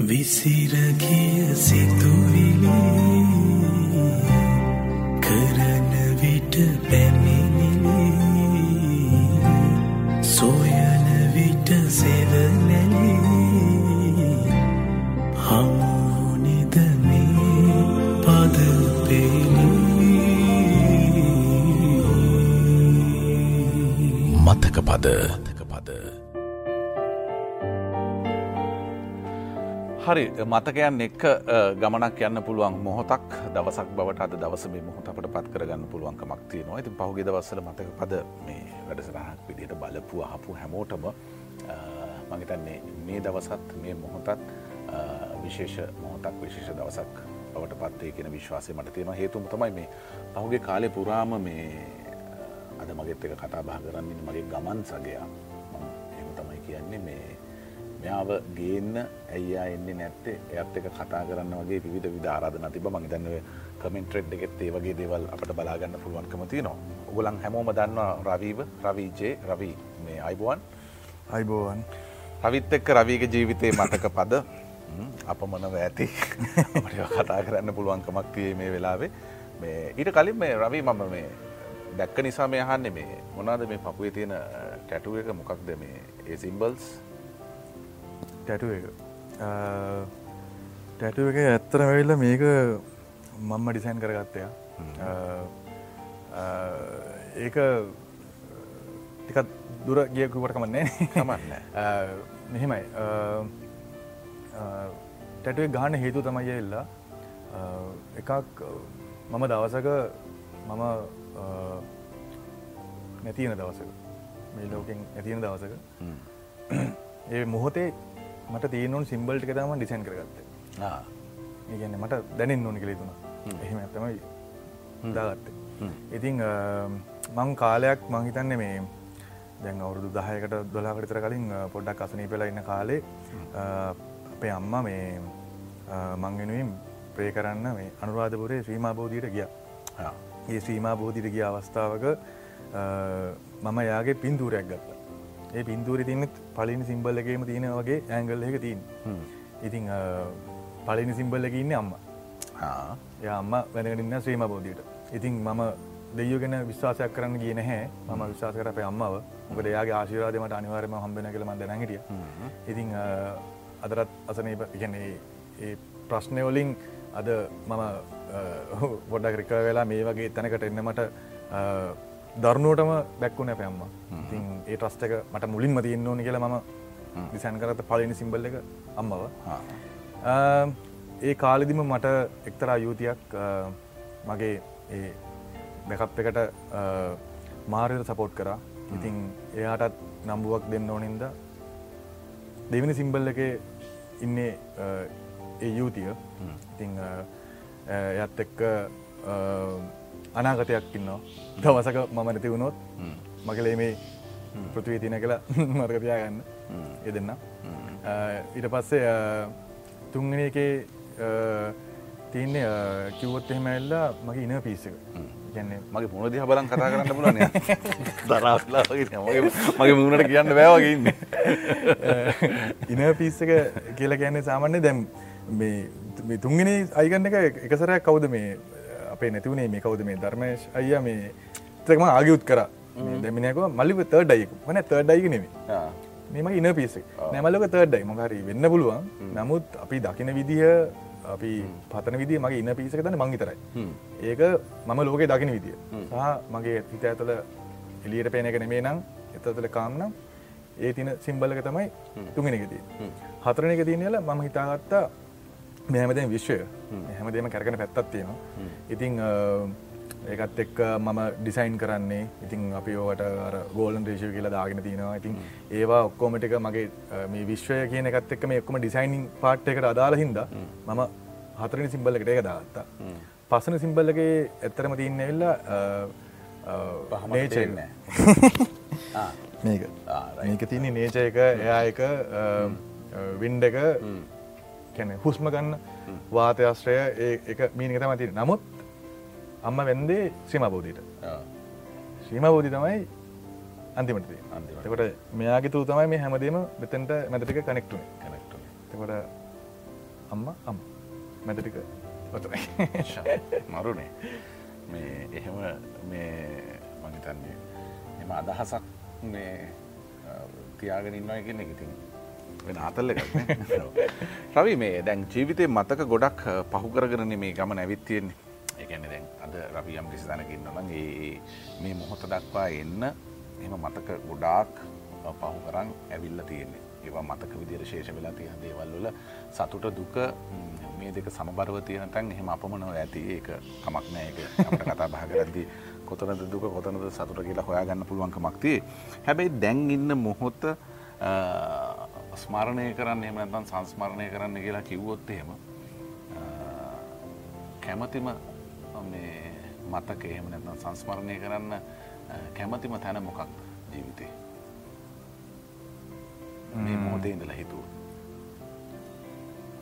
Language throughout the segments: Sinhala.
විසිරගිය සිතුවිලි කරන විට පැමිණිලි සොයන විට සෙවනැලි හමුනිද මේ පද පෙලි මතක පද හරි. මතකයන් එක්ක අ, ගමනක් යන්න පුළුවන් මොහොතක් දවසක් බවට අද දවස මේ මොහොත අපට පත් කරගන්න පුළුවන්කමක් තියෙනවා. ඉතින් පහුගේ දවස්සල මතක පද මේ වැඩසරහක් විදිහට බලපු අහපු හැමෝටම අ, මං හිතන්නේ මේ දවසත් මේ මොහොතත් අ, විශේෂ මොහොතක් විශේෂ දවසක් බවට පත්වේ කියන විශ්වාසය මට තියෙනවා. හේතුම තමයි මේ පහුගේ කාලය පුරාම මේ අ, අද මගෙත් එක කතා බහ කරන්නේ මගේ ගමන් සගයා. මම එහෙම තමයි කියන්නේ මේ මෙයාව ගේන්න ඇයියා එන්නේ නැත්තේ? එයත් එක කතා කරන්න වගේ විධ විධ ආරාධන තිබ මගේ දන්න කමෙන්ට්‍රෙඩ් එකෙත් ඒ වගේ දේවල් අපට බලාගන්න පුළුවන්කම තියනවා. ඔගුලන් හැමෝම දන්නවා රවීව රවීජේ රවී මේ අයිබුවන්. අයිබෝවන්. රවිත් එක්ක රවීග ජීවිතය මතක පද? හ්ම්, අපමණව ඇති. කතා කරන්න පුළුවන්කමක් තියේ මේ වෙලාවේ. මේ ඊට කලින් මේ රවී මම මේ දැක්ක නිසා මේ අහන්නේ මේ මොනාද මේ පපුේ තියෙන ටැටුව එක? මොකක්ද මේ? ඒ සිම්බල්ස් ටැටුව එක. ටැටුව එක ඇත්තර වෙල්ල මේක මම්ම ඩිසයින් කරගත්තය ඒක ටිකත් දුර ගියකුවට කමන්නේ කමන්න. මෙහෙමයි. ටැටුවේ ගාන හේතු තමයි එල්ලා එකක් මම දවසක මම නැතියන දවසක මේ ලෝකෙන් ඇතියෙන දවසක ඒ මොහොතේ මට තියනොන් සිම්බල්් එක තම ඩිසයින් කරගත්ත. ඒගන්න මට දැනෙන් ඕනි කළේ තුන එහෙම ඇත්තමයි දාගත්ත. ඉතිං මං කාලයක් මංහිතන්න මේ දැන් අවුරුදු දහයකට දොලාකටතර කලින් පොඩ්ඩක් අසනී පෙලා ඉන්න කාලේ අපේ අම්මා මේ මංගෙනුවම් ප්‍රේ කරන්න මේ අනුරාධපුරේ ශ්‍රීමා බෝධීට ගිය. ඒ ශ්‍රීමා බෝධිට ගිය අවස්ථාවක මම යාගේ පින්තූරයක් ගත්ත ඒ පින්තූරි තියනෙත් පලිනි සිම්බල් එකේම තියෙන වගේ ඇංගල් එක තින් ඉතිං පලිනි සිම්බල් එක ඉන්න අම්ම. ය අම්ම වැනගන්න ශ්‍රීම බෝධීට ඉතින් මම දෙයගෙන විශ්වාසයක් කරන්න ගිය නැහැ. ම විශවාස කර අපේ අම්මාව. මොකද යාගේ ආශිරවාදමට අනිවාරම හම්බෙන කළම දැන හිටිය. ඉතිං අදරත් අසනීප ඉගන්නේ ඒ ප්‍රශ්නයවලින් අද මම ගොඩක් රික වෙලා මේ වගේ තැනකට එන්නමට දරුණුවටම දැක්වුණ පැම්ම ඉතින් ඒ ට්‍රස්ට එක මට මුලින්ම තියන්න ඕනි කියලා මම දිසැන් කරත පලනි සිම්බල් එක අම්මව. ඒ කාලෙදිම මට එක්තරා යුතියක් මගේ ඒ බැකප් එකට මාරයට සපෝට් කරා. ඉතින් එයාටත් නම්බුවක් දෙන්න ඕනින්ද දෙවිනි සිම්බල් එක ඉන්නේ ඒ යුතිය ඉතිං එයත් එක්ක අනාගතයක් ඉන්නවා. දවසක මම නැති වුණොත් මගලේ මේ පෘතිවී තින කියලා මර්ගපයා ගන්න එ දෙන්න ඊට පස්සේ තුන්ගෙන එකේ තියන්නේ කිව්වොත් එහෙම ඇල්ලා මගේ ඉන පිස්සක ගැන්නේ මගේ මුණ දිහ බලන් කතා කරන්න පුලන දරාලා මගේ මුණට කියන්න බෑවගේන්න ඉන පිස්සක කියලා කියන්නේ සාමාන්‍ය දැම් මේ තුන්ගෙන අයිගන්න එක එකසරයක් කවුද මේ අපේ නැතිවුණේ මේ කවුද මේ ධර්මශ අයිය මේ තකම ආගයුත් කර. දැමිනක මල්ලිව තර්ඩයික වන තර්ඩයික නෙමේ මෙම ඉන පිස නැමලක තර්ඩයි මහරි වෙන්න පුළුවන්. නමුත් අපි දකින විදිහ අපි පතන විදි මගේ ඉන්න පිසක තන මංගිතරයි ඒක මම ලෝකේ දකින විදිිය. සහ මගේ හිත ඇතුළ එලියට පේන එක නෙමේ නම් එතතුළ කාම්නම් ඒ තින සිම්බලක තමයි තුගෙනකදී හතරන එක තියනල මම හිතාගත්තා මෙහැමදෙන් විශ්වය. හැමදේම කැරගෙන පැත්තත් තියෙනවා. ඉතිං ඒකත් එක්ක මම ඩිසයින් කරන්නේ. ඉතින් අපි ඕට ගෝලන් රේෂය කියලා දාගෙන තියෙනවා ඉතින් ඒවා ඔක්කෝමටික මගේ මේ විශ්වය කියන එකත් එක්ක මේ එක්කම ඩිසයිනිං පාට් එකට අදාල හින්ද මම හතරනි සිම්බල් එකට ඒක දාත්තා. පසන සිම්බල්ලගේ ඇත්තරම තියන්න වෙල්ලා නේචන්න මේක. මේක තියන්නේ නේච එක එයා එක වින්ඩ එක කැන හුස්ම ගන්න වාතයශ්‍රය එක මීනික තම තිර නමුත් අම්ම වෙන්දේ ශ්‍රීම බෝධීට ශ්‍රීම බෝධි තමයි අන්තිමට අන්තිමට. මෙයාගේ තු තමයි මේ හැමදීම මෙතැන්ට මැතටික කනෙක්ටුන තකොට අම්ම අම් ඔතරයි මරුණේ මේ එහෙම මේ මහිතන්නේ එම අදහසක් මේ තියාගෙන ඉන්නවා කියන එක ඉතින් වෙන අතල්ල රවි මේ දැන් ජීවිතය මතක ගොඩක් පහුකරගෙන මේ ගමන ඇවිත්තියෙන්නේ එකන දැන් අද රවියම් කිසිතනකින්න නම් ඒ මේ මොහොත දක්වා එන්න එම මතක ගොඩාක් පහු කරන් ඇවිල්ල තියෙන්නේ. ඒවා මතක විදිර ශේෂ වෙලා තිය දේවල්වල සතුට දුක මේ දෙක සමබරව තියෙනටන් එහෙම අපමනව ඇති. ඒක කමක් නෑ. එක අපට කතා බහ කරද්දී කොතනද දුක කොතනද සතුට කියලා හොයාගන්න පුළුවන්කමක් තියේ හැබැයි දැන් ඉන්න මොහොත ස්මරණය කරන්න එම නැතන් සංස්මරණය කරන්න කියලා කිව්වොත් එහෙම කැමතිම මතක එහෙම නැත්නම් සංස්මරණය කරන්න කැමතිම තැන මොකක් ජීවිතේ? මේ මෝදේ ඉඳලා හිතුව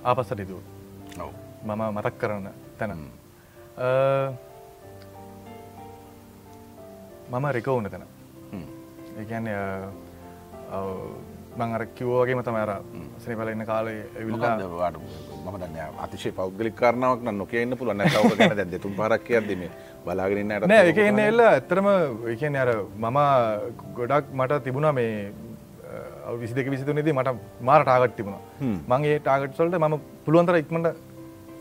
ආපස්සට හිතුව ඔව්. මම මතක් කරන්න තැන. මම. රිකවුන තැන. ඒකන්නේ මං අර කිව්වාගේම තමර සනිපල ඉන්න කාලේ ඇවිල්ලා මම දන්න අතිශය පෞද්ගලික් කරනාවක් න නොකයන්න පුළන්න කව ගැන දැ දෙතුන් පරක් කියදම බලාගෙනන්නට නෑ එක එන්න එල්ල ඇත්තරම එකන අර මම ගොඩක් මට තිබුණා මේ විසි දෙක විසිතුනේදී මට මාර ටාගට් තිබුණා. මගේ ටාගට් සොල්ට ම පුළුවන්තර ඉක්මට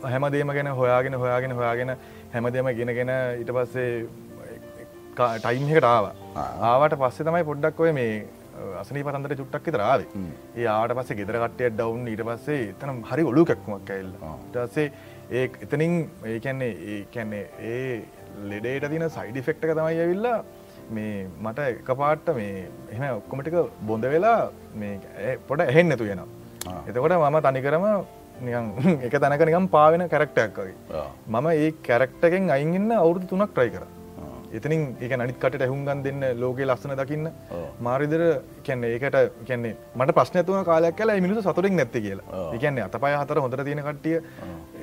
හැමදේම ගැන හොයාගෙන හොයාගෙන හොයාගෙන හැමදේම ගෙනගෙන ඊට පස්සේ ටයිම්හකට ආව. ආවට පස්සේ තමයි පොඩ්ඩක් ඔය මේ අසනී පතන්දර චුට්ටක් විතරාව ඒ ආට පස්සේ ගෙදර කට්ටය ඩවුන් ඊට පස්සේ එතන හරි ඔලු කැක්කුමක් ඇල්ල ටසේ ඒ එතනින් ඒ කැන්නේ ඒ කැන්නේ ඒ ලෙඩේට තින සයිඩි ෆෙක්ටක තමයි ඇවිල්ලා මේ මට එක පාට්ට මේ එහම ඔක්කොමටික බොඳ වෙලා මේ පොඩ එහෙන් නැතු වෙන එතකොට මම තනිකරම එක තැනක නිකම් පාවෙන කැරක්ටයක් වගේ. මම ඒ කැරක්ටකෙන් අයිගන්න අවුරුදු තුනක් ට්‍රයි කර එතනින් එක අනිත්කට ඇහුන්ගන් දෙන්න ලෝකේ ලස්සන දකින්න මාරිදර කැන්නේ ඒකට කැන්නේ මට ප්‍රශ්නතුන කාලයක් කියලා මිනිසු සතුරින් නැත්ත කියලා. එකන්නේ අත පය හතර හොඳට තියෙන කට්ටිය.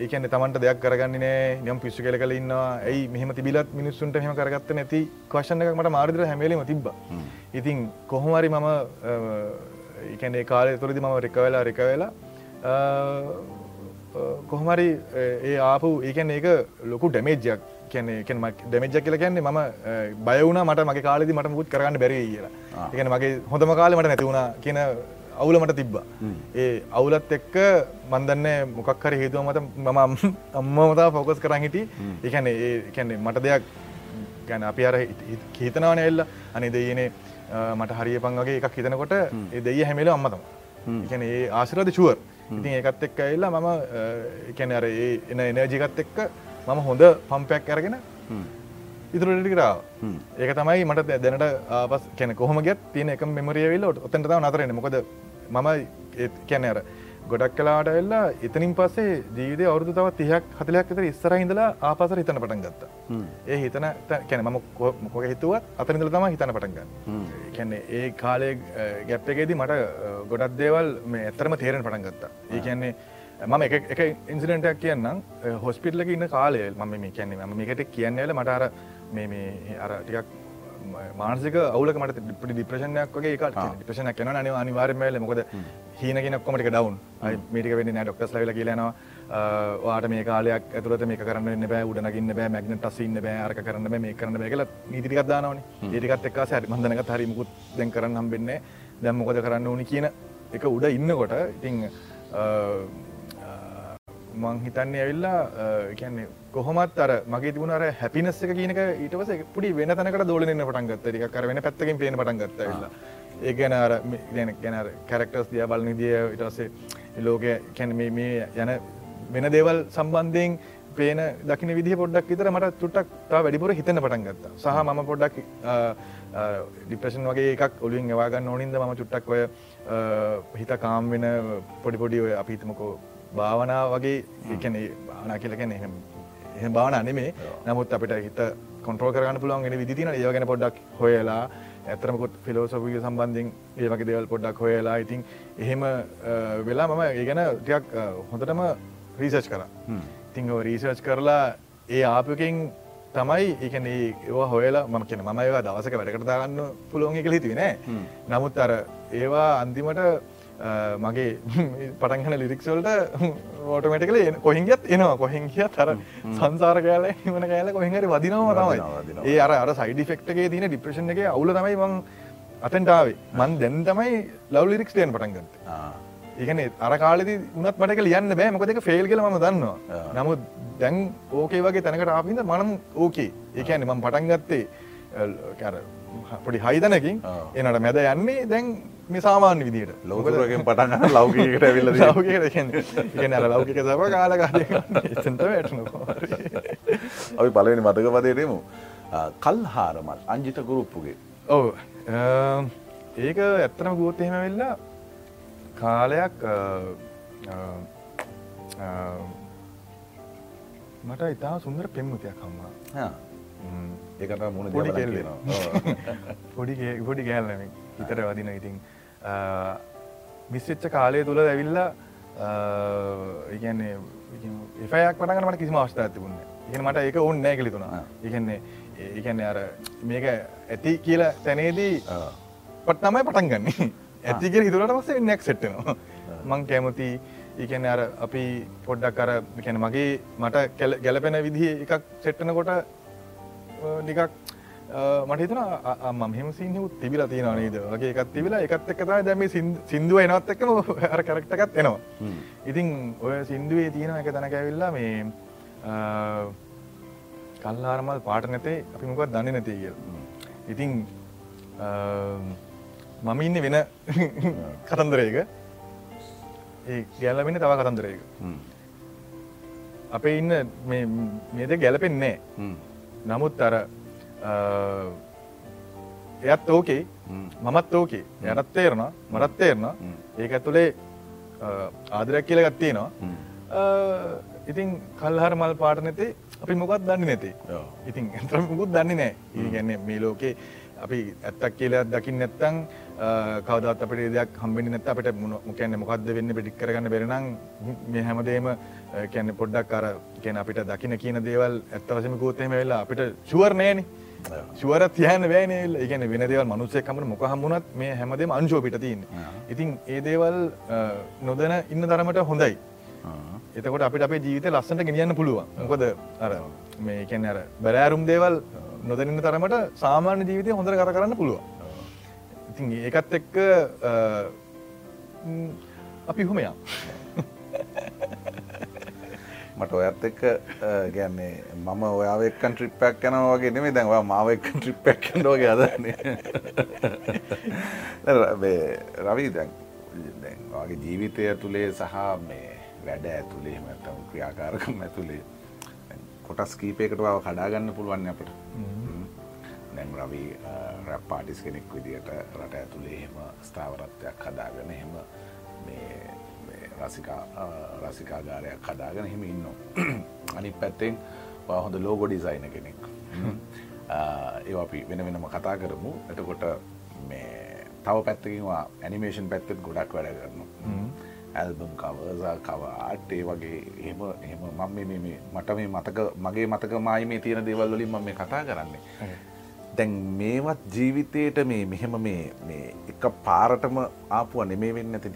ඒකන්නේ තමන්ට දෙයක් කරගන්න නෑ. නියම් පිස්සු කෙල කල ඉන්නවා. ඇයි මෙහම තිබිලත් මිනිස්සුන්ට හෙම කරගත්ත නැති? කවශන එක මට මාරිදර හැමලීම තිබ්බ. ඉතින් කොහොමරි මම එකන්නේ කාලය තුරදි මම රිකවෙලා රිකවෙලා කොහොමරි ඒ ආපු ඒකැන් ඒක ලොකු ඩැමේජ්යක් කියන ඩැමජ කියල කියන්නේ ම බයවුණ මට මගේ කාලෙදි මට මුත් කරන්න බැරි කියලා. එකන මගේ හොඳම කාලෙමට නැතිවුණ කියන අවුලමට තිබ්බ. ඒ අවුලත් එක්ක මන්දන්න මොකක් හරි හේතුව මත මම අම්මමතා ෆෝකස් කරන්න හිටි. එකන ඒ කැන්නේ මට දෙයක් ගැන අපි අර හිතනවන එල්ල අනි දෙයනේ මට හරිය පංගේ එකක් හිතනකොට ඒ දෙය හැමිල අම්මතම එකන ඒ ආසිරද ශුවර් ඉතින් ඒකත් එක්ක එල්ලා මම එකැන අර ඒ එන එනජිකත් එක්ක මම හොඳ පම්පයක් අරගෙන ඉතුරටිකරාව ඒක තමයි මට දැනට ආපස් කැන කොහොම ගැත් තියෙන එක මෙමරියවිල්ල ඔතැන්ට නතරෙන මොකද මම කැන අර ගොඩක් කලාට වෙල්ලා එතනින් පස්සේ ජීවිත අවුදු තව තියක් හතලයක් තර ඉස්සර හිඳලා ආපසර හිතන පටන් ගත්ත. ඒ හිතන කැන මම මොක හිතුවත් අතනිදල තම හිතන පටන්ගන්න කැන්නේ ඒ කාලේ ගැප්පගේදී මට ගොඩක් දේවල් මේ ඇත්තරම තේරෙන පටන් ගත්තා. ඒ කියන්නේ මම එක ඉන්සිඩටයක් කියන්නම්. හොස්පිටලක ඉන්න කාලය මම මේ කියන්නේ. ම මේකට කියන්නේල මටර මේ අර ටිකක් මානසික අවුලක මට පිටි දිප්‍රශණයක් වගේ එක ප්‍රශන කන අනි අනිවාර්මල මොකද හීනගෙන කොමටික ඩවන් මේටික වෙන්න ඩොක්ටස් ලල කියලනවා වාට මේ කාලයක් ඇතුරත මේ කරන්න බෑ. උඩනගන්න බෑ. මැගන ටස්සින්න බෑ. අරක කරන්න මේ කරන්න බැකල නීතිකක් දානවන. ඒටිකත් එක්ක සැරි මන්දනක හරිමුකුත් දැන් කරන්න හම්බෙන්නේ දැම්මකොද කරන්න ඕනි කියන එක උඩ ඉන්නකොට ඉතිං මං හිතන්නේ ඇවිල්ලා කියන්නේ කොහොමත් අර මගේ තිබුණර හැපිනස් එක කියනක ඊටවස පුඩි වෙන තැනකට දෝලනන්න පටන් ගත්ත. ටික කර වෙන පැත්තකින් පේන පටන් ගත්ත වෙල්ලා ඒ ගැන අර ගැන ගැන කැරක්ටර්ස් දිය බල නිදිය ඉටසේ ලෝක කැන මේ යන වෙන දේවල් සම්බන්ධයෙන් පේන දකින විදි පොඩ්ඩක් විතර මට චුට්ටක් වැඩිපුර හිතන්න පටන් ගත්තා. සහ මම පොඩ්ඩක් ඩිප්‍රෂන් වගේ එකක් ඔලින් ඒවාගන්න ඕනින්ද ම චුට්ටක් ඔය හිත කාම් වෙන පොඩිපොඩි ඔය අපිතමකෝ භාවනා වගේ එකන බානා කියලකැන එහෙම එහ බාන අනෙමේ නමුත් අපිට හිත කොන්ට්‍රෝ කරන්න පුළුවන් ගෙන විදින ඒවගෙන පොඩ්ඩක් හොයලා ඇතරමකුත් ෆිලෝසොපිය සම්බන්ධින් ඒ වගේ දෙවල් පොඩ්ඩක් හොයලා ඉතින් එහෙම වෙලා මම ඒ ගැන ටියක් හොඳටම රීසර්ච් කර. ඉතිං රීසර්ච් කරලා ඒ ආපකින් තමයි ඒකන ඒවා හොයලා මම කියන මම ඒවා දවසක වැඩකරදාගන්න පුළුවන් එක හිතුවේ නෑ. නමුත් අර ඒවා අන්තිමට මගේ පටන්ගන ලිරික්සල්ට ඕටමටිකල කොහිගත් එනවා. කොහෙන්ගිය තර සංසාර කෑල මන කෑල කොහෙහරි වදිනවා තමයි. ඒ අර අර සයිඩිෆෙක්ටගේ තින ඩිප්‍රේෂන් එක අවුල තමයි මං අතන්ටාවේ මන් දැන් තමයි ලව් ලිරික්ස් ටයන් පටන්ගත ඒකන අර කාලෙදි උනත් මටක ලියන්න බෑ. මොකදක ෆෙල් කල ම දන්නවා. නමුත් දැන් ඕකේ වගේ තැනකට ආපිද මනම් ඕකේ ඒකැන මම පටන්ගත්තේ පොඩි හයිතනකින් එනට මැද යන්නේ දැන් මේ සාමාන්‍ය විදිට ලෝකරගෙන් පටන් ලෞකීකට ඇවිල්ල ලෞක අර ලෞකික සබ කාලකාලය සට වැටනකෝ අපි පලවෙනි මතක පදයටමු කල් හාරමල් අංජිත ගුරුප්පුගේ ඔව. ඒක ඇත්තනම ගෝතහෙම වෙල්ලා කාලයක් මට ඉතා සුන්දර පෙම්මුතියක් කම්මා ඒකට මුණ පොඩි කෙල්ල පොඩි පොඩි ගෑල්ලම හිතර වදින ඉතින් මිස්වෙච්ච කාලය තුළ ඇවිල්ලා ඉගන්නේ එෆයක් පටගන මට කිසිම අවස්ථා ඇතිබුන්න ඉගෙන මට ඒක ඔන්න නෑ කලිතුුණා ඉගන්නේ ඒකන්නේ අර මේක ඇති කියලා තැනේදී පට තමයි පටන් ගන්නේ ඇති කිය හිතුරට පස්සේ නැක් සෙට්ටනවා මං කැමති ඒකන අර අපි පොඩ්ඩක් අර කැන මගේ මට ගැලපෙන විදිහ එකක් සෙට්ටනකොට නිකක් මට හිතන මම හෙම සිංහුත් තිබිලා තියෙන නේද වගේ එකත් තිබිලා එකත් එක්ක තමයි දැන් මේ සින්දුව එනවත් එක්කම අර කැරක්ටර් එකත් එනවා. ඉතින් ඔය සින්දුවේ තියෙන එක තැනක ඇවිල්ලා මේ කල්ලාරමල් පාට නැතේ අපි මොකක්ද දන්නේ නැතේ කියලා. ඉතින් මම ඉන්නේ වෙන කතන්දරයක. ඒ ගැලවෙන්නේ තව කතන්දරයක. අපේ ඉන්න මේ මේ දෙක ගැලපෙන්නේ. නමුත් අර එයත් ඕකේ මමත් ඕකේ යනත් තේරන මරත් තේරන ඒක ඇතුළේ ආදරයක් කියල ගත්තියෙනවා ඉතින් කල්හර මල් පාට නැතේ අපි මොකත් දන්නේ නැතේ ඉතින් ඇතර මුකුත් දන්නේ නෑ ඒගැන්නේ මේ ලෝකේ අපි ඇත්තක් කියලා දකිින් නැත්තං කවදත් අපට දෙයක් හම්බෙන නැත අපට මොකැන්න මොකක්ද වෙන්න පිටික් කරගන්න බෙරනම් මේ හැමදේම කැන්න පොඩ්ඩක් අර කියන අපිට දකින කියන දේවල් ඇත්තවසම කෝතේම වෙලා අපිට ශුවර්ණයන ශුවරත් යන වෑනල් ඒගැන වෙන දේවල් මනුසේ කමට මොක හමුණත් මේ හැමදේම අංශෝපිට තියන්න. ඉතින් ඒ දේවල් නොදන ඉන්න තරමට හොඳයි. එතකොට අපිට අපේ ජීවිත ලස්සට ගෙනියන්න පුළුවන්. මොකද අර මේ කැන අර බැරෑරුම් දේවල් නොදැනන්න තරමට සාමාන්‍ය ජීවිතය හොඳර කර කරන්න පුළුවන්. ඉතින් ඒකත් එක්ක අපි හොමයා මට ඔයත් එක්ක ගැන්නේ මම ඔයාවක්කන් ට්‍රිප්පක් යන වගේ නෙමේ දැන්වා මාවක්කන් ට්‍රිප්පක් කන්නෝගේ අදන්නේ රවී දැන් වගේ ජීවිතය තුළේ සහ මේ වැඩ ඇතුළේ මතම් ක්‍රියාකාරකම් ඇතුළේ කොටස් කීපයකට බව කඩාගන්න පුළුවන් අපට. දැන් රවී රැප් පාටිස් කෙනෙක් විදිට රට ඇතුළේ එහෙම ස්ථාවරත්වයක් හදාගෙන එහෙම මේ රසිකාගාරයක් කදාගෙන හිම ඉන්න අනි පැත්තෙන් හොඳ ලෝගො ඩිසයින කෙනෙක්. ඒ අපි වෙන වෙනම කතා කරමු. එතකොට මේ තව පැත්තකින්වා ඇනිමේෂන් පැත්තත් ගොඩක් වැඩ කරන්න ඇල්බම් කවසා කවාට ඒ වගේ එහෙම එහෙම මම මට මේ මතක මගේ මතක මයි මේ තියෙන දේවල් වලින් මම මේ කතා කරන්නේ. දැන් මේවත් ජීවිතයට මේ මෙහෙම මේ එක පාරටම ආපුුව නෙමේ වෙන්න ඇතින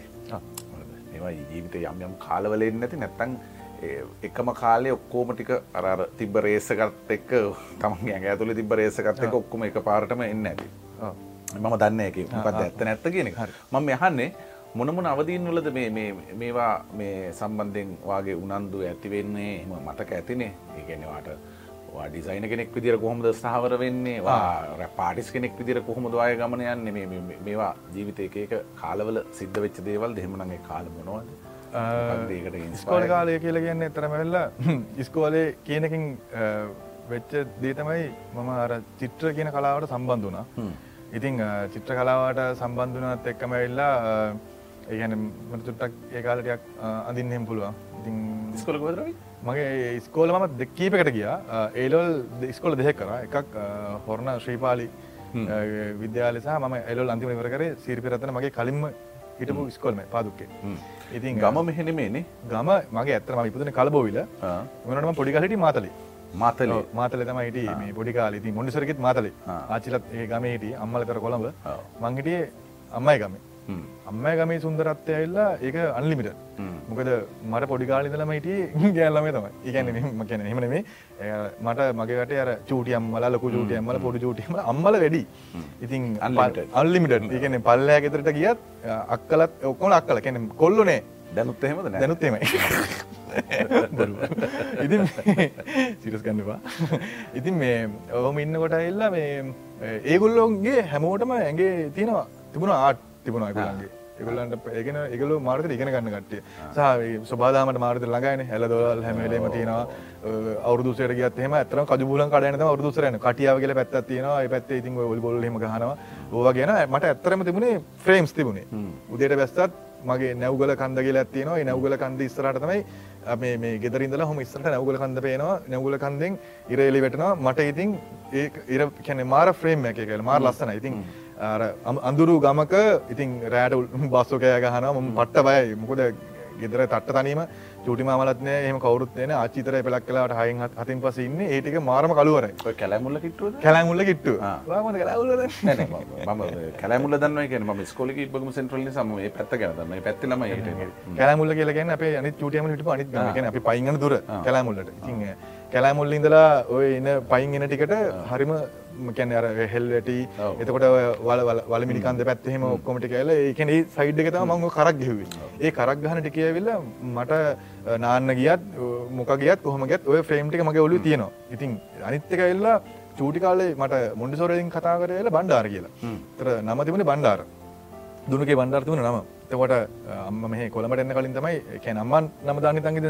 ඒවා ජීවිත යම් යම් කාලවලෙන් නැති නැත්තං එකම කාලේ ඔක්කෝම ටික අර තිබ රේසකත් එක්ක තමන් ඇ ඇතුළ තිබ රේසකත් එක ඔක්කොම එක පාරටම එන්න ඇති මම දන්න එක මොකක්ද ඇත්ත නැත්ත කියන මම යහන්නේ මොනමුණ අවදීන් වලද මේවා මේ සම්බන්ධයෙන් වගේ උනන්දු ඇතිවෙන්නේ එම මතක ඇතිනේ. ඒගැනවාට ඩිසයින කෙනෙක් විදිර කොහොමද ස්ථාවර වෙන්නේ? පාටිස් කෙනෙක් විදිර කොහොමද වාය ගමන යන්න? මේවා ජීවිත එක කාලවල සිද්ධ වෙච්ච දේවල් දෙහෙමනගේ කාල මොනවද? ඒකට ස්කෝල කාලය කියල කියන්න එතරම වෙල්ලා ඉස්කෝලේ කියනකින් වෙච්ච දේ තමයි මම අර චිත්‍ර කියන කලාවට සම්බන්ධ වනා ඉතිං චිත්‍ර කලාවට සම්බන්ධනත් එක්කම වෙල්ලා ඒගැන මට තුට්ටක් ඒකාලටයක් අඳින්නෙම් පුළුවන්. ඉතින් ස්කොල ගොදරවයි මගේ ස්කෝල මම දෙකීපකට ගියා. ඒලොල් ස්කොල දෙහෙක් කර. එකක් හොරණ ශ්‍රීපාලි විද්‍යාලසා ම එලොල් අන්තිම වර කර සිරිපිරතන මගේ කලින්ම හිටපු ස්කොල්ම පාදුක්කේ. ඉතින් ගම මෙහෙනෙමේනේ ගම මගේ ඇත්තම ඉපදන කලබෝවිල. මනටම පොඩිකලට මාතලේ. මාතල. මාතල තම හිට මේ පොඩිකාලති මොනිසරකෙත් මාතලේ. ආචිලත් ඒ ගම හිට අම්මල කර කොළඹ. මංහිටියේ අම්මයි ගම අම්ම ගමේ සුන්දරත්වය ඇල්ලා ඒක අන්ලිමිට මොකද මට පොඩිකාලිදලම හිටිය ගෑල්ලම තමයි. ඉගැන මකැන හෙමනේ මට මගේට අර චූටියම් මල ලොකු චූටියම්මල පොඩි චූටියම අම්මල වැඩි. ඉතින් අල්ලිමිට ඉගන පල්ලෑ ගෙතරට ගියත් අක්කලත් ඔක්කොල අක්කල. කැන කොල්ලනේ දැනුත් එහෙමද දැනුත්තේමයි ඉතින් සිරස් ගන්නවා ඉතින් මේ ඔහොම ඉන්න කොට එල්ලා මේ ඒගොල්ලොන්ගේ හැමෝටම ඇගේ තියෙනවා තිබුණ ආට් තිබුණ අයගුලන්ගේ එගලන්ට ඒගෙන එකගල මාර්ත ඉගෙන ගන්න කටේ සහ සබාදාමට මාර්ත ළඟයින. හැල දොල් හැමලේම තියෙනවා. අවුදුසර ගත් එම ඇතර කජබුලන් කඩන අවුදුසරන කටියාව කියල පැත් තියෙනවා. පැත් ඉතින් ඔල් බොල්ලම ගහනවා. ඕවා ගැන මට ඇත්තරම තිබුණේ ෆ්‍රේම්ස් තිබුණේ. උදේට බැස්සත් මගේ නැවගල කන්ද කියලා තියෙනවා. නැවගල කන්ද ඉස්සරට තමයි මේ ගෙදරින්දලා හොම ඉස්සරට නැවගල කන්ද පේනවා. නැවගල කන්දෙන් ඉරේලි වැටෙනවා. මට ඉතින් ඒ ඉර කැනෙ මාර ෆ්‍රේම් එක කියලා. මාර ලස්සන ඉතින් අඳුරු ගමක ඉතින් රෑට බස්සෝකය ගහන ම පට්ට බයයි. මොකද ගෙදර තට්ට තනීම චුටිමාමලත්නය එහම කවරුත්න අචිතර පෙලක් කලාට හයින් හතින් පස ඉන්න. ඒටික මාරම කලුවර කැලමුල්ල කිට්ටුව. කැලමුල්ල කිට්ටු ම කැලමුල දන්න ම ස්කොලි බම සෙන්ට්‍රල සම පැත්ත ගැනදන්න පැත්තිලම කැලමුල්ල කියලගෙන අප අනි චුටියම අනිත් ගන අපි පයිගන දුර කැලමුල්ලට ඉතින් කැලමුල්ල ඉඳලා ඔය එන්න පයින් එන ටිකට හරිම කැන අර හෙල්ලට එතකොට වල වල මිනිකන්ද පැත්තහෙම ඔක්කොමට කියල ඒකන සයිඩ් එක තම මංග කරක් ගෙහවේ. ඒ කරක් ගහනට කියවෙල්ල මට නාන්න ගියත් මොක ගියත් කොහම ගත් ඔය ෆ්‍රේම්ටික මගේ ඔලු තියෙනවා. ඉතින් අනිත්තක එල්ලා චූටි කාලේ මට මොන්ඩිසෝරලින් කතා කරල බණ්ඩාර කියලා. තර නම තිබුණ බණ්ඩාර. දුනගේ බණ්ඩාර්තිවන නම තකොට අම්ම මේ කොළමට එන්න කලින් තමයි කැන අම්මන් නම දානි තංගි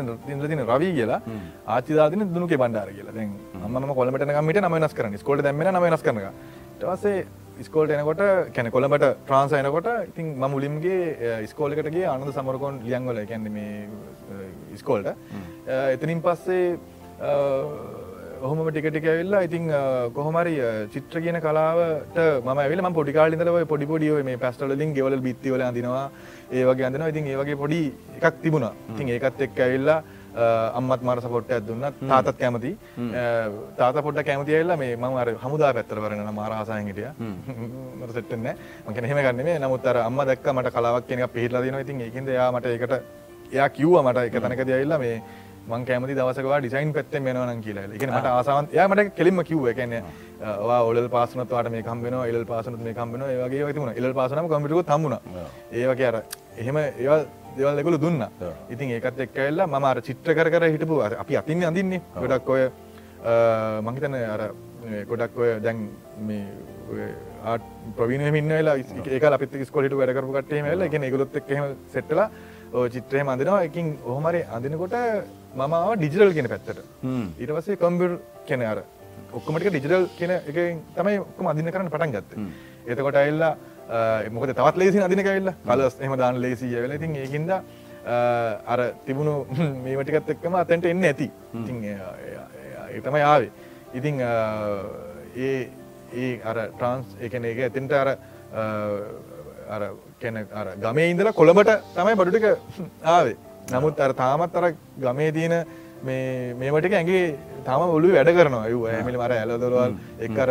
දින රවී කියලා ආචිදාදින දුනුගේ බණ්ඩාර කියලා. දැන් අම්ම කොළමට නමිට නම නස් කරන ස්කොල්ට දැම්ම නම නස් කරන ටවසේ ස්කෝල්ට එනකොට කැන කොළඹට ට්‍රන්ස එනකොට ඉතින් ම මුලින්ගේ ස්කෝලකටගේ අනද සමරකොන් ලියන්ගොල කැන මේ ස්කෝල්ට එතනින් පස්සේ ඔහොම ටිකටික වෙල්ලා ඉතින් කොහොමරි චිත්‍ර කියන කලාවට ම ඇවිල ම පොඩිකාලින්දලව පොඩි පොඩිය මේ පැස්ටලින් ගෙවල බිත්තිවල අඳනවා ඒවගේ අඳනවා. ඉතින් ඒවගේ පොඩි එකක් තිබුණා. ඉතින් ඒකත් එක් ඇවිල්ලා අම්මත් මර සපොට්ට ඇදුන්න තාතත් කැමති තාත පොට කැමතියල්ලා මේ මං අර හමුදා පැත්තර වරන මාරහසායෙන් හිටිය. මට සෙට්ටන්න මකන හෙම ගන්නන්නේ නමුත් අර අම්ම දැක්ක මට කලාවක් කෙනක පිහිටලා දෙනවා. ඉතින් ඒකින්ද යා මට එකට එයා කිව්ව මට එක තැනක දයල්ලා මේ මං කැමති දවසකවා ඩිසයින් පැත්තෙන් වෙනවන කියලා. එක මට ආසාවන් යා මට කෙලින්ම කිව්ව. එකන ඔල පාසනත්වාට මේ කම්බෙන එල් පාසනත් මේ කම්බෙන ඒවගේ වතිමුණ එල් පාසනම කම්පිටක තම්බුණ ඒවගේ අර එහෙම ඒවා දෙවල් දෙකුළු දුන්න. ඉතින් ඒකත් එක් ඇල්ලා ම අර චිත්‍ර කර කර හිටපු අපි අතින්න අඳන්නේ. ගොඩක් ඔය මහිතන අර ගොඩක් ඔය දැන් මේ ආට ප්‍රවීණ මින්න වෙලා ඒක අපිත් ස්කොලට වැඩකරපු කටේ වෙලා එක ගොත් එක්ම සෙට්ටලා චිත්‍රය මඳනවා එකින් ඔහොමරි අඳනකොට මම ඩිජිටල් කියෙන පැත්තට. ඊට පසේ කම්බර් කෙන අර ඔක්කමටික ඩිජිටල් කියන එක තමයි ඔක්කම අදින්න කරන්න පටන් ගත්ත. එතකොට එල්ලා මොකද තවත් ලේසි අදින කැල්ල කලස් එම දාන ලේසිය වෙල ඉතින් ඒකින්ද අර තිබුණු මේමටිකත් එක්කම අතැන්ට එන්න ඇති ඉතින් ඒතම යාවේ ඉතිං ඒ ඒ අර ට්‍රන්ස් එකන එක ඇතින්ට අර අර කැන අර ගමේ ඉඳලා කොළඹට තමයි බඩුටික ආවේ නමුත් අර තාමත් අර ගමේ තියෙන මේ මේමටික ඇගේ තම ඔලු වැඩ කරනවා. යු ඇමිලි මර ඇලදොරවල් එක්කර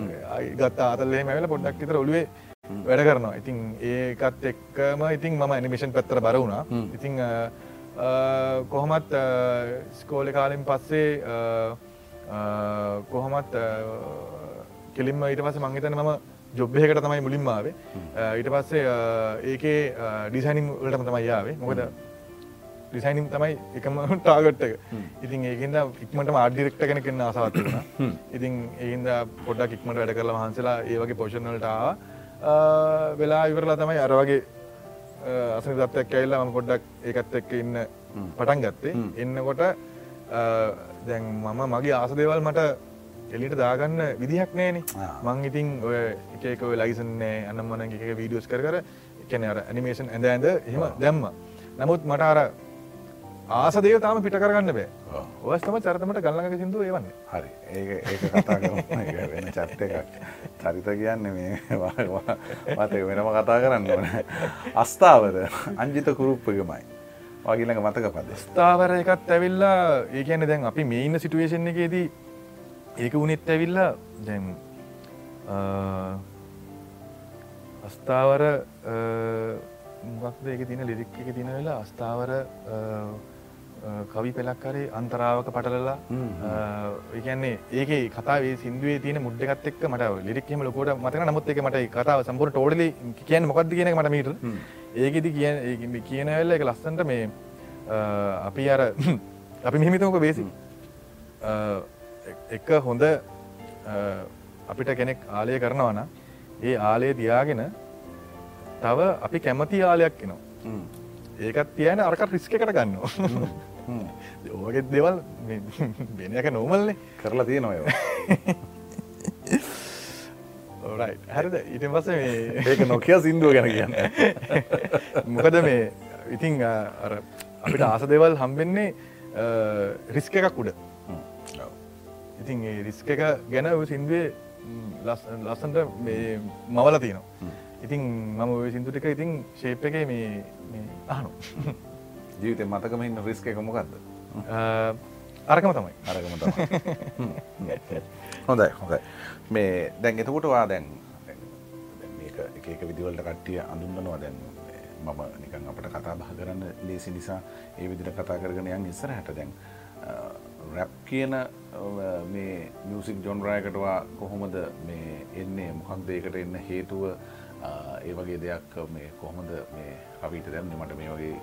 ගත් අතල්ලේ මැවල පොඩ්ඩක් විතර ඔලුවේ වැඩ කරනවා. ඉතින් ඒකත් එක්කම ඉතින් මම ඇනිමිෂන් පැත්තර බර වුණා. ඉතිං කොහොමත් ස්කෝල කාලින් පස්සේ කොහොමත් කෙලින්ම ඊට පස මංහිතන මම ජොබ්බයකට තමයි මුලින්මාවේ ඊට පස්සේ ඒකේ ඩිසයිනිම් වලටම තමයි යාවේ මොකද ඩිසයිනිම් තමයි එකම ටාගට්ටක ඉතින් ඒකද ඉක්මට ආඩිරෙක්ට කෙන කෙන අසාවත් වුණ ඉතින් ඒහින්ද පොඩ්ඩක් ඉක්මට වැඩ කරලා වහන්සලා ඒවගේ පෝෂණල්ටාව වෙලා ඉවරලා තමයි අර වගේ අසනි දත්තයක් ඇල්ලා ම පොඩ්ඩක් ඒකත් එක්ක ඉන්න පටන් ගත්තේ. එන්නකොට දැන් මම මගේ ආසදේවල් මට එලිට දාගන්න විදිහක් නෑන මං ඉතින් ඔය එකක ලයිසන්නේ අන්නම්මන එක වීඩියෝස් කර කර කැන අර ඇනිමේෂන් ඇඳ ඇඳ එහෙම දැම්ම. නමුත් මට අර ආසදේ තාම පිට කරගන්න බෑ. ඔවස්තම චරතමට ගල්ලඟ සිින්දුව ඒවන්න හරි. ඒ ඒ කතා වෙන චත්ත එකක්. චරිත කියන්න මේ මත වෙනම කතා කරන්න ඕන. අස්ථාවර අංජිත කුරුප්පගමයි වගිලඟ මතක පද? ස්ථාවර එකත් ඇවිල්ලා ඒ කියන්න දැන් අපි මේ ඉන්න සිටුවේෂන් එකේදී ඒක උනෙත් ඇවිල්ලා දැම් අස්ථාවර මොකක්ද? ඒක තින ලිරික් එක තින වෙලා අස්ථාවර කවි පෙලක් කරේ අන්තරාවක පටලලා ඒකන්නේ ඒක කතාවේ සිින්දුවේ තියෙන මුඩ්ඩගත් එක් මට ලිරික්ම ලොකොට මතක නමුත් එක මට කතාව සම්පුර ටෝඩලි කියන මොකක්ද කියන මට මීට ඒකෙදි කිය කියන වෙල්ල එක ලස්සන්ට මේ අපි අර අපි මිහිමිතමක බේසි එක හොඳ අපිට කෙනෙක් ආලය කරනවන ඒ ආලය තියාගෙන තව අපි කැමති ආලයක් එනවා ඒකත් තියන අරකට රිස්ක එකට ගන්න ඕගෙත් දෙවල් වෙනක නොමල්න්නේ කරලා තිය නොය හරිද? ඉට පස ඒක නොකිය සිින්දුව ගැන කියන්න. මොකද මේ ඉතිං අපිට ආස දෙවල් හම්බෙන්නේ රිස්ක එකක් උඩ. ඉතින් රිස්ක එක ගැන සින්දුවේ ලස්සන්ට මවල තියනවා ඉතින් මම ඔය සිින්දු ටික ඉතින් ශේප් එක මේ අහනු ජීවිතය මතකම ඉන්න රිස්ක එක මොකක්ද අරකම තමයි. අරකම තමයි. හොඳයි හොඳයි. මේ දැන් එතකොටවා දැන් එක එක විදිවලට කට්ටිය අඳුන්ගනවා දැන් මම නිකන් අපට කතා බහ කරන්න ලේසි නිසා ඒ විදිට කතා කරගෙන යන් ඉස්සරහට දැන් රැප් කියන මේ මියසික් ජොන්රයකටවා කොහොමද මේ එන්නේ? මොකක්ද ඒකට එන්න හේතුව ඒ වගේ දෙයක් මේ කොහොමද මේ කවිට දැම්න්නේ මට මේ වගේ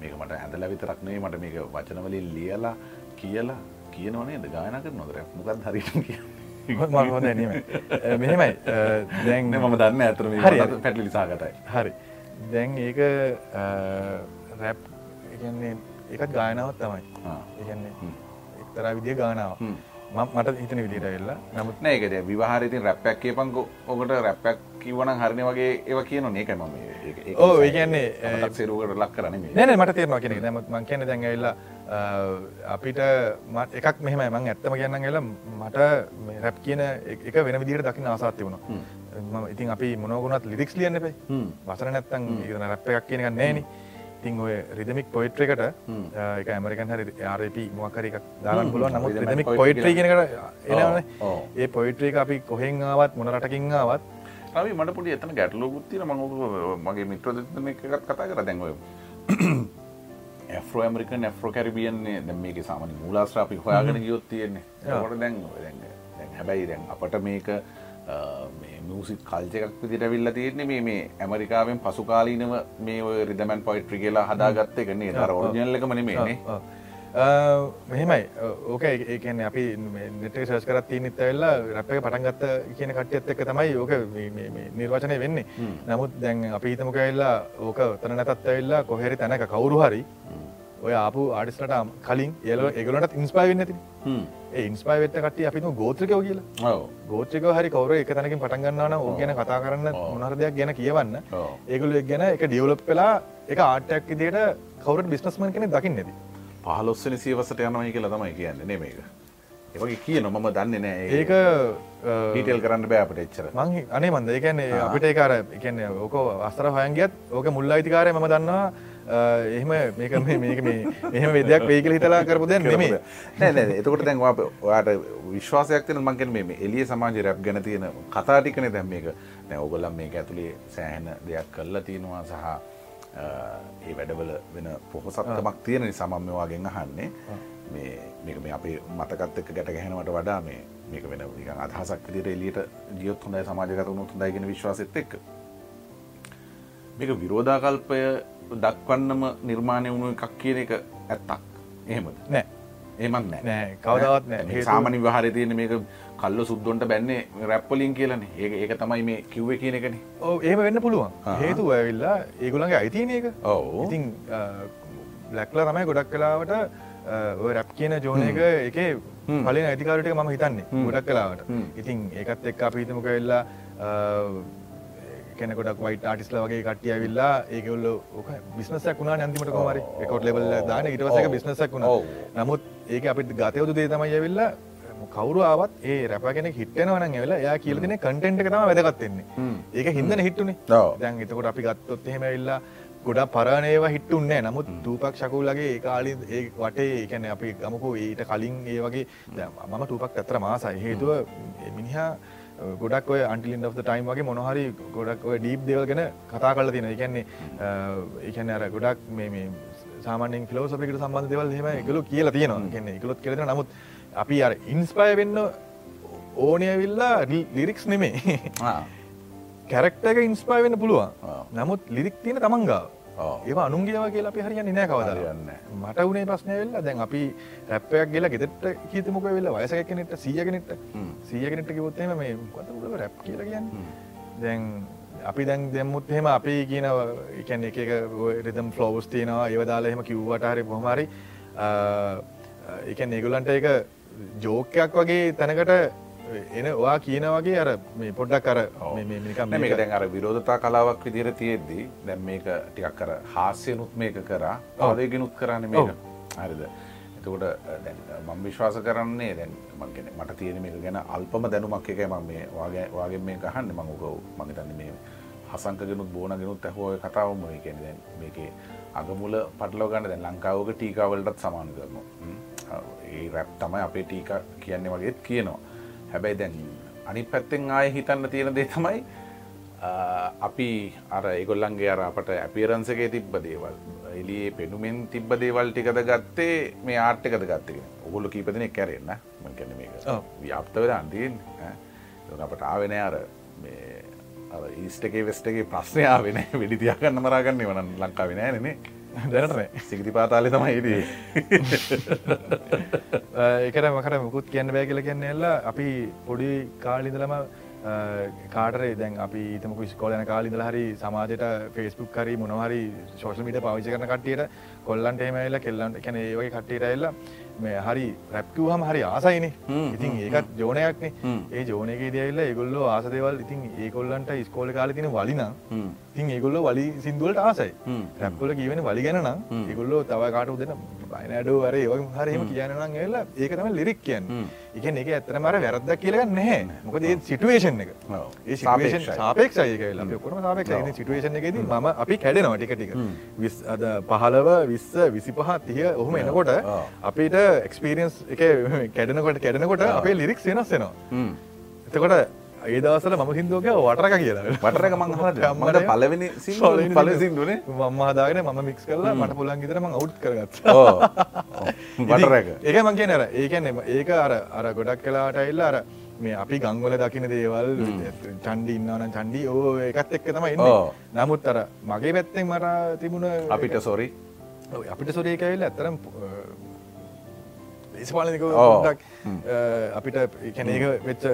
මේක මට ඇඳල විතරක් නෙවෙයි මට මේක වචනවලින් ලියලා කියලා කියනවනේ ද ගායනා කරනවද රැප්? මොකක්ද හරියට කියන්නේ? හොඳ මෙහෙමයි. දැන් මම දන්න ඇතර හරි පැටලි ලිසාගතයි හරි. දැන් ඒක රැප් එකන්නේ එකත් ගායනාවත් තමයි. ඒන්නේ එක්තරා විදිිය ගානාව මට හිතන විදිට වෙල්ලා නමුත් නෑකද විවාහරතින් රැප්පැක් කියපංකු ඔකට රැප්පැක් කිවන හරණ වගේ ඒව කියන ඒක මම ඕ ඒ කියන්නේ සෙරුවට ලක් කරන නැන මට තේරවා කෙනෙ නමුත් මං කියන දැන්ගවෙල්ලා අපිට මට එකක් මෙහම මං ඇත්තම කියන්න කියලා මට රැප් කියන එක වෙන විදිට දකින්න ආසාත් තිබුණා. ඉතින් අපි මොනගුණත් ලිරික්ස් ලියන්න පේ වසර නැත්තන් ඉරන රැප් එකක් කියන එක නෑනේ ඉතින් ඔය රිදමික් පොයිට්‍ර එකට එක ඇමරිකන් හරි ආරප මොකර එකක් දාගන්න පුළුවන්. නමුත් රිදමික් පොයිට්‍රී කියනකට එනවන. ඒ පොයිට්‍රී අපි කොහෙන් ආවත් මොන රටකින් ආවත්. රවි මට පොඩි එතන ගැටලු ගුත්තින මඟ මගේ මිත්‍ර එකත් කතා කර දැන්වය ඇෆ්‍රෝ ඇමරිකන් ඇෆ්‍රෝ කැරිබියන්නේ දැ මේක සාමනි මුලාස්්‍රාපි හොයාගෙන ගියොත් තියෙන්නේ. ට දැන් දැන් හැබැයි දැන් අපට මේක මියසික් කල්චයක් විදිට විල්ල තියෙන්නේ මේ මේ ඇමරිකාවෙන් පසුකාලීනව මේ ඔය රිදමන් පොයිට්‍රි කියලා හදාගත්ත එකන්නේ දර ඕජනල්ලකමන මේනේ මෙහෙමයි. ඕක ඒකන අපි නෙට සස් කරත් තියනිත් ඇල්ලා රැප්ක පටන්ගත්ත කියන කට්ටියත් එක්ක තමයි ඕක නිර්වචනය වෙන්නේ. නමුත් දැන් අපි හිතමක එල්ලා ඕක තන නැතත් ඇල්ලා කොහෙරි තැනක කවුරු හරි ඔය ආපු ආඩිස්ලට කලින් ඒල ඒගලට ඉන්ස්පයි වෙන්න ඇති ඉන්ස්පයි වෙත්ත කටේ අපි ගෝත්‍රකයෝ කියලා. ගෝත්‍රක හරි කවර එක තැනකින් පටන්ගන්නන ඕ ගැන කතා කරන්න මොනරදයක් ගැන කියවන්න. ඒගොල ගැන එක ඩියවලප් වෙලා එක ආටයක් ඉදිට කවරට බිස්නස්මන් කෙන දකින්න නැති. පහලොස්සන සියවසට යනමයි කියලා තමයි කියන්න නෙමේක ඒවගේ කියන මම දන්නේ නෑ ඒක ටල් කරන්න බෑපට එච්චර. මං අනේ මන්ද ඒකන්නේ අපිට ඒකාර එකන්නේ ඕක අස්තර හයන්ගියත් ඕක මුල්ල අයිතිකාරය ම දන්නවා එහෙම මේක මේක මෙහම විදයක් වේ කියල හිතලා කරපු දැන් නෙමේ නෑ එතකොට දැන් වාට විශ්වාසයක් තියෙන මං කියන්නේ මේ එළිය සමාජ රැප් ගැන තියෙන කතා ටිකනේ දැන් මේක. දැන් ඕගොල්ලන් මේක ඇතුලේ සෑහෙන දෙයක් කරලා තියෙනවා සහ ඒ වැඩවල වෙන පොහොසත්කමක් තියෙන නිසා මම මේ වගේ අහන්නේ මේ මේක මේ අපේ මතකත් එක්ක ගැට ගැහෙනවට වඩා මේ මේක වෙන නිකන් අදහසක් විදිහට එළියට ගියොත් හොඳයි සමාජගත වුණොත් හොඳයි කියන විශ්වාසෙත් එක්ක මේක විරෝධාකල්පය දක්වන්නම නිර්මාණය වුණු එකක් කියන එක ඇත්තක්. එහෙමද? නෑ. ඒමත් නෑ. කවදවත් නෑ. සාමනි විහාරය තියෙන මේක කල්ල සුද්දොන්ට බැන්නේ රැප්පලින් කියලන. ඒ ඒක තමයි මේ කිව්ව කියන එකන. ඕ ඒම වෙන්න පුළුවන්. හේතු ඇවිල්ලා ඒගුලන්ගේ අයිතින එක ඕ ඉතින් බ්ලක්ල තමයි ගොඩක් කලාවට රැප් කියන ජෝන එක එක පලින් අයිතිකාරට ම හිතන්නේ ගොඩක් කලාවට ඉතින් ඒකත් එක් අපි හිතමක වෙල්ලා කෙනකොට වයිට ආටිස්ල වගේ කටිය විල්ලා ඒකවල්ල ඕක බිස්නසක් වුණා නැතිමට කොමරි එකොට් ලෙබල් දාන ඉටවසක බිස්නසක් වුණ. නමුත් ඒක අපිට ගතයවතු දේ තමයි ඇවිල්ලා කවරු ආවත් ඒ රැප කෙනෙ හිටනවන ඇවෙලා යා කියලතින කටෙන්ට් එකතම වැදගත්තෙන්නේ ඒක හිදන හිටුනේ දැන් එතකොට අපි ගත්තොත් එහෙම වෙල්ලා ගොඩ පරණයව හිටුන්නේ නමුත් දූපක් ශකුල්ලගේ ඒ කාලි ඒ වටේ ඒකැන අපි ගමකෝ ඊට කලින් ඒ වගේ මම ටූපක් ඇතර මාසයි හේතුව මිනිහා ගොඩක් ඔය අන්ටිලින් of ටයිම් වගේ මොනහරි ගොඩක් ඔය ඩීප් දෙවල් ගැන කතා කල තින එකන්නේ එකන අර ගොඩක් මේ සාමානෙන් ෆිලෝසපිකට සම්බන්ධ දෙවල් හෙම එකලු කියලා තියෙනවා. කියන්නේ එකලොත් කෙරෙන නමුත් අපි අර ඉන්ස්පය වෙන්න ඕනය විල්ලා ලිරික්ස් නෙමේ කැරක්ටක ඉන්ස්පයි වෙන්න පුළුවන්. නමුත් ලිරික් තියෙන තමන්ගාව ඒවා අනුන්ගේව කියලා අපි හරියන්නේ නෑ කවදාරයන්න මට උනේ ප්‍රශ්නය වෙල්ලා දැන් අපි රැප්පයක් ගේලා ගෙදරට කීතමුක වෙල්ලා වයසක කෙනෙක්ට 100 කෙනෙක්ට. 100 කෙනෙක්ට කිව්වොත් එහෙම මේ මොකද උඩ රැප් කියලා කියන්නේ? දැන් අපි දැන් දෙමුත් එහෙම අපි කියන ඒ කියන්නේ එක එක රිදම් ෆ්ලෝස් තියෙනවා. ඒව දාලා එහෙම කිව්වට හරි කොහොම හරි ඒ කියන්නේ ඒගොල්ලන්ට ඒක ජෝක් එකක් වගේ තැනකට එන වා කියන වගේ අර මේ පොඩ්ඩක් අර මේක දැන් අර විරෝධතා කලාවක් විදිහට තියෙද්දි දැන් මේක ටිකක් අර හාස්‍යනුත් මේක කරා. ආවේගනුත් කරන්නේ මේක. හරිද? එතකොට මම විශ්වාස කරන්නේ දැන් කියන්නේ මට තියෙන මේක ගැන අල්පම දැනුමක් එකයි මම මේ වාගේ වාගේ මේක අහන්නේ. මම ඔක මම හිතන්නේ මේ හසංකගෙනුත් බෝනගෙනුත් ඔය කතාවම ඒ කියන්නේ දැන් මේකේ අගමුල පටලව ගන්න දැන් ලංකාවක ටීකා වලටත් සමාන කරනවා. ඒ රැප් තමයි අපේ ටීකා කියන්නේ වගේත් කියනවා හැබැයි දැන් අනි පැත්තෙන් ආය හිතන්න තියෙන දේ තමයි අපි අර ඒගොල්ලන්ගේ අර අපට ඇපියරන්සගේ තිබ්බ දේවල් එලියේ පෙනුමෙන් තිබ්බ දේවල් ටිකද ගත්තේ මේ ආර්ටකද ගත්තගෙන ඔගොල්ල කීපදන කැරෙන්න. මකැන මේක ව්‍යාප්ත වෙලා අන්තියෙන් අපට ආවෙන අර මේ ඊස්ටගේ වෙස්ටගේ ප්‍රශ්නයා වෙන වෙඩිතියාගන්න මරාගන්න වන ලංකාව නෑනේ දැනට සිගිති පාතාලි තමයි හිටිය ඒකට මකට මුකුත් කියන්න බෑ කියල කියන්න එල්ලා අපි පොඩි කාලිදලම කාටරේ දැන් අපි තමක ස්කෝලන කාලිදල හරි සමාජයට ෆෙස්බුක් කරි මොනහරි ශෝෂ මිට පවිච කරන කටියට කොල්ලන්ට එමයිල්ල කෙල්ලන්ට කැන ඒවගේ කට්ටියට එල්ලා මේ හරි රැප්කිවහම හරි ආසයින. ඉතින් ඒකත් ජෝනයක්නේ ඒ ජෝනයගේ දයල්ල ඒගොල්ලෝ ආසදේවල් ඉතින් ඒකොල්ලන්ට ස්කෝල කාල තින වලින ඉතින් ඒගොල්ල වලි සිින්දුවලට ආසයි. රැප්පොල කියවෙන වලි ගැනනම් ඒගොල්ලෝ තව කාට උදෙන බයිනඩෝ වර ඒවගේ හරිම කියනනම් එල්ලා ඒකතම ලිරික් කියන්න. එක එක ඇත්තන මර වැරද්ද කියලගන්න නැහැ. මොකද ඒ සිටුවේෂන් එක. ඒ සාපේක්ෂයක කොම සාපේක්ෂ සිටුවේෂන් එකද ම අපි කැඩෙනවා ටික ටික. විස් අද පහලව විස්ස විසි පහ තිය ඔහොම එනකොට අපිට එක්ස්පිරියන්ස් එක කැඩනකොට කැඩනකොට අපේ ලිරික් වෙනස්සෙනවා එතකොට ඒ දවසල මම සිින්දුවක වටරක කියලා. වටරක මං මට පලවෙනි පල සිින්දුවනේ. මම්මාදාගෙන මම මික්ස් කරලා මට පුලන් ගෙතර මං අවු් කරගත් වටරක ඒක මං කියනර ඒකන්නේ ඒක අර අර ගොඩක් කලාට එල්ල අර මේ අපි ගංගොල දකින දේවල් චන්ඩි ඉන්නවන චන්ඩි ඕ එකත් එක්ක තමයි නමුත් අර මගේ පැත්තෙන් මර තිබුණ අපිට සොරි අපිට සොරේකඇල්ල ඇතරම් දේශපාලනික අපිට කැන ඒක වෙච්ච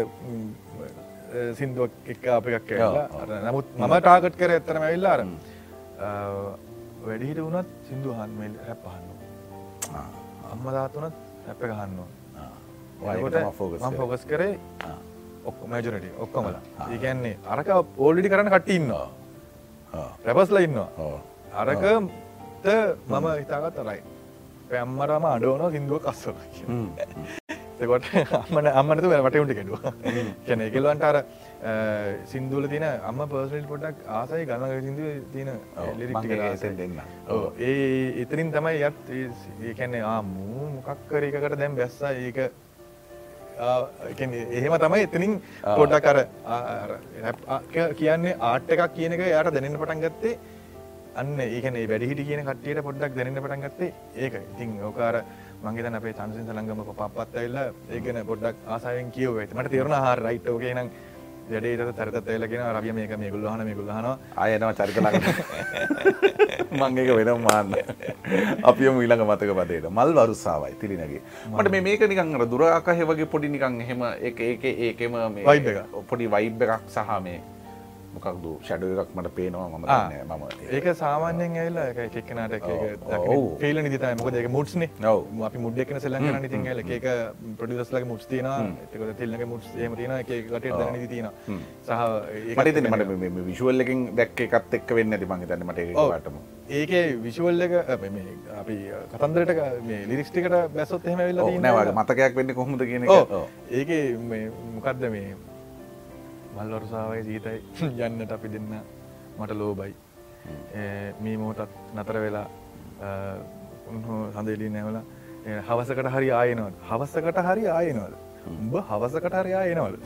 සිින්දුවක් එක් අප එකක් නමුත් මම ටාගට් කර ඇත්තරම ඇල්ලාර වැඩිහිට වුණත් සිින්දු හන්මල් හැප් පහන්න අම්ම දාතුනත් හැප ගහන්නවා ෆෝකස් කරේ. ඔක්කො මජනට ඔක්කොමල ඒකන්නේ අරක ඕල්ඩි කරන්න කට්ටඉන්නවා රැපස්ල ඉන්නවා. අරක මම හිතාගත් රයි. පැම්මරම අඩෝන සිින්දුව කස්සල එකොට අම්මන අම්මනතු වැටුන්ට කෙඩුව. කැන එකෙල්වන්ට අර සිින්දුල තින අම්ම පර්සල් පොටක් ආසයි ගන්න සිින්දුව තියන දෙන්න ඒ එතරින් තමයි යත් ඒකැන්නේ ආමූ මොකක්කරකකට දැම් බැස්සා ඒක එහෙම තමයි එතනින් පොඩ්ඩ කර කියන්නේ ආට් එකක් කියන එක යාට දැනෙන පටන් ගත්තේ අන්න ඒකන වැඩිහිට කියන කට්ටියට පොඩ්ඩක් දැනෙන පටන් ගත්තේ ඒක ඉතින් ඕකාර මංගේතන අපේ චන්සින් සලංගම පපත් ඇල්ල ඒගෙන පොඩ්ඩක් ආසායෙන් කියව ඇති මට තේරුණ හා රයිට් ෝකේනම් වැඩේට තරත එලගෙන රබිය මේක මේ ගුල්ලහන මේ ගුල්ලහන අයනවා චරිතලග මංගේක වෙනම් මාන්න. අපියම ඊළඟ මතක පදේට. මල් වරුසාාවයි තිරිනගේ. මට මේ මේක නිකං දුරාකහෙ වගේ පොඩි නිකං එහෙම එක ඒක ඒකෙම පොඩි වයිබ් එකක් සහ මේ මොකක්දු ෂඩ එකක් මට පේනවා ම මම ඒක සාමාන්‍යෙන් ඇල්ල එකක්නට පේල නිතයි මොක ඒක මුට්න නව අපි මුඩ්ඩක්න සෙල්ලන්න නිතින් ඇල එක ප්‍රඩිදස්ලගේ මුට් තින එතක තිල්ලක මුට් ම තින එකට දන තින සහ මට මට විශුවල් එකින් දැක්ක එකත් එක් වෙන්න ඇති මගේ තන්න මට ඒටම ඒක විශුවල් එක අපි කතන්දරට ලිරික්ටිකට බැසොත් එහෙම වෙල්ලා නවාට මතකයක් වෙන්න කොහොමද කියන ඒක මොකක්ද මේ මල්වරුසාාවයි ජීතයි යන්නට අපි දෙන්න මට ලෝබයි මේ මෝටත් නතර වෙලා උන්හෝ සඳලී නැවල හවසකට හරි ආයනවද හවසකට හරි ආයනවද උඹ හවසකට හරි ආයනවද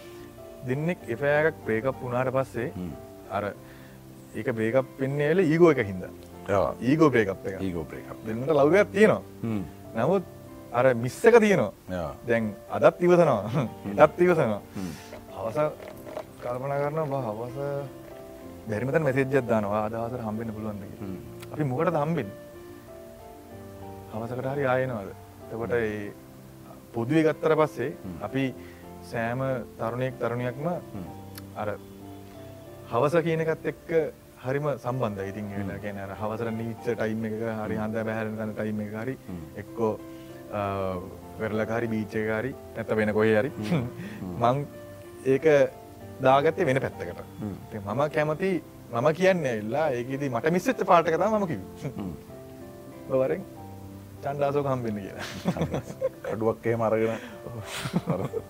දෙන්නෙක් එපෑයක් ප්‍රේකප් වුණාට පස්සේ අර ඒක බ්‍රේකප් වෙන්නේ වෙල ඊගෝ එක හින්ද. ඊගෝ බ්‍රේකප් එක. ඊගෝ බ්‍රේකප් දෙන්නට ලව්ගයක් තියෙනවා. නමුත් අර මිස්සක තියෙනවා. දැන් අදත් ඉවසනවා. ඉටත් ඉවසනවා අවස කල්පන කරන හවස බැරිමතන් මෙසේජ්ජත් දානවා. අදහසර හම්බෙන්න්න පුළුවන්ද අපි මොකට හම්බෙන් හවසකට හරි ආයනවාද? තකොට ඒ පොදුවේ ගත්තර පස්සේ අපි සෑම තරුණයෙක් තරුණයක්ම අර හවස කියනකත් එක්ක හරිම සම්බන්ධ ඉතින් වෙලා කියන හවසර නීච්ච ටයිම් එක හරි හන්ද බැහරන තන ටයිම් එක හරි එක්කෝ වෙරලකාරි බීච්චකාරි ඇත වෙන කොයි හරි මං ඒක දාගත්තේ වෙන පැත්තකට. මම කැමති මම කියන්න එල්ලා ඒකදී මට මිස්සච්ච පාටකතා මම කිව බවරෙන් චන්ඩාසෝක හම්බෙන්න කියලා. කඩුවක්කේ මරගෙන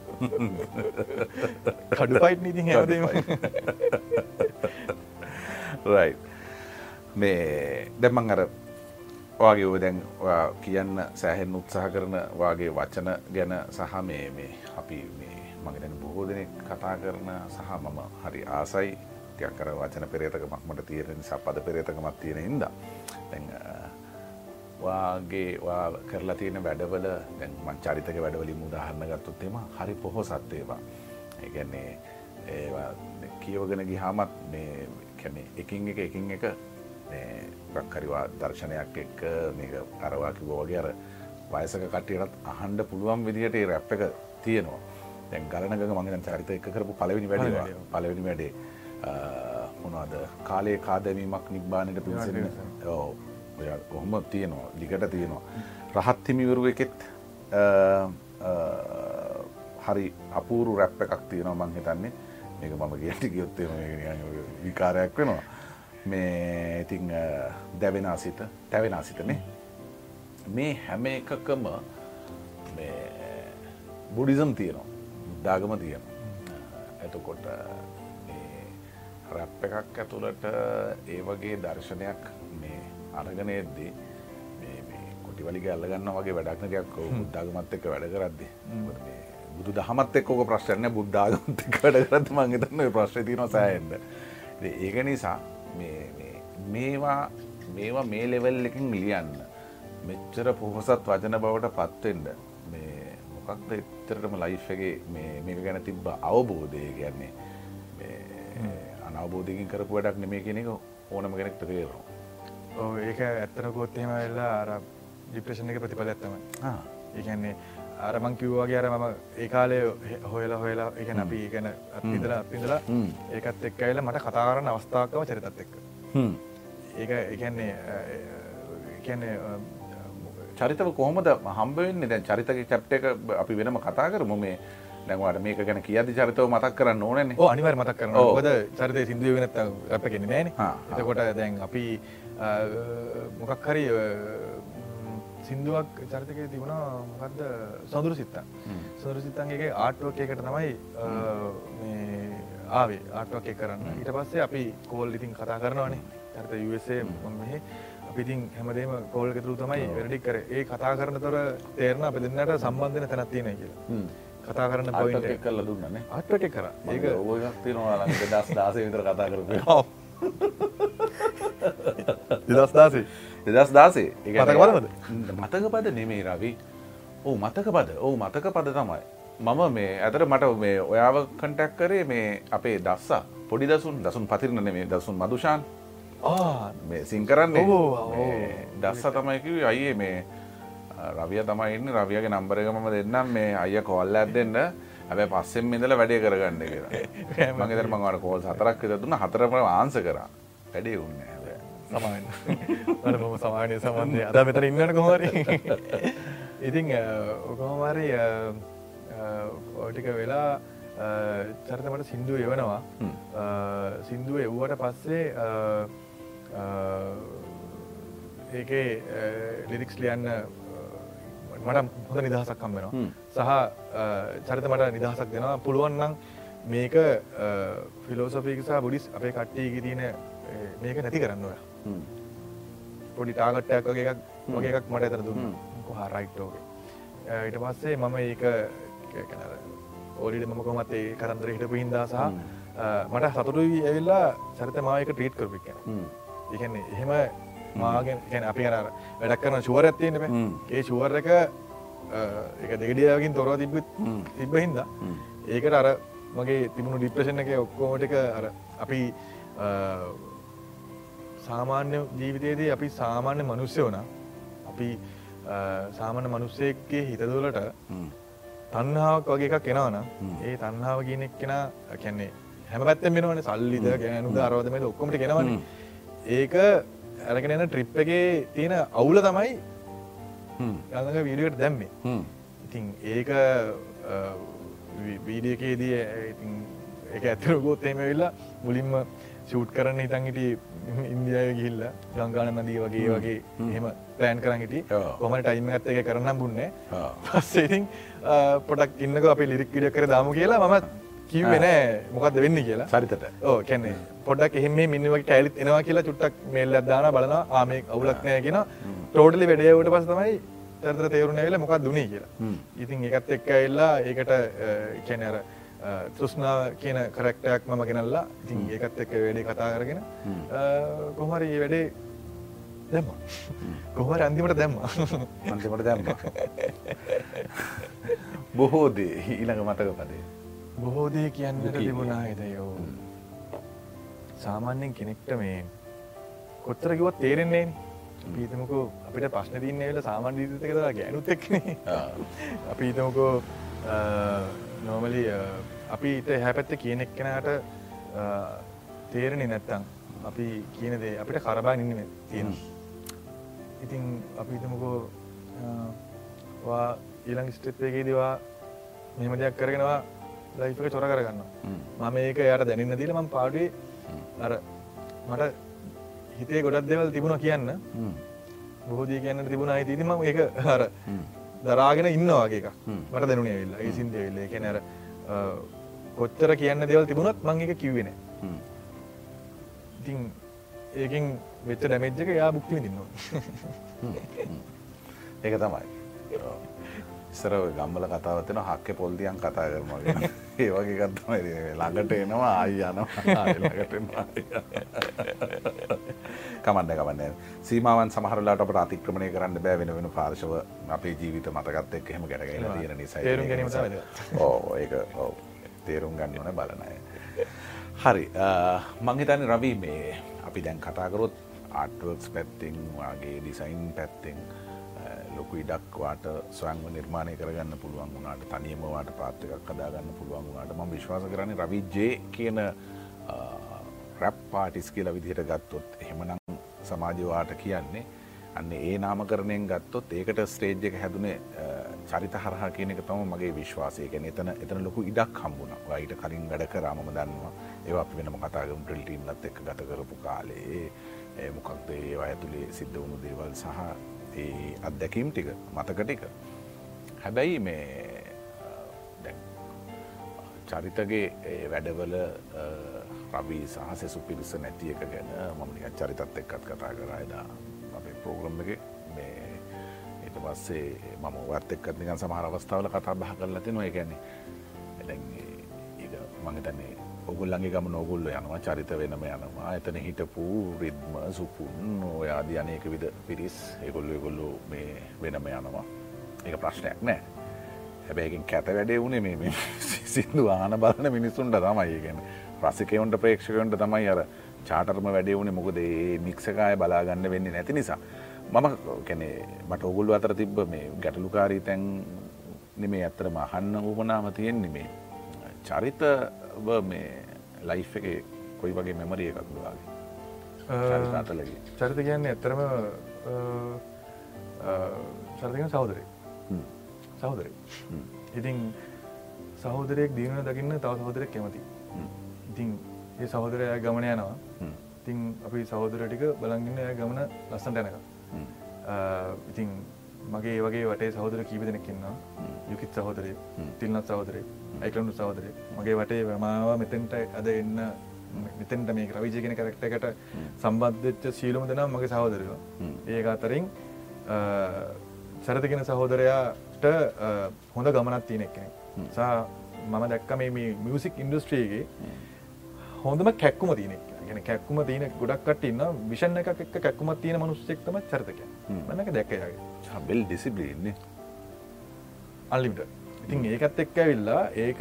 කඩු පයිට් නීති හැදීම රයි මේ දැම්මන් අර වගේ ඔය දැන් කියන්න සෑහෙන් උත්සාහ කරන වගේ වචන ගැන සහ මේ මේ අපි මේ මගේ දැන් බොහෝ දෙනෙක් කතා කරන සහ මම හරි ආසයි ටිකක් අර වචන පෙරේතකමක් මට තියෙන නිසා පද පෙරේතකමක් තියෙන හින්දා දැන් වාගේ වා කරලා තියෙන වැඩවල දැන් මං චරිතක වැඩවලින් උදාහරණ ගත්තොත් එම හරි පොහොසත් ඒවා. ඒ කියන්නේ ඒවා කියවගෙන ගියාමත් මේ කියන්නේ එකින් එක එකින් එක ගක්කරිවා දර්ශනයක් එක්ක මේක අරවා කිව්වා වගේ අර වයසක කට්ටියටත් අහන්න පුළුවන් විදිහට ඒ රැප් එක තියෙනවා. දැන් ගලනගක මම දැන් චරිත එක කරපු පළවෙනි වැඩේ පළවෙනි වැඩේ. මොනවද? කාලේ කාදැවීමක් නිබ්බානයට පිවිසෙන ඔව්. ඔය කොහොම තියෙනවා? ලිකට තියෙනවා? රහත් හිමිවරු එකෙත් හරි අපූරු රැප් එකක් තියෙනවා මං හිතන්නේ. මේක මම කියට ගියොත්තේ විකාරයක් වෙනවා. මේ ඉතිං දැවෙන සිත තැවෙන සිතනේ මේ හැම එකකම බුඩිසම් තියෙනවා බුද්ධාගම තියෙනවා. එතකොට රැප් එකක් ඇතුළට ඒ වගේ දර්ශනයක් මේ අරගෙන එද්දී කොටිවලිග අල්ලගන්න වගේ වැඩක්නකයක් බුද්ධාගමත් එක්ක වැඩ කරද්දි. බුදු දහමත් එක්කෝක ප්‍රශ්නය බුද්ධාගමත් එක්ක වැඩ කරත් මංගතන්න ප්‍රශ්න තින සෑන්ද ඒක නිසා මේවා මේවා මේ ලෙවල් එකින් ලියන්න මෙච්චර පොහොසත් වචන බවට පත්වෙන්ඩ මේ මොකක්ද එතරටම ලයිෆ්ගේ මේක ගැන තිබ්බ අවබෝධය කියන්නේ? අනවබෝධයකින් කරපු වැඩක් නෙමේ කෙනෙක ඕනම කෙනෙක්ට තේරවා ඒක ඇත්තනකොත්තේම වෙල්ලා අර ඩිප්‍රේෂන් එක ප්‍රතිඵල ඇත්තම ඒකන්නේ අරමං කිව්වාගේ අර මම ඒ කාලය හොයලා හොයලා එක අපි ගැන අත්විදලා අපිදලා ඒකත් එක් ඇල මට කතාරන්න අවස්ථාකව චරිතත් එක්ක. ඒක එකන්නේ එකන්නේ චරිතව කොහොමද හම්බවෙන්නේ දැන් චරිතක චැප්ට එක අපි වෙනම කතා කරමු මේ. දැන්වාට මේක ගැන කියද චරිතව මතක් කරන්න ඕනන අනිවර් මතක් කරන ොද චරිතය සිින්දුව වෙනත් අප කෙනෙ නෑන. එතකොට දැන් අපි මොකක් හරි සිින්දුවක් චරිතක තිබුණා මොකක්ද සඳුරු සිත්තා සොරු සිත්තන්ගේ ආටුවක් එකට තමයි ආවේ ආටුවක් එක කරන්න. ඊට පස්සේ අපි කෝල් ඉතින් කතා කරනවානේ. චරිත යුසේ මෙහි අපිතින් හැමදේම කෝල් ගෙතුරු තමයි වැඩි කර. ඒ කතා කරන තොර තේරන අප දෙන්නට සම්බන්ධන තැනත් තියෙන කියලා. කතා කරන්න පොයිට කල්ල දුන්නන්නේ අට්ට කර. ඒක ඔගක් තිනවා දස් දාසය විතර කතා කරපය දෙදස් දාසේ දෙදස් දාසේ මතකපද මතක පද නෙමේ රවි. ඕ මතක පද ඕ මතක පද තමයි. මම මේ ඇතර මට මේ ඔයාව කටක් කරේ මේ අපේ දස්සා. පොඩි දසුන් දසුන් පතිරන මේ දසුන් මදුෂාන් මේ සිංකරන්න දස්ස තමයිකිව අයියේ මේ රවිය තමයින්න රවියගේ නම්බරගමම දෙන්නම්. මේ අය කොල්ල ඇත් දෙන්න. ඇබැ පස්සෙන් ඉඳල වැඩේ කරගන්න කියලා. මගේතර මඟට කෝල් සතරක් දුන්න. හතරම ආන්ස කරා. වැඩේ උන්න සමාන මම සමානය සමන්ධය අද මෙතර ඉන්නට කොහරි ඉතිං ඔකොහොමරි ඕටික වෙලා චරිතමට සිින්දුව එවනවා. සිින්දුව එව්වට පස්සේ ඒකේ ලිරික්ස් ලියන්න මට හොඳ නිදහසක් කම්බෙනවා සහ චරිත මට නිදහසක් දෙනවා. පුළුවන්නම් මේක ෆිලෝසොෆිකසා බුඩිස් අපේ කට්ටයක තියෙන මේක නැති කරන්න ඔය පොඩි ටාගට්ටයක් වගේ එකක් වගේ එකක් මට ඇතර දුන්න. කොහා රයිට්ෝක ඊට පස්සේ මම ඒක ඕලිට මම කොමත් ඒ කරන්දර හිටපු හින්දා සහ මට සතුටුයි ඇවිල්ලා චරිත මායක ට්‍රීට් කරපික් එකන්නේ එහෙම මාගෙන් ගැන අපි අර වැඩක් කරන ශුවර ඇත්තයෙන ඒ ශුවර එක එක දෙගඩියකින් තොරව තිබ තිබ්බ හින්දා ඒකට අර මගේ තිබුණු ඩිප්‍රශණ එක ඔක්කෝමටික අර අපි සාමාන්‍ය ජීවිතයේදී අපි සාමාන්‍ය මනුස්්‍ය වන අපි සාමාන්‍ය මනුස්සයක්ගේ හිතදුලට තන්නාවක් වගේ එකක් කෙනවන ඒ තන්නාව කියනෙක් කෙන කැන්නේ හැම පැත්තෙන් වෙනවන සල්ලිද ගැනුද අරෝධමද ඔක්කොමට කෙනවන ඒක ඇරගෙන එන ට්‍රිප් එකේ තියෙන අවුල තමයි ගඟ වීඩියට දැම්මේ. ඉතින් ඒක වීඩියකේදී එක ඇතරගොත් එම වෙල්ලා මුලින්ම ෂූට් කරන්න හිතන් හිටි ඉන්දියාව ගිහිල්ල ලංකාන නදී වගේ වගේ එහෙම පෑන් කරන්න හිටි. කොම ටයිම ඇත්ත එක කරන්න බුන්නේ පස්සේතින් පොටක් ඉන්නක අපි ලිරික් විඩිය කර දාමු කියලා මම කිව්වෙන මොකක්ද වෙන්න කියලා. සරිතට ඕ කැන්නේ පොඩක් එහෙම මිනිවගේ ටැලිත් එනවා කියලා චුට්ටක් මේල් අදදාන බලන ආමේ අවුලක් නෑ කියෙන ටෝටලි වැඩේවට පස් තමයි තැතර තේරුණ වෙල මොකක් දුනේ කියලා. ඉතින් එකත් එක්ක එල්ලා ඒකට කැනර තෘෂ්නාව කියන කරක්ටයක් මම ගෙනල්ලා. ඉතින් ඒකත් එක්ක වැඩේ කතා කරගෙන කොහරි වැඩේ දැම්ම. කොහර අන්තිමට දැම්ම. අන්තිමට දැම්ම. බොහෝදේ ඊළඟ මතක පදේ බොහෝදේ කියන්නට තිබුණා හිතයෝ සාමාන්‍යෙන් කෙනෙක්ට මේ කොත්තර කිවත් තේරෙන්නේ පීතමකෝ අපිට ප්‍රශ්න තින්න වෙල සාමාන්‍ය දීතක තර ගැනුත් එක්නේ අපීතමකෝ නෝමලි අපිට හැපැත්ත කියන එක්කෙනට තේරණි නැත්තං අපි කියනදේ අපිට කරබා ඉන්න තියෙන ඉතින් අපිතමකෝ වා ඊළං ස්ටප්යගේ දවා මෙම දෙයක් කරගෙනවා ලයික චොර කරගන්න මම ඒක යට දැනන්න දීල ම පාඩුවේ අර මට හිතේ ගොඩක් දෙවල් තිබුණ කියන්න. බොහෝදී කියන්න තිබුණ අයිතිතිම ඒක හර දරාගෙන ඉන්න වගේ එක මට දැනුනේ වෙල්ලා ඒ සින්දය වෙල්ල එක නැර කොච්චර කියන්න දෙවල් තිබුණත් මං එක කිව්වෙන ඉතින් ඒකින් වෙච්ච ඩැමෙජ්ජක යා බුක්ති විඳන්නවා ඒක තමයි ඉස්සර ගම්බල කතාවත්වෙන හක්ක පොල්දියන් කතා කරමගෙන ඒ වගේ ගත්තම ළඟට එනවා ආයි යනවා. කමන්න කමන්න. සීමාවන් සමහරලාට අපට අතික්‍රමණය කරන්න බෑ වෙන වෙන පාර්ශව අපේ ජීවිත මතකත් එක් එහෙම ගැටගෙන තියෙන නිසා. ඕ ඒක ඔව් තේරුම් ගන්න ඕන බලනය හරි මංහිතන රවී මේ අපි දැන් කතාකරොත් ආටවර්ක්ස් පැත්තිං වගේ ඩිසයින් පැත්තිං ලොකු ඉඩක්වාට ස්වංව නිර්මාණය කරගන්න පුළුවන් වුණට තනියමවාට පාත්තකක් කදාගන්න පුළුවන් වුණට ම විශ්වාස කරන රවිජ්ජය කියන රැප් පාටිස් කියලා විදිහට ගත්තොත් එහෙමනම් සමාජවාට කියන්නේ අන්න ඒ නාමකරණයෙන් ගත්තොත් ඒකට ස්ටේජ් එක හැදුනේ චරිත හරහා කියන එක තම මගේ විශ්වාසය. ගැන එතන එතන ලොකු ඉඩක් හම්බුණ ඊට කලින් වැඩ කරාමම දන්නවා. ඒවා අපි වෙනම කතාගම් ට්‍රිල්ටීම්ලත් එක්ක ගත කරපු කාලේ මොකක්ද ඒවා ඇතුළේ සිද්ධ වුණු දේවල් සහ ඒ අත්දැකීම් ටික මතක ටික. හැබැයි මේ චරිතගේ වැඩවල රබී සහ සෙසු පිරිස නැති එක ගැන මමනික චරිතත් එක්කත් කතා කරයිදා අපේ පෝග්‍රම් එක මේ ඊට පස්සේ මම වත් එක්කත් නිකන් සමහර අවස්ථාවල කතා බහ කරලා තිනවා. ඒ කියන්නේ දැන් ඒක මම හිතන්නේ ඔගුල්ලන්ගේ ගම නොගුල්ල යනවා චරිත වෙනම යනවා. එතන හිටපු රිද්ම සුපුන් ඔයාදී අනේක විද පිරිස් ඒගොල්ලු එගොල්ලු මේ වෙනම යනවා. ඒක ප්‍රශ්නයක් නෑ. හැබැයකින් කැත වැඩේ වුණේ මේ සිින්දු ආන බලන මිනිස්සුන්ට තමයි. ගැන රසිකයවන්ට ප්‍රේක්ෂකයන්ට තමයි අර චාටර්ම වැඩේ වුණේ. මොකද ඒ මික්සකාය බලාගන්න වෙන්නේ නැති නිසා. මම කැනේ මට ඔගුල්ු අතර තිබ්බ මේ ගැටලුකාරී තැන් නෙමේ. ඇත්තරම අහන්න වූමනාම තියෙන් නෙමේ චරිත මේ ලයි් එක කොයි වගේ මෙමරිය එකක් වාගේ අතලගේ. චරිත කියන්නේ ඇත්තරම චරිතක සෞදරය සහෝදරය. ඉතින් සහෝදරයෙක් දියුණ දකින්න තව සහෝදරයක් කැමති ඉතින් ඒ සහෝදරය ගමන යනවා. ඉතින් අපි සහෝදර ටික බලගන්න ය ගමන ලස්සට යනක ඉතින් මගේ වගේ වටේ සහෝදර කීප දෙනෙක්කින්නවා යුකිත් සහෝදරය තිල්න්නත් සහෝදරය ඇකලුණු සහෝදරය මගේ වටේ වමාව මෙතෙන්ට අද එන්න මෙතෙන්ට මේ රවිජය කෙන කරක්ටකට සම්බන්ධච්ච ශීලම දෙනම් මගේ සහෝදරයවා ඒක අතරින් සරතිගෙන සහෝදරයාට හොඳ ගමනත් තියෙනෙක් කෙනෙක් සහ මම දැක්ක මේ මියසික් ඉන්ඩස්ට්‍රියගේ හොඳම කැක්කුම තියන ගෙන කැක්කුම තියන ගොඩක්ට ඉන්න විෂණ එක එක් කැක්කුම තියෙන මනුස්සෙක්තම චරිතක මනක දැක්කයාගේ බෙල් ඩිසිබලින්නේ අල්ලිට ඉතින් ඒකත් එක්ක ඇවිල්ලා ඒක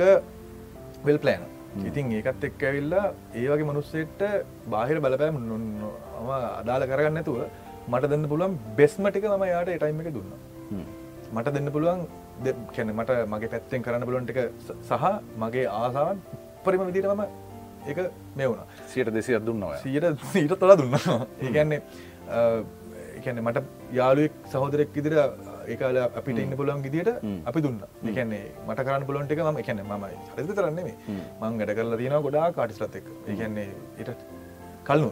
වෙල් ප්ලෑන ඉතින් ඒකත් එක්ක ඇවිල්ලා ඒ වගේ මනුස්සෙට බාහිර බලපෑම ම අදාල කරගන්න ඇතුව මට දෙන්න පුළුවන් බෙස්මටික ම යාට ටයිම එක දුන්න. මට දෙන්න පුළුවන් කැන මට මගේ පැත්තෙන් කරන්න පුළුවන්ටික සහ මගේ ආසාවන් පරිම විදිරම එක මේ වුණ සියට දෙසි අදුන්නවා සීට සීට තොලා දුන්නවා ඒගැන්නේ එකැන මට යාළුවෙක් සහෝදරෙක් ඉදිර ඒකාල අපිට ඉන්න පුළුවන් ගිදිට අපි දුන්න. එකන්නේ මට කරන්න පුලොන්ටික ම එකන මයි හරිත තරන්නේ මං වැඩ කරලා තියෙන ගොඩා කාටිස්ලත් එක් ඒකන්නේ ඉට කල්නු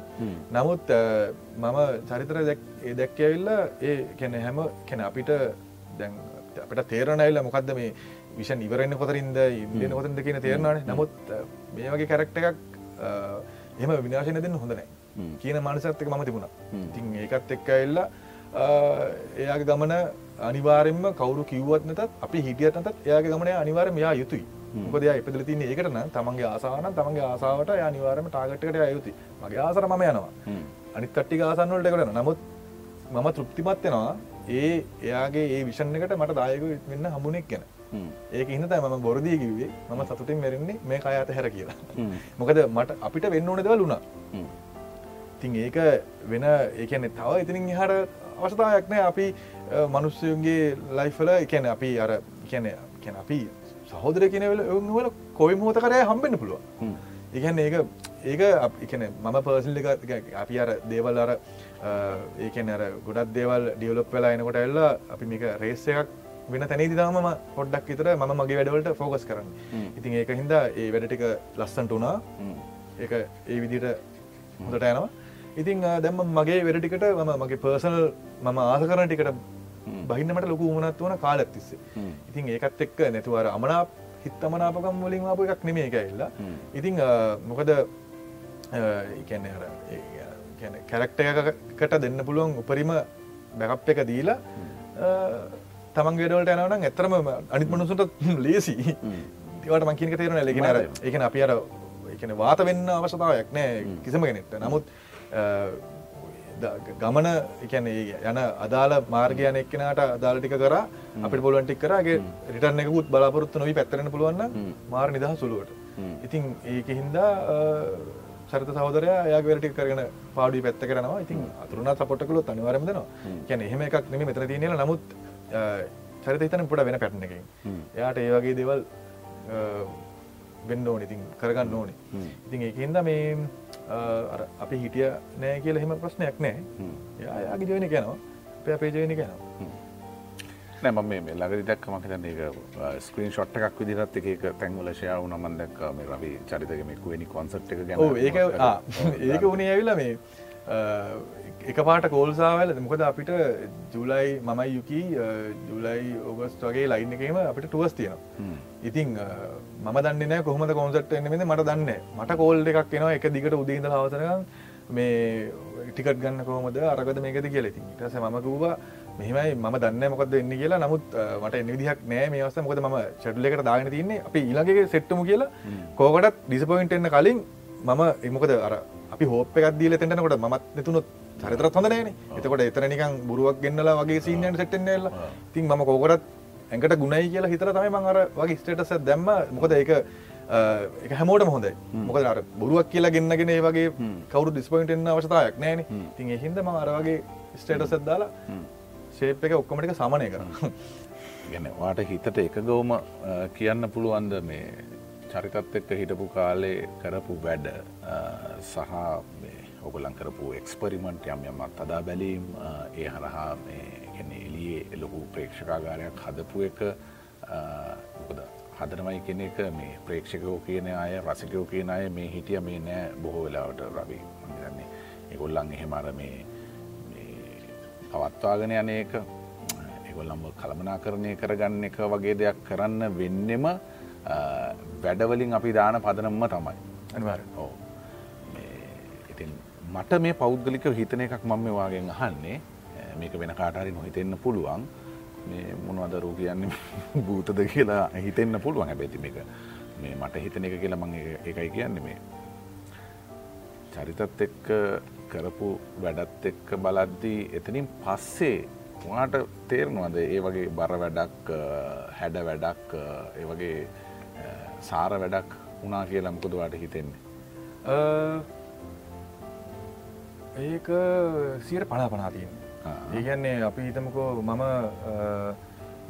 නමුත් මම චරිතර ඒ දැක්කඇවිල්ල ඒ කැන හැම කැන අපිට දැන් අපට තේරණයිල්ල මොකක්ද මේ විෂන් ඉවරන්න කොතරින්ද ඉන්න කොතන්ද කියන තේරනාන නමුත් මේ වගේ කැරක්ට එකක් එහම විනාශන දෙන්න හොඳනෑ කියන මනසත්තක මම තිබුණ. තින් ඒකත් එක්ක එල්ලා එයාගේ ගමන අනිවාරෙන්ම කවරු කිව්වත් නතත් අපි හිටියත් නතත් එයාගේ ගමන අනිවාරම යා යුතුයි. මොකද ඉපදල තින්නේ ඒකටන තමන්ගේ ආසාන තමන්ගේ ආසාාවට අනිවාරම ටාගට්කට අයුතු මගේ ආසර මම යනවා. අනිත් කට්ටි ආසන්නවලට කරන නමුත් මම තෘප්තිමත්වෙනවා ඒ එයාගේ ඒ විෂණ එකට මට දායක වෙන්න හමුණෙක් ගැන ඒක හිනත ම බොරදී කිවේ මම සතුටින් මැරෙන්නේ මේ කයාත හැර කියලා. මොකද මට අපිට වෙන්න ඕන දෙවල් වුණා. තින් ඒක වෙන ඒකන තව ඉතිනින් හට අවස්ථාවයක්නෑ අපි මනුස්සයන්ගේ ලයිෆල එකැන අපි අර කැන කැන අපි සහෝදර කියනවල ඔවුන්වල කොයි මෝත කරය හම්බෙන්න්න පුළුව ඒකැන ඒක ඒක එකන මම පර්සිල්ලි අපි අර දේවල් අර ඒකන අර ගොඩත් දේවල් ඩියවලොප් වෙලා එනකොට එල්ලා අපි මේක රේස්ස එකක් වෙන තැනේදි තාම පොඩ්ඩක් විතර ම මගේ වැඩවලට ෆෝකස් කරන්න. ඉතින් ඒක හින්දා ඒ වැඩටික ලස්සන්ට වනා ඒ ඒ විදිට හොඳට යනවා. ඉතින් දැම්ම මගේ වැඩටිකට මම මගේ පර්සල් මම ආස කරන ටිකට බහින්නමට ලොකු උමනත් වන කාලත් තිස්සේ. ඉතින් ඒකත් එක්ක නැතුවර අමනා හිත්තමනාපකම් වලින් ආපු එකක් නෙමේ එක එල්ලා ඉතිං මොකද ඉකැන්න කැරක්ටයකට දෙන්න පුළුවන් උපරිම බැකප් එක දීලා තමන් ගෙඩවලට යනවන ඇතරම අනිත් මනුසුට ලේසි. තිවට මංකිනක තේරන ලෙගෙන අර එකන අපි අර එකන වාත වෙන්න අවශ්‍යතාවයක් නෑ කිසිම කෙනෙක්ට. නමුත් ගමන එකන යන අදාල මාර්ගයන එක්කනට අදාලටික කර අපිට පොලන්ටික් කරගේ රිටර්නෙකුත් බලාපොරත්තු නොවී පැත්තරන පුළුවන්න මාර් නිදහ සුළුවට ඉතින් ඒක හින්දා සරත සහෝදරය යා වැරටි කරන පාඩි පැත්ත කරනවා ඉතින් අතුරුණ සපොට කළොත් අනිවරම දෙනවා. කියන එහෙම එකක් නෙම මෙතන තියෙන නමුත් චරිත හිතන පොට වෙන පැටන එකින් එයාට ඒ වගේ දෙවල් වෙන්න ඕන. ඉතින් කරගන්න ඕනේ. ඉතින් ඒකහින්ද මේ අපි හිටිය නෑ කියල එහෙම ප්‍රශ්නයක් නෑ. යාගේ ජයන කැනවා පය අපේජයන කැනවා නෑම මේ ලගරි දක්කම හිතන්න ඒක ස්ක්‍රීන් ෂොට් එකක් විදිරත් එක තැන්වල ෂයාව නමන් දක් මේ රවි චරිතකමෙක් වෙනි කොන්සට් එක ගැන ඒක ඒක උනේ ඇවිල්ල මේ එක පාට කෝල්සාවල මොකද අපිට ජුලයි මමයි යුකි ජුලයි ඔගස්ට වගේ ලයින් එකම අපිට ටුවස් තියෙනවා. ඉතිං මම දන්න කොහම කොන්සට් එන්නමද මට දන්න මට කෝල්ඩ එකක් එනවා එක දිගට උදීද හවසරක මේ ටිකට් ගන්න කොහොමද? අරගද මේකද කියල. ඉතින් ටස ම කිව්වා මෙහමයි ම දන්න මොකද එන්න කියලා. නමුත් මට එන්න විදිහක් නෑ මේ අවස්ස මොකද ම ෂඩුල එකට දාගෙන තින්නේ අපි ඊළගේ සෙට්ටම කියලා. කෝකටත් ඩිසපොයින්ට එන්න කලින් මම එමකද අර අපි හෝප එකක් දීල තෙන්ටනකොට මත් නතුනොත් හරිතරත් හොඳ නෑන. එතකොට එතනනිකන් බුරුවක් ගෙන්න්නලා වගේ සිීනයට සෙට්ටෙන්නේල්ල තින් ම කෝකටත් ඇඟට ගුණයි කියලා හිතර තමයි මං අර වගේ ස්ටේටස දැම්ම. මොකද ඒක එක හැමෝට හොඳ මොකද අර බොරුවක් කියලා ගෙන්න්නගෙන ඒ වගේ කවරු ඩිස්පොයින්ටෙන්න්න අවස්ථාවක් නෑන. තින් එහින්ද ම අරවගේ ස්ටේටසත් දාලා ශේප් එක ඔක්කොමටික සමනය කරන්න ගැන වාට හිතට එක ගෞම කියන්න පුළුවන්ද මේ චරිතත් එක්ක හිටපු කාලේ කරපු වැඩ සහ ඔගොලන් කරපු එක්ස්පරිමන්ට් යම් යමත් අදා බැලීම් ඒ හරහා එලියේ ලොකු ප්‍රේක්ෂකාගාරයක් හදපු එක මොකද හදනමයි කෙන එක මේ ප්‍රේක්ෂකෝ කියන අය රසිකයෝ කියන අය මේ හිටිය මේ නෑ බොහෝ වෙලාවට රවි. මගන්නේ එකොල්ලන් එහෙමර මේ පවත්වාගෙන යනක එකොල්ලම්ම කළමනා කරණය කරගන්න එක වගේ දෙයක් කරන්න වෙන්නෙම වැඩවලින් අපි දාන පදනම්ම තමයි. අනිවාර ඕ මට මේ පෞද්ගලික හිතන එකක් මම වාගෙන් අහන්නේ. මේක වෙන කාටරි නොහිතෙන්න්න පුළුවන්. මේ මොනවදරු කියන්න? භූතද කියලා හිතෙන්න්න පුළුවන් හැබැති මේක. මේ මට හිතන එක කියලා මං එකයි කියන්න මේ. චරිතත් එක්ක කරපු වැඩත් එක්ක බලද්දී එතනින් පස්සේ වාට තේරනවාද? ඒ වගේ බර වැඩක් හැඩ වැඩක් ඒ වගේ සාර වැඩක් වනා කියලා මොකද වාට හිතෙන්නේ? ඒක සියට පනා පනාතියෙන් ඒගැන්නේ අපි හිතමකෝ මම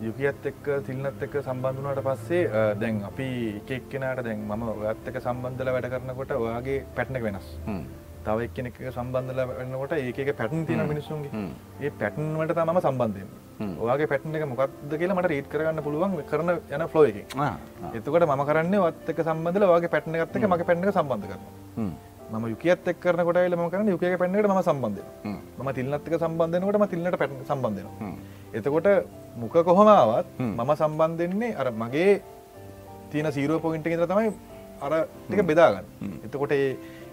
යුකියත් එක්ක සිල්නත් එක්ක සම්බන්ධනාට පස්සේ දැන් අපි එකක් කෙනට දැන් මම ඔයත් එක සම්බන්ධල වැඩ කරනකොට ඔයාගේ පැට්නක වෙනස්. තව එක්කෙනෙක් සම්බන්ධල වෙන්නකොට ඒක පැටන් තින මිනිසුන්ගේ ඒ පැටන්වට තම සම්බන්ධය ඔයාගේ පැටන එක මොකක්ද කියලා මට රීට් කරගන්න පුළුවන් කරන යන ෆ්ලෝ එක එතකොට ම කරන්න වත්තක සම්බඳල වගේ පැට්න ගත්තක මගේ පැන්නක සම්බන්ධ කරන ම යුකියත් එක් කරනකොට ම කරන යුකය පැන්නට ම සම්බන්ධ ම තිල්නත්ක සම්බන්ධනකට ම තිල්න්නට පැට සම්බන්ධන එතකොට මුක කොහොමාවත් මම සම්බන්ධෙන්නේ අර මගේ තියෙන සීරුව පොයින්ට ඉඳ තමයි අර ටික බෙදාගන්න එතකොට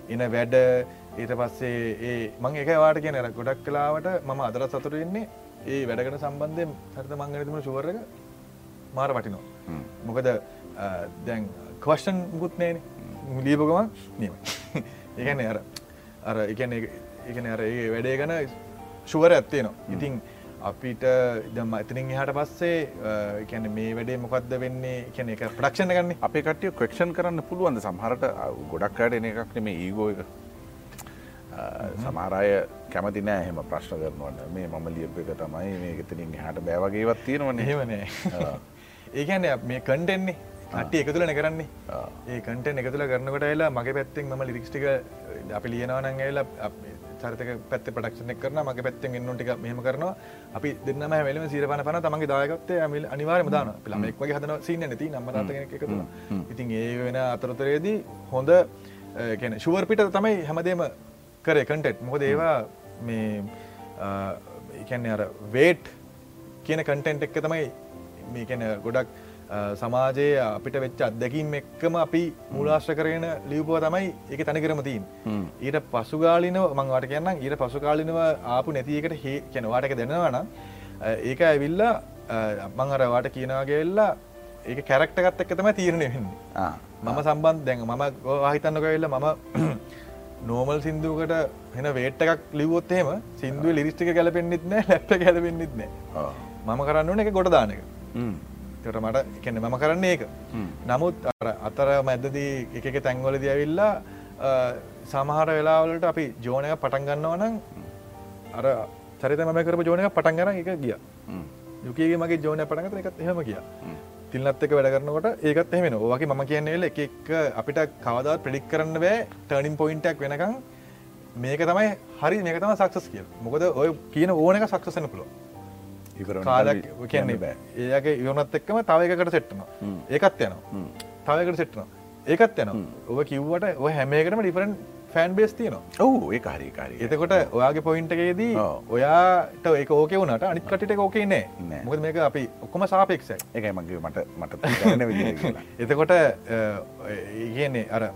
එන වැඩ ඊට පස්සේ ඒ මං එක වාට කියන ගොඩක් කලාවට මම අදර සතුර වෙන්නේ ඒ වැඩගෙන සම්බන්ධය හරිත මංගනතුම ශුවරක මාර පටිනවා මොකද දැන් කවශ්ෂන් මුකුත්නේන ලීපගම නීම ඒගැන අර අර එකන එකන අර ඒ වැඩේ ගැන ශුවර ඇත්තේනවා ඉතින් අපිට දම එතනින් හට පස්සේ කැන මේ වැඩේ මොකක්ද වෙන්නේ? කැන එක ප්‍රක්ෂණ ගන්න අපේ කටිය ක්‍රක්ෂන් කරන්න පුළුවන්ද? සමහරට ගොඩක් අයට එකක් නෙමේ ඒගෝ එක. සමාරය කැමති නෑ එහෙම ප්‍රශ්න කරනවන්න මේ මම ලියප එක තමයි මේ එතනින් හට බෑවගේවත් තියෙනවන. හෙමනේ ඒකැන මේ කන්ටෙන්නේ අටි එකතුල නැකරන්නේ ඒ කටෙන් එකතුල කරනකොට එලා මගේ පැත්තෙන් ම ලිරික්ස්ටික අපි ලියනවනන් ඇලා චරිතක පැත්ත පටක්ෂණය කරන මගේ පැත්තෙන් එන්නටික මෙහම කරනවා. අපි දෙන්නම වෙලම සීරපන පන තමගේ දායකත්තේ ඇමිල් අනිවාර්ම දාන පිළමෙක් වගේ හදන සිීන නැති නම්මරතගෙන එකතු ඉතින් ඒ වෙන අතරතරයේදී හොඳ ගැන ශුවර් පිට තමයි හැමදේම කරේ කටෙට් මොකද ඒවා මේ එකන්නේ අර වේට් කියන කටෙන්ට් එක්ක තමයි මේ කැන ගොඩක් සමාජයේ අපිට වෙච්ච අත්දැකීම් එක්කම අපි මූලාශ්‍ර කරගෙන ලියපුව තමයි ඒක තින් ඊට පසුගාලිනව මංවාට කියන්න ඊට පසුකාලිනව ආපු නැතිකට හේ කැනවාටක දෙනවන ඒක ඇවිල්ල මංහරවාට කියනවාගේල්ලා ඒක කැරක්ටගත් එක්ක තම තීරණය වෙන්න. මම සම්බන්ධ දැන් මම හිතන්නක වෙල්ල මම නෝමල් සිින්දුවකට හෙන වේට් එකක් ලිවොත්තේම සිින්දුව ලිරිස්ටික ගැලපෙන්න්නෙත් නෑ ලැප්ට ගැලපෙන්න්නෙත් නෑ මම කරන්න එක. ගොඩ දානක තට මට එකන මම කරන්නේ ඒක. නමුත් අතර මැද්දදී එක තැන්වල දියවිල්ලා සමහර වෙලාවලට අපි ජෝනය පටන්ගන්නවා නම් අර චරිත මම කරප ජෝනය පටන් ගන එක ගිය. යුකගේ මගේ ජෝනය පටගත එකත් එහෙම කිය තිල්නත් එක වැඩ කරනකොට ඒකත් එහෙම ඕගේ ම කියන්නේ එක එක අපිට කවදත් ප්‍රඩික් කරන්න බෑ ටර්නින් පොයින්ටක් වෙනකම් මේක තමයි හරි මේක තම සක්සස් කිය මොකද ඔය කියන ඕනක සක්සසන පුලො කාලක් කියන්නේ බෑ. ඒගේ ඉවනත් එක්කම තවයකට සෙට්ටන ඒකත් යනවා. තවයකට සෙට්ටන ඒකත් යන ඔව කිව්වට ඔය හැමේකටම ඩිෆරන් ෆෑන් බේස් තියනවා. ඔහු ඒ කාරිකාරි එතකොට ඔයාගේ පොයින්ටකේදී ඔයාට ඒක ඕක වුණට අනිකට ඕකේ නෑ. මුද මේක අපි ඔක්කොම සාපෙක්සයි එකයි මගේ මට මට එතකොට ඒගන්නේ අර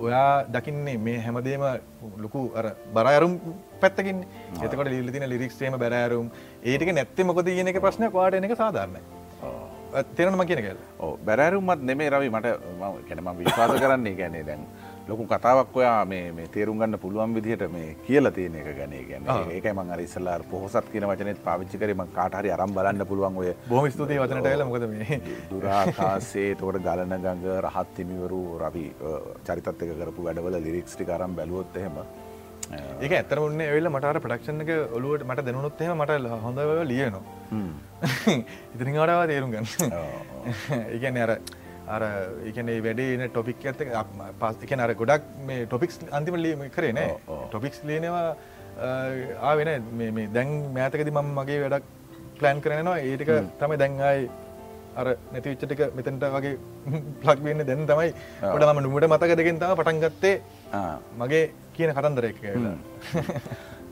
ඔයා දකින්නේ මේ හැමදේම ලොකු අර බරයරුම් පැත්තකින්. එතකට ලිල්ලිතින ලිරික්ස්ේම බැරෑරුම් ඒටික නැත්තේ මොකද කියන එක ප්‍රශ්නයක් වාට එක සාධාරණය. තෙරනම කියන කැල බැරෑරුම්මත් නෙමේ රවි මට කැනම විශ්වාස කරන්නේ ගැනේ දැන් ලොකු කතාවක් ඔයා මේ තේරුම් ගන්න පුළුවන් විදිහට මේ කියල තියෙන එක ගැන ගැන ඒක මං අර ඉස්සල්ලාර පොහොසත් කියන වචනෙත් පාවිච්චි කරම කාටහරි අරම් බලන්න පුළුවන් ඔය. බොහම ස්තුතියි වචනට ඇල මොකද මේ? දුරාකාසේ තොට ගලන ගඟ රහත් හිමිවරු රවි චරිතත් එක කරපු වැඩවල ලිරික්ස්ටි කරම් බැලුවොත් එහෙම ඒක ඇතර උන්න වෙල්ල මටර ප්‍රඩක්ෂන් එක ඔලුවට මට එහෙම මට හොඳ ලියනවා. ඉතිරිංගඩාව තේරුම් ගන්න. ඒගැන අර අර එකන වැඩේ ටොපික් ඇත පස් එක අර ගොඩක් මේ ටොපික්ස් අන්තිම ලීම කරේ නෑ. ටොපික්ස් ලියනවා ආවෙන මේ දැන් මෑතකති මම මගේ වැඩක් ප්ලෑන් කරනවා ඒටික තමයි දැන්ආයි අර නැති විච්චටික මෙතැන්ට වගේ ප්ලක් වෙන්න දැන් තමයි. ොට ම නුමට මතක දෙකින් තම පටන්ගත්තේ මගේ කියන කතන්දර එක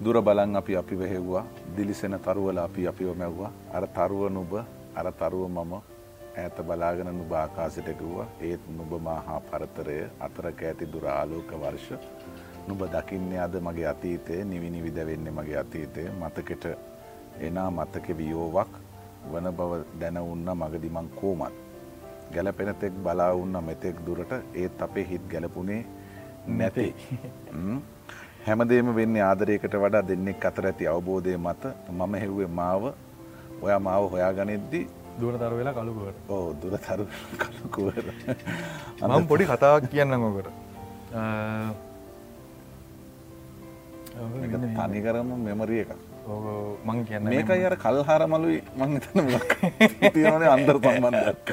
දුර බලන් අපි අපි වැහෙව්වා. දිලිසෙන තරුවල අපි අපිව මැව්වා. අර තරුව නුබ අර තරුව මම ඈත බලාගෙන නුබ ආකාශයට ගුවා ඒත් නුබ මහා පරතරය අතරක ඇති දුර ආලෝක වර්ෂ. නුබ දකින්නේ අද මගේ අතීතය නිවිනි විදවෙන්නේ මගේ අතීතය. මතකෙට එනා මතක වියෝවක් වන බව දැනවුන්න මගදිමං කෝමත්. ගැලපෙන තෙක් බලා උන්න මෙතෙක් දුරට ඒත් අපේ හිත් ගැලපුනේ නැති. හැමදේම වෙන්නේ ආදරයකට වඩා දෙන්නෙක් අතර ඇති අවබෝධය මත. මම හෙව්වේ මාව. ඔයා මාව හොයා ගනිද්දි දුවන තර වෙලා කලුකුවට ඕ දුරතරු කලකුවර. මම පොඩි කතාවක් කියන්නම් ඔකට. තනිකරම මෙමරිය එක මං. කියන්න මේකයි අර කල්හාර මලුයි මං තන තියන අන්දර් සම්බන්ධයක්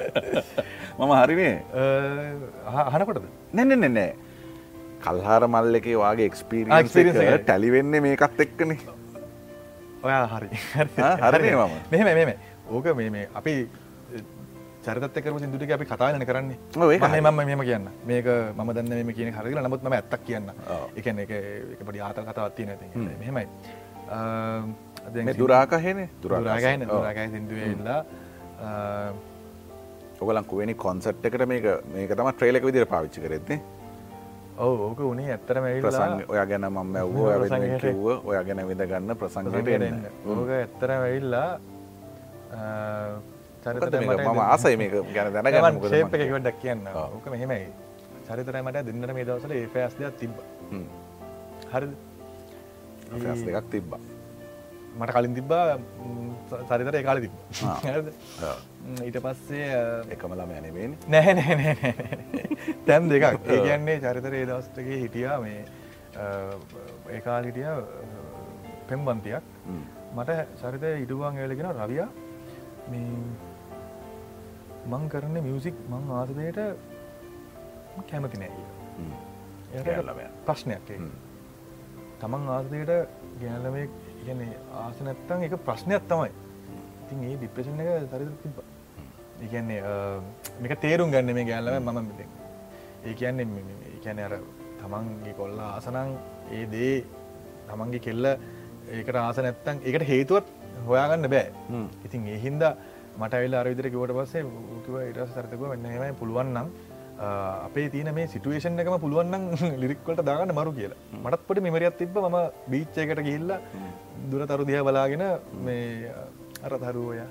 මම හරිනේ. හනකොටද නැන්න නෙන්නේ කල්හාර මල්ල එක වගේ එක්ස්පිරියන්ස් ටැලිවෙන්නේ මේකත් එක්කනේ. ඔයා හරි. හරි. මම. මෙහෙම මෙම ඕක මේ අපි චරිතකරම සිදුටික අපි කතායන කරන්නේ. මම මෙම කියන්න. මේක ම දන්න මේ කියන හරගල නමුත් ම ඇත්තක් කියන්න. එකන එක පඩි ආත කතාවත්ති නැති මෙහෙමයි. දුරාකහෙන දුරාගහන. දුරාගයි සිින්දුවල්ලා ඔගලන්කුවනි කොන්සට් එකට මේක මේක තම ට්‍රේලක විදිර පාවිච්චි කරෙත්න්නේ ඕක උනේ ඇත්තරම ප්‍රසං ඔය ගැන මම ඇව්ව කිව්ව ඔය ගැන විද ගන්න ප්‍රසංගට ඕක ඇත්තර වෙල්ලා මම ආසයි මේක ගැන දැනගන්න ශේපකට කියන්න. ඕක මෙහෙමයි. චරිතර මට දෙන්නට මේ දවසල ඒ ෆෑස් දෙයක් තිබ්බ. හරි දෙකක් තිබ්බා මට කලින් තිබ්බා සරිතර කාල තිබ ඊට පස්සේ එකම ළම යනෙවෙන් නැහැ නෑ තැන් දෙකක්. ඒ කියන්නේ චරිතර ඒ දවස්ටගේ හිටියා මේ ඒකාල් හිටිය පෙම්බන්තියක් මට සරිත ඉඩුවන් එලගෙන රවියා. මේ කරන්න මියසික් මං ආසදයට කැමති නෑ ප්‍රශ්නයක් තමන් ආසදයට ගැනලමේ කියන්නේ ආස නැත්තං එක ප්‍රශ්නයක් තමයි. ඉතින් ඒ ඩිප්‍රේෂන් එක සරිත තිබ ඒකන්නේ මේක තේරුම් ගන්න මේ ගැල්ලම මම ඒ කියන්නේ ඒකැන අර තමන්ගේ කොල්ල ආසනං ඒ දේ තමන්ගේ කෙල්ල ඒකට ආස නැත්තං ඒකට හේතුවත් හොයාගන්න බෑ. ඉතින් ඒහින්ද මට වෙල්ලා අරවිදිර කිවට පස්සේ ූකිව ඉටස් සරතක වෙන්නමයි පුළුවන්නම් අපේ තියන මේ සිටුවේෂන් එකම පුළුවන්න්න ලිරික්වලට දාගන්න මරු කියලා. මටත් පොට මෙමරියත් තිබ ම බීච්චයකට ගිල්ලා දුර තරු දිහ බලාගෙන මේ අරතරුවය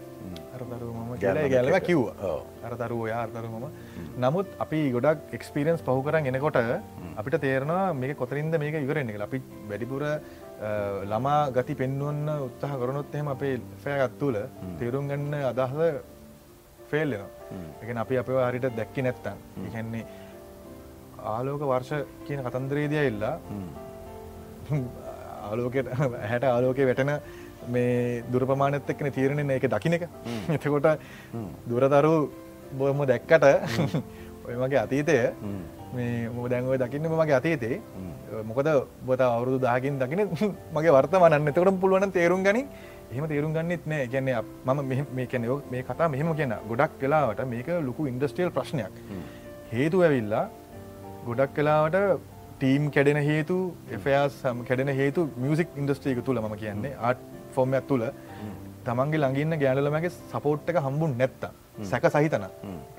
අරතරු මම කියලා ගැලව කිව්ව. අරතරුවය අර්තරු මම. නමුත් අපි ගොඩක් එක්ස්පිරියන්ස් පහු කරන්න එනකොට අපිට තේරනවා මේක කොතරින්ද මේක ඉවරෙන්නේ අපි වැඩිපුර ළමා ගති පෙන්වන්න උත්සාහ කරනොත් එහෙම අපේ ෆෑගත් තුළ තේරුම් ගන්න අදහස ෆෙල්ලෙනවා එක අපි අප හරිට දැක්කි නැත්තන් ඉහැන්නේ ආලෝක වර්ෂ කියන කතන්දරේදිය එල්ලා ආලෝකයට හැට ආලෝකය වැටෙන මේ දුරපමානත් එක්කන තීරණය එක දකින එක. එතකොට දුරතරු බොම දැක්කට ඔය මගේ අතීතය. මේ මු දැන්ව දකින්න මගේ අතීතේ? මොකද බොත අවුරුදු දාකින් දකින මගේ වර්තමනන්න. එතකට පුළුවන් තේරුම් ගනින් එහෙම තේරුම් ගන්නෙත් නෑ. ගැන්නේ මම මේ කැන මේ කතා මෙහෙම කියන ගොඩක් කලාවට මේක ලොකු ඉන්ඩස්ට්‍රියල් ප්‍රශ්නයක්. හේතු ඇවිල්ලා ගොඩක් කලාවට ටීම් කැඩෙන හේතු එෆයාස් කැඩෙන හේතු මියසික් ඉන්ඩස්ට්‍රීක තුළ ම කියන්නේ ආට් ෆෝර්මයක් තුළ තමන්ගේ ළඟන්න ගෑනලමගේ සපෝට් එක හම්බුන් නැත්ත සැක සහිතන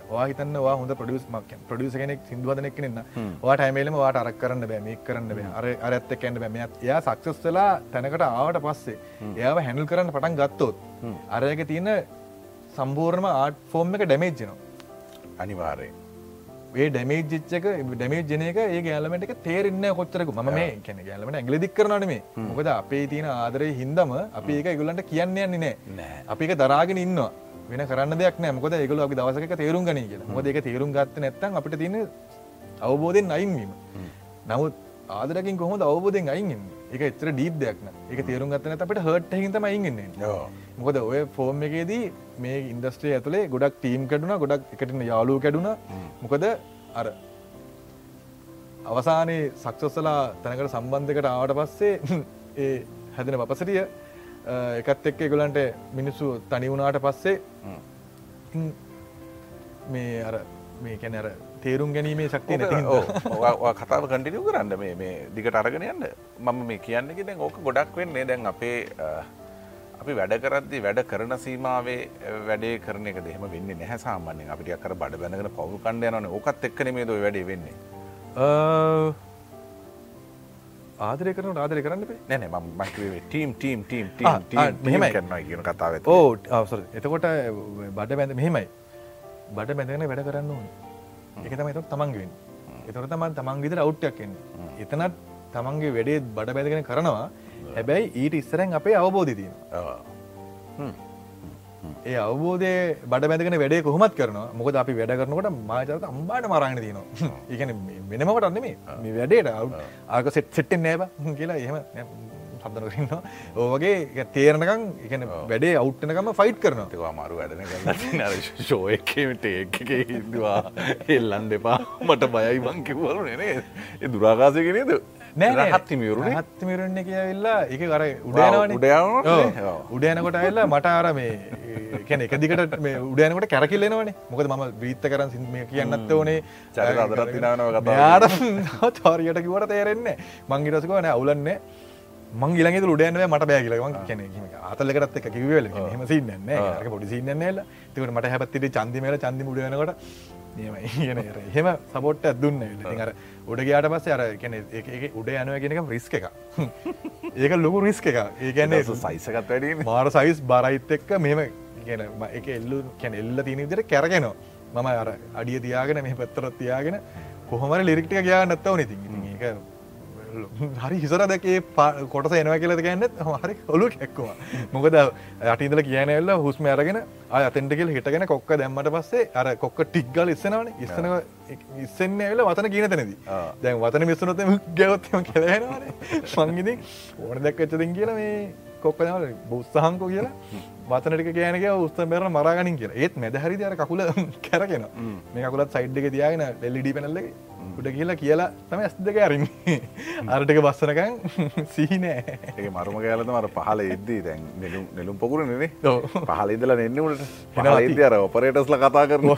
වාහිතන්න වා හොඳ ප්‍රඩියස් මක් ප්‍රඩියස කෙනෙක් සිදුවදනෙක් නෙන්න වාට ඇමේලම වාට අරක් කරන්න බෑ මේ කරන්න බෑ. අර අරඇත්ත කැන්න බෑ. එයා සක්සස්ලා තැනකට ආවට පස්සේ එයාව හැඳල් කරන්න පටන් ගත්තොත් අරයක තියෙන සම්පූර්ණම ආට් ෆෝර්ම් එක ඩැමේජ්නවා අනිවාරයෙන් ඒ ඩැමේජ්චක ඩැමේ ජනක ඒ ගෑලමට තේරෙන්න කොච්චරක ම මේ කැන ගෑලමට ඇගලදික් කරනන මේ මොකද අපේ තියෙන ආදරය හින්දම අපි ඒක ඉගුලන්ට කියන්න යන්නේ නෑ අපික දරාගෙන ඉන්නවා වෙන කරන්න දෙයක් නෑ. මොකද ඒගල අපි දවසක තේරුම් ගන කියලා. මොද ඒක තේරුම් ගත්ත නැත්තන් අපිට තියන අවබෝධයෙන් අයින්වීම නමුත් ආදරකින් කොහොම අවබෝධයෙන් අයින්න්න එක එතර ඩීප් දෙයක්න එක තේරුම් ගත්තන අපට හට හිතම ඉගන්නේ මොකද ඔය ෆෝර්ම් එකේදී මේ ඉන්දස්ට්‍රේ ඇතුළේ ගොඩක් ටීම් කැඩුන ගොඩක් එකටන යාලු කැඩුන. මොකද අර අවසානයේ සක්සොස්සලා තැනකට සම්බන්ධකට ආවට පස්සේ ඒ හැදෙන පපසටිය එකත් එක්ක ගොලන්ට මිනිස්සු තනි වුණාට පස්සේ මේ අර මේ කැන අර තේරුම් ගැනීමේ ශක්තිය නැති කතාව කටිනිය කරන්න. මේ දිගට අරගෙන යන්න. මම මේ කියන්න දැන් ඕක ගොඩක් වෙන්නේ දැන් අපේ අපි වැඩ කරද්දි වැඩ කරන සීමාවේ වැඩේ කරන එක දෙහෙම වෙන්නේ නැහැ සාමාන්‍යයෙන්. අපිට අර බඩ බැනගෙන පවුල් කණ්ඩ යනවනේ. ඕකත් එක්ක නෙමෙයිද ඔය වැඩේ වෙන්නේ ආදරය කරන ආදරය කරන්න නෑ මම ටීම් ටීම් ටීම් මෙහෙමයි. කරනවා කියන කතාව ඕ අවසර එතකොට බඩ බැඳ මෙහෙමයි. බඩ බැඳගෙන වැඩ කරන්න ඕන. එක තම එතට තමන්ගෙන් එතොට තමන් තමන් විදිර අවුට්ටයක් එන්නේ. එතනත් තමන්ගේ වැඩේ බඩ බැදගෙන කරනවා. හැබැයි ඊට ඉස්සරෙන් අපේ අවබෝධ තියෙන ඒ අවබෝධය බඩ බැඳගෙන වැඩේ කොහොමත් කරනවා. මොකද අපි වැඩ කරනකොට මාචරත අම්බාට මරාගෙන තියනවා. ඒකන වෙනමට අන්න මේ මේ වැඩේට ආක සෙට් සෙට්ටෙන් නෑබ කියලා එහෙම සබදන කරන්න ඕවගේ තේරණකම් එකන වැඩේ අවුට්ටනකම ෆයිට් කරනවා. මාරු වැඩන. ශෝ එකමට එක හිදවා එල්ලන් දෙපා මට බයයි බං කිවරු නේ ඒ දුරාකාසයගෙනද නෑ හත්තිමිවරු හත්තිමිරන්න කියවෙල්ලා එක කර උඩයනවන. උඩයන උඩයනකොට ඇල්ලා මට ආර මේ කැන එක දිකට මේ උඩයනකට කැරකිල්ලෙනවන මොකද ම බීත්ත කරන් සිම කියන්නත් ඕනේ. චර අදරත් නාව යාට චාරියට කිවට තේරෙන්නේ මංගිටසකව නෑ අවුලන්නේ මං ගිලගේ උඩයන්ව මට බෑගලම කියන අතලකරත් එක කිවල හෙම සින්න පොඩි සින්නන්නේල තිකට මට හැපත්තිට චන්දිමල චන්දි උඩයනකොට නියම හෙම සපොට් ඇත්දුන්න අර උඩ ගයාට පස්සේ අර කැන උඩ යනුව කියෙනක රිස්ක එක ඒක ලොකු රිස්ක එක ඒකැන්නේ සයිසකත් වැඩ මාර සයිස් බරයිත් එක්ක මෙම කියන එක එල්ලු කැන එල්ල තින විදිර කැරගෙනවා. මම අර අඩිය තියාගෙන මේ පැත්තරත් තියාගෙන කොහොමර ලිරික්ටික ගයා නැත්තව නති ඒක හරි හිසර දැකේ කොටස එනවා කියලද ගැන්නත් හරි ඔලු එක්කවා මොකද අටිදල කියනල්ල හුස්ම අරගෙන අතෙන්ටකල් හිටගෙන කොක්ක දැම්මට පස්සේ අර කොක්ක ටික්ගල් ඉස්සනවන. ඉස්සන ඉස්සන්න ඇල වතන කියන තැනද. දැන් වතන මිස්සනොත ගැවත්තම කෙලහෙනවාන මංගිදි ඕන දැක්කච්චතින් කියලා මේ කොක්කනවල බුස්සහන්කෝ කියලා. වතනටික කියනක උස්ත බැර මරාගනින් කියලා. ඒත් මැදහරි අර කකුල කැරගෙන මේ කකුලත් සයිඩ් එක තියාගෙන ඩෙල්ලිඩි පැනල්ලගේ උඩ කියලා කියලා තම ඇස් දෙක අරින්නේ. අරටක බස්සනකං සීනෑ ඒ මරුම කෑලත මර පහල එද්දී දැන් නෙලුම් පොකුර නෙේ පහල ඉදල නෙන්නට පහල අර ඔපරේටස්ල කතා කරන.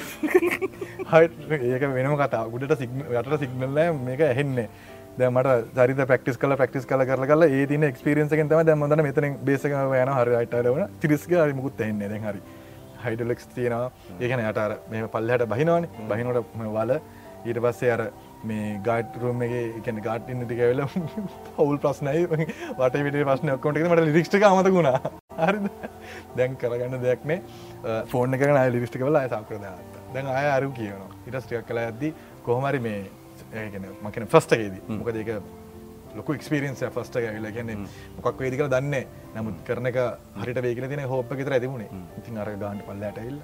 ඒක වෙනම කතා ගුඩට සිග යට සිගනල්ල මේක ඇහෙන්නේ. දැමට සරිත ප්‍රක්ටිස් කල ප්‍රක්ටිස් කල කර කල ඒ තින ක්ස්පිරියන්සකෙන් තම දැමදන මෙතන බේසක යන හරි අයිටරවන තිරිස්ක මුකුත් එන්නේ දැ හරි. හයිඩලෙක්ස් තියෙනවා. ඒකන යටර මේ පල්ලහට බහිනවන. බහිනොට වල ඊට පස්සේ අර මේ ගාඩ් රුම් එක එකන ගාට් ඉන්න ටිකවෙල හවුල් ප්‍රශ්නයි. වට විට ප්‍රශ්න ඔක්කොට මට ලිරික්ෂක අමතකුණා හරි දැන් කරගන්න දෙයක්නේ ෆෝර්න කරන ලිරිස්ටික වල සාකරද දැන් අය අරු කියනවා. ඉටස්ටියක් කළ ඇද්දි කොහොමරි මේ ඒගෙන මකන ෆස්ටගේදී මොකද ඒක ලොක ක්ස්පිරියන්ස ෆස්ට ඇවිල කියන්නේ මොකක් වේදික දන්න නමුත් කරන එක හරිට වේකල තින හෝප තර ඇතිමුණේ ඉතින් අර ගාන්ට පල්ලට එල්ල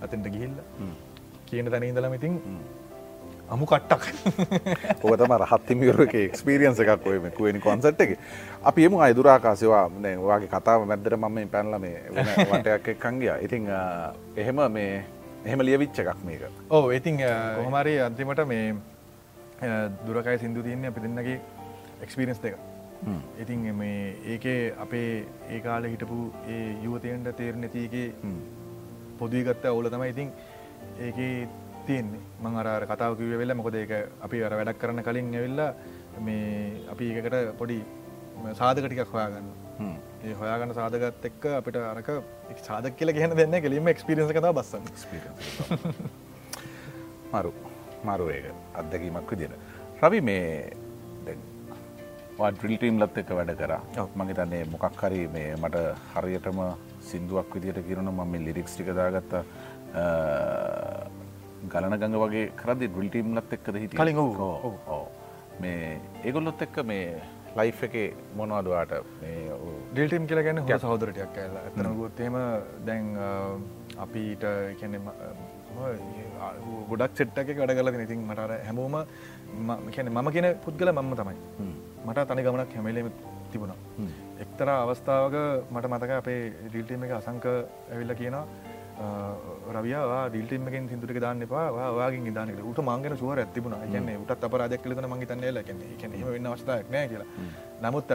අතෙන්ට ගිහිල්ල කියන තැන ඉඳලම ඉතින් අමු කට්ටක්. ඔතම රහත්තිමියරක එක්ස්පිරියන්ස එකක් ඔය කුවනි කොන්සට් එක. අපි එමු අයිදුරාකාසවා වගේ කතාව මැද්දර මම පැන්ල මේ වටයක් එක්කංගිය ඉතිං එහෙම මේ එහෙම ලියවිච්ච එකක් මේක. ඕ ඉතිං කොහමරි අන්තිමට මේ දුරකයි සිින්දු තියන්නේ අපි දෙන්නගේ එක්ස්පිරෙන්ස් දෙක. ඉතින් මේ ඒකේ අපේ ඒ කාල හිටපු ඒ යුවතයන්ට තේරණ ඇතිගේ පොදුවී ගත්ත ඔවුල තමයි ඉතින් ඒකේ තියෙන්නේ. මං අර කතාව කිව වෙල්ල මොකද ඒක අපි අර වැඩක් කරන කලින් ඇවෙල්ලා මේ අපි ඒකට පොඩි සාධකටිකක් හොයාගන්න ඒ හොයාගන්න සාධගත් එක්ක අපිට අරක සාධක කියල කියන දෙන්න කෙලීම එක්ස්පිරෙන්ස කතා බස්සන්න. මරු. මරුවේක අත්දැකීමක් විදින. රවි මේ ඩ්‍රිල් ටීම්ලත් එක වැඩ කර. මගේ තන්නේ මොකක් හරි මේ මට හරියටම සිින්දුවක් විදිට කිරන මම ලිරික්ස් ටික දාගත්ත ගලන ගඟ වගේ කරදි ඩ්‍රිල් ටීම්ලත් එක්කද හිට කලින් මේ ඒගොල්ලොත් එක්ක මේ ලයි් එක මොනවාදවාට ඩිල්ටම් කියල ගැන හො සහෝදරටයක් ඇල්ල ඇතනගොත්තේම දැන් අපිට කියනෙම ගොඩක් සෙට්ටක වැඩ කල ඉතින් මටර හැමෝම කියන මම කියන පුද්ගල මම තමයි. මට තනි ගමනක් හැමලම තිබුණා. එක්තර අවස්ථාවක මට මතක අපේ ඩිල්ටීම එක අසංක ඇවිල්ල කියනවා රවයා ඩිල්ටීමකින් සිදුරක දාන්න එපා. වාගේ දානක උට මංගෙන සුවර ඇතිබුණ කියන්නේ උටත් අපරාධයක් කලතන මගේ තන්නේල කියන්නේ කියන වෙන්න අවස්ථාවක් නෑ කියලා. නමුත්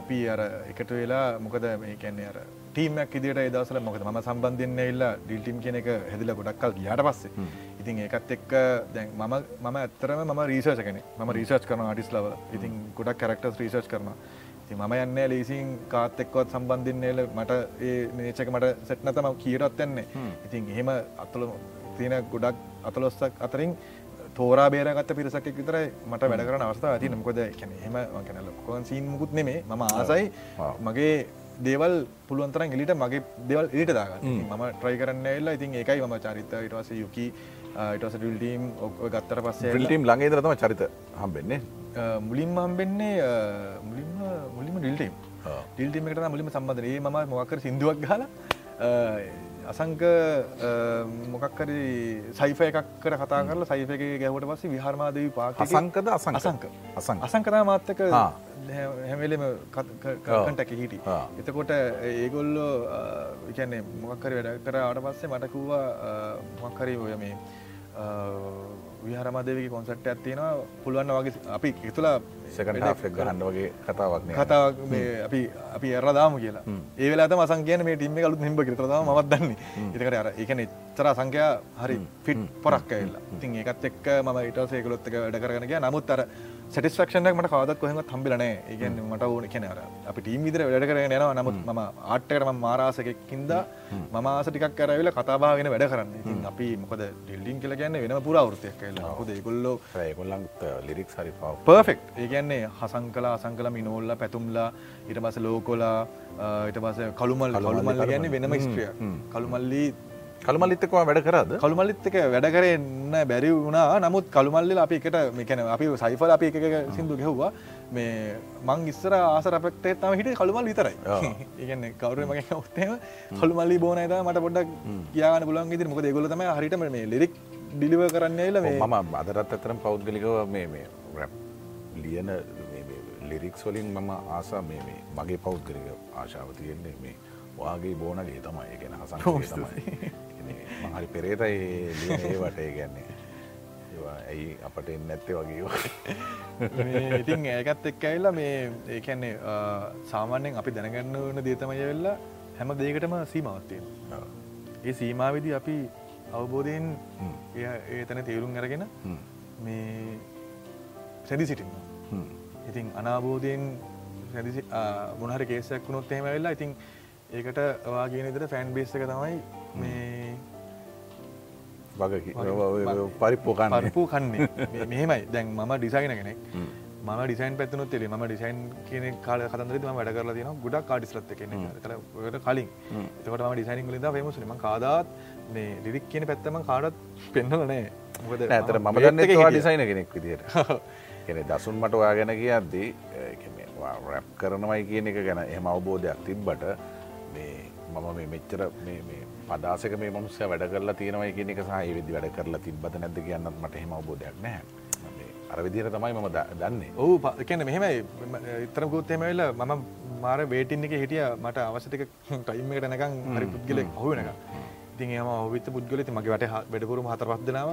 අපි අර එකට වෙලා මොකද මේ කැන්නේ අර ටීමක් ඉදිට දසල මොකද? ම සම්බන්ධන්න එල්ලා ඩිල්ටම් කියන එක හැදිල ගොඩක්කල් ගියාට පස්සේ. ඉතින් ඒකත් එක්ක දැන් මම මම ඇත්තරම ම රීසර්ච කන ම රීසර්ච් කරන ආටිස් ලව ඉතින් ගොඩක් කරක්ටස් රීසර්ච් කරන ති මම යන්න ලේසින් කාත් එක්කොත් සම්බන්ධන්නේල මට ඒ නේචක මට සෙට්නතම කියරත් එන්නේ ඉතින් එහෙම අත්තුළ තියෙන ගොඩක් අතලොස්සක් අතරින් තෝරා බේරගත්ත පිරිසක් විතර මට වැඩ කරන අවස්ථාව ඇති නොකොද කැන හෙම කැන ලොකොන් සීන් මුකුත් නෙමේ ම ආසයි මගේ දේවල් පුළුවන්තරන් එලිට මගේ දෙවල් එලිට දාගන්න. මම ට්‍රයි කරන්න එල්ලා ඉතින් ඒකයි ම චරිත. ඉටවස යුකි ඉටස ඩිල්ටීම් ඔක් ගත්තර පස්සේ ිල්ටීම් ළඟේ දරතම චරිත හම්බෙන්නේ මුලින්ම හම්බෙන්නේ මුලින්ම මුලිම ඩිල්ටීම් ඩිල්ටීම එකට මුලිම සම්බන්ධය ම මොකර සිින්දුවක් ගහලා අසංක මොකක්කරි සයිෆය එකක් කර කතා කරලා සයිෆක ගැවට පස්සේ විහාරමාදවී පාක අසංකද අසං අසංක. අසං අසංකතා මාත්තක හැමලෙම කටක හිටි. එතකොට ඒගොල්ලෝ විකන්නේ මොකක්කරි වැඩ කර ආට පස්සේ මටකුවා මොක්කරි ඔය මේ විහරමදවගේ කොන්සට් ඇත්තියෙනවා පුළුවන්න වගේ අපි එතුලා සකට ගහන්න වගේ කතාවක් කතාවක් අපි අපි එරදාම කියලා. ඒ වෙලා මසන් කියන මේ ටිම්ම කලුත් හිම්බ කරතම මත් දන්නේ. එතකට අර එකන එච්චර සංඛ්‍යා හරි ෆිට් පොරක් ඇල්ලා ඉතින් ඒකත් එක්ක ම ඉටසේ කොලොත්තක වැඩ කරගෙන කිය නමුත් අර සටිස්ක්ෂනක් මට කවදත් කොහෙම තම්බිලනෑ ඒගැන මට ඕන කෙනර අපි ටීම් විදර වැඩ කරගෙන යනවා. නමුත් ම ආට්ටකරම මාරාසකකින්ද මම ආස ටිකක් කරවෙල කතාබාගෙන වැඩ කරන්න. අපි මොකද ඩිල්ඩින් කියල ගැන්න වෙන පුර වෘතියක් කියලා හොද ගොල්ලෝ ඒගොල්ලන් ලිරික් හරි පර්ෆෙක්් ඒගැන්නේ හසං කලා අසංකල මිනෝල්ල පැතුම්ලා ඉට පස ලෝකොලා ඉට පස කළුමල්. කළුමල්ල ගැන්නේ වෙනම ස්ත්‍රිය කළුමල්ලී කළුමල්ලිත්තකවා වැඩ කරද? කළුමල්ලිත්තක වැඩ කරන්න බැරි වුණා. නමුත් කළුමල්ලි අපි එකට මේකන අපි සයිෆල අපි එක සිින්දු ගෙව්වා මේ මං ඉස්සර ආසර අපක්තේ තම හිට කළුමල් විතරයි. ඒගන්න කවර මගේ ඔත්තේම කළුමල්ලි බෝනයිද මට පොඩක් කියයාන පුලන් ඉදිරි මොක දෙගොලතම හරිටම මේ ලිරික් ඩිලිව කරන්න එල මම අදරත් අතරම් පෞද්ගලිකව මේ මේ රැප් ලියන ලිරික්ස් වලින් මම ආසා මේ මේ මගේ පෞද්ගලික ආශාව තියෙන්නේ මේ වාගේ බෝනගේ තමයි. ගෙන හසන් හරි පෙරේතයි ඒවට ගැන්නේ ඇයි අපට එන්න ඇත්තේ වගේ ඉතින් ඒකත් එක් ඇල්ලා මේ ඒකැන්නේ සාමාන්‍යෙන් අපි දැනගන්න වන දේතමය වෙල්ලා හැම දේකටම සීමවත්තියෙන් ඒ සීමාවිදි අපි අවබෝධයෙන් ඒතන තේරුම් අරගෙන මේ සැදි සිටින්න ඉතින් අනාබෝධයෙන් මොනහර කේසයක් වුණොත් එහෙම වෙල්ලා ඉතින් ඒකට වාගෙන ඉදර ෆෑන් බේස් එක තමයි මේ වග පරිප්පෝකන්න පරිපූ කන්නේ. මෙහෙමයි. දැන් මම ඩිසයින කෙනෙක් ම ඩිසයින් පැත්තුනොත් තෙලේ ම ඩිසයින් කියන කාල කතන්දර ම වැඩ කරලා තින ගොඩක් කාඩිස්ලත් කෙන ට කලින්. එතකට ම ඩිසයිනින් ලින්ද ේමසුනම කාදාත් මේ ඩිරික් කියන පැත්තම කාඩත් පෙන්නලනෑ ඇතර ම දන්න ඩිසයින කෙනෙක් විදිට කෙනෙ දසුන් මට ඔයා ගැන කියද්දී රැප් කරනවයි කියන එක ගැන එහම අවබෝධයක් තිබ්බට මම මේ මෙච්චර පදාසක මේ මනුස්්‍ය වැඩ කරලා තියෙනවයි කියන එක සහ විදි වැඩ කරලා තිබ්බත නැද කියන්නත් මට හෙම අවබෝධයක් නෑ අර විදිර තමයි මම දන්නේ. ඕ කැන මෙහෙමයි. ඉතරකුත්තේම වෙල මම මාර වේටින් එක හිටිය. මට අවසතික ටයිම්මට නැකං හරි පුද්ගලෙක් හොවෙනක ඉතින් ඒම ඔවිත පුද්ගලති මගේ වට වැඩපුරුම හතර පත්දනාව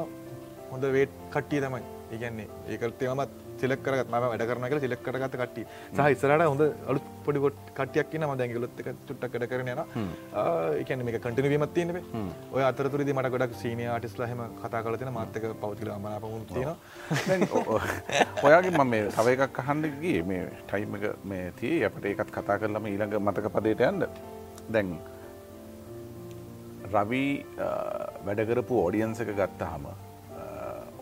හොඳ වේට් කට්ටිය තමයි. ඉගන්නේ ඒකල්තේමත් සිලක් කරත් ම වැඩ කරන කල සිලක් කරගත කට්ටි සහ ඉස්සරට හොඳ අලුත් පොඩිකොට් කටියක් න ම දැගලොත් චුට්ට කඩ කරන යන එකන මේ කටින වීමත් තියනෙ ඔය අතරතුරදි මට ගොඩක් සීනය ආටිස්ලා හෙම කතා කලතින මත්තක පෞතිල මනාපමුණ තියෙන ඔයාගේ මම මේ තව එකක් අහන්ඩගේ මේ ටයිම එක මේ තිය. අපට ඒකත් කතා කරලම ඊළඟ මතක පදයට යන්න. දැන් රවී වැඩකරපු ඕඩියන්ස එක ගත්තහම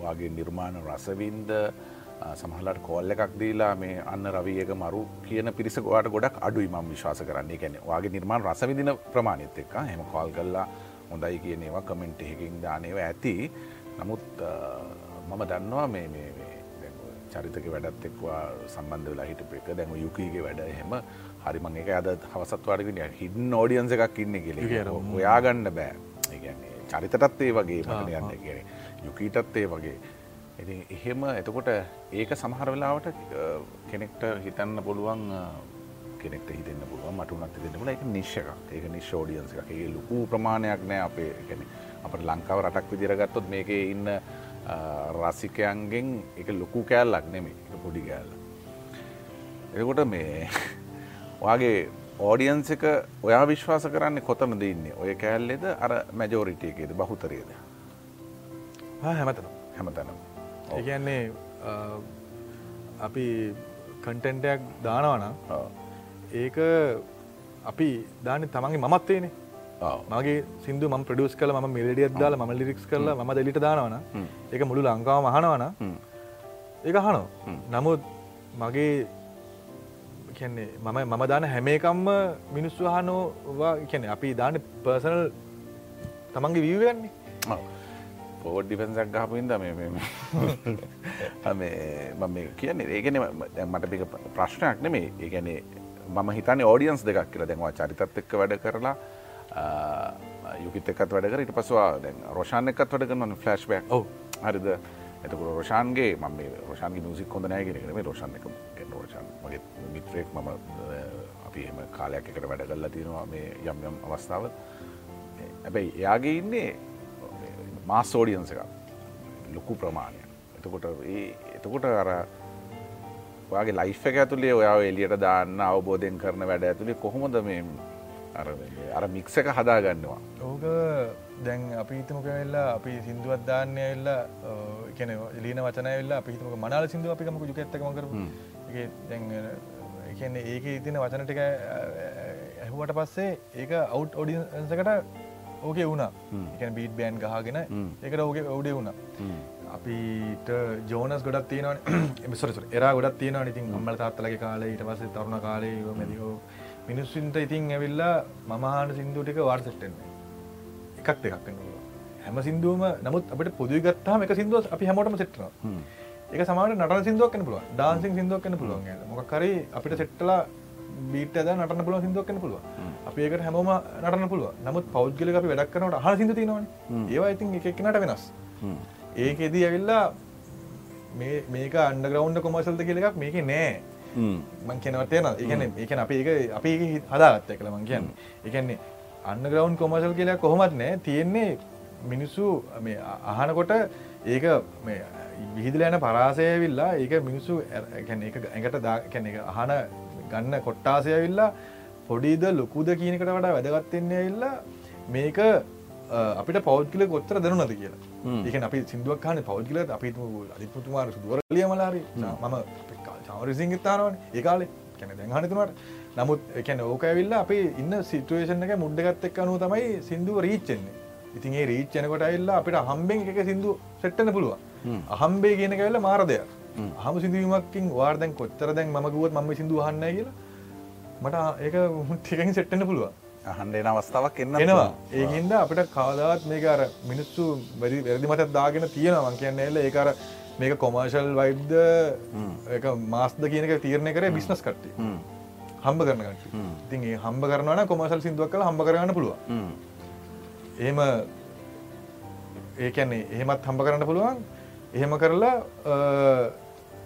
වගේ නිර්මාණ රසවින්ද සමහලට කෝල්ල එකක් දීලා මේ අන්න රවියක මරු කියන පිරිසකවාට ගොඩක් අඩුයි මම් විශවාස කරන්නේ. කැන වගේ නිර්මාණ රසවිදින ප්‍රමාණයත් එක්ක. හෙම කෝල් කල්ලා හොඳයි කියන ඒවා කමෙන්ට් එකකින් දානව ඇති. නමුත් මම දන්නවා මේ චරිතක වැඩත් එක්වා සම්බන්ධ වෙලා හිට එක. දැම යුකීගේ වැඩ එහෙම. හරිමං එක අද හවසත්වාඩගෙන හිඩන් ෝඩියන්ස එකක් ඉන්න කෙ ඔයාගන්න බෑ. ඒගන්නේ චරිතටත් ඒ වගේ මන යන්න. කියෙන යුකීටත් ඒ වගේ ඉති එහෙම එතකොට ඒක සමහර වෙලාවට කෙනෙක්ට හිතන්න පුළුවන් කෙනෙක්ට හිතන්න පුළුවන් මටුනත් දෙන්නල එක නිශ්ක ඒක නිශ්ෝඩියන්ස එක ඒ ලොකු ප්‍රමාණයක් නෑ අපේ ගැන අපට ලංකාව රටක් විදිරගත්තොත් මේක ඉන්න රසිකයන්ගෙන් එක ලොකු කෑල්ලක් නෙමේ එක පොඩි කෑල්ල. එකොට මේ වගේ ඕඩියන්ස එක ඔයා විශ්වාස කරන්නේ කොතම දෙන්නේ ඔය කෑල්ලෙද? අර මැජෝරිටියකේද බහුතරයද හැමතන හැමතනම් ඒගැන්නේ අපි කන්ටෙන්ටයක් දානවන ඒක අපි දාන තමන්ගේ මමත්වේනේ මගේ සිදු ම ප්‍රඩියස් කල ම මිලඩියත් දාල ම ලිරික්ස් කරලා ම දෙලිට දානවන ඒක මුළු ලංකාව මහනවන ඒක හනෝ නමුත් මගේ කියන්නේ මම මම දාන හැමේකම්ම මිනිස්සු හනෝවා කියන අපි දාන පර්සනල් තමන්ගේ වීවන්නේ පෝඩ් ඩිෆෙන්සක් ගහපුින්ද මේ මේ කියන්නේ ඒගෙන මට පික ප්‍රශ්නයක් නෙමේ ඒගැනේ මම හිතන ෝඩියන්ස් දෙකක් කියලා. දැන්වා චරිතත් එක්ක වැඩ කරලා යුකිත එකත් වැඩකර ඉට පසවා දැන් රෝෂාන එකත් වැඩ කරන ෆලස්් බක් ඔව. හරිද? එතකට රෝෂාන්ගේ ම රෝෂාන්ගේ මසික් හොඳ නෑගෙනම රෝෂන් එක රෝෂන් මගේ මිත්‍රයෙක් මම අපි එම කාලයක් එකට වැඩ කල්ලා තියෙනවා මේ යම් යම් අවස්ථාව ඇබැයි එයාගේ ඉන්නේ මාස් ෝඩියන්ස එක ලොකු ප්‍රමාණය එතකොට ඒ එතකොට අර ඔයාගේ ලයිෆ් එක ඇතුළේ ඔයා එලියට දාන්න අවබෝධයෙන් කරන වැඩ ඇතුළේ කොහොමද මේ අර මික්ස එක හදාගන්නවා? ඕක දැන් අපි හිතමක වෙල්ලා අපි සිින්දුවත් දාන්නය වෙල්ලා කියන ලීන වචනය වෙල්ලා පිහිතමක මනාල සිින්දුව අපිකමක යුකඇත්තක කර දැන් ඒක ඉතින වචන ටික ඇහුවට පස්සේ ඒක අවුට් ඔඩිසකට ඕකේ වුණා. එක බීට් බෑන් ගහගෙන එකට ඕක ඔවඩේ වුණා. අපිට ජෝනස් ගොඩක් තියෙනවන. එමසරසර එරා ගොඩක් තියෙනවා ඉතින් අම්මල තාත්තලගේ කාලේ ඉට පස්සේ තරුණ කාලේ මැදිෝ මිනිස්සුන්ට ඉතින් ඇවිල්ලා මමහාන සිින්දුව ටික වාර්සට්ටෙන්නේ එකක් දෙකක් හැම සිින්දුවම නමුත් අපට පොදුව ගත්තාම එක සිින්දුව අපි හැමෝටම සෙට්නවා එක සමාට නට සිින්දුවක් කන පුළුව ඩාන්සිං සිින්දුවක් කන පුළුවන් මොකරි අපිට සෙට්ටලා බීට ද නටන පුළුව සිින්දුවක් කන පුළුව අපි ඒකට හැමෝම නටන පුළුව නමුත් පෞද්ගල අපි වැඩක් කනට හ සිින්ද තිනවන ඒවා ඉතින් එකක්නට වෙනස්. ඒකෙදී ඇවිල්ලා මේක අන්ඩග්‍රවන්් කොමසල්ද කියලක් මේක නෑ. මං කෙනවටයන එකන එකන අප ඒක අපි හදාගත්ත කළ මං කියන්න. එකන්නේ අන්න ග්‍රවන්් කොමසල් කියලා කොහොමත් නෑ. තියෙන්නේ මිනිස්සු අහනකොට ඒක විහිදල යන පරාසය විල්ලා ඒක මිනිස්සු එකට දැන එක අහන ගන්න කොට්ටාසය විල්ලා පොඩිද ලොකුද කියනකට වඩා වැදගත්තෙන්නේ ඉල්ලා මේක අපිට පෞද්ගල ගොත්තර දරුණද කියලා. ඒක අපි සිින්දුවක් කාන පෞද්ගල අපි අධිපතුමාර දුවරලිය මලාරි. මම චවරසිං තානවන ඒකාලේ කැන දැන්හනතුනට නමුත් එකැන ඕක ඇවිල්ල අපි ඉන්න සිටුවේෂන් එක මුඩ්ඩගත් එක් අනු තමයි සිින්දුව රීච්චෙන්නේ ඉතින් ඒ රීච්චනකොට ඇල්ලා අපිට හම්බෙන් එක සිින්දු සෙට්ටන පුළුව අහම්බේ කියන කැල්ල මාරදය හම සිදුවීමකින් වාර්දැන් කොත්තර දැන් මගුවත් මම සිින්දු හන්න කියලා. මට ඒක මුටිකෙන් සෙට්ටන පුළුව අහන්ඩේ අවස්ථාවක් එන්න එනවා. ඒහින්ද අපිට කාදාත් මේක අර මිනිස්සු වැරි වැරදි මතත් දාගෙන තියෙනවා. කියන්න එල්ල ඒකර මේක කොමර්ශල් වයිඩ්ද එක මාස්ද කියනක තීරණය කරේ බිස්නස් කට්ටි හම්බ කරන ඉතින් හම්බ කරන කොමසල් සිින්දුවක් කල හම්බ කරන්න පුළුව එහෙම ඒකැන්නේ එහෙමත් හම්බ කරන්න පුළුවන් එහෙම කරලා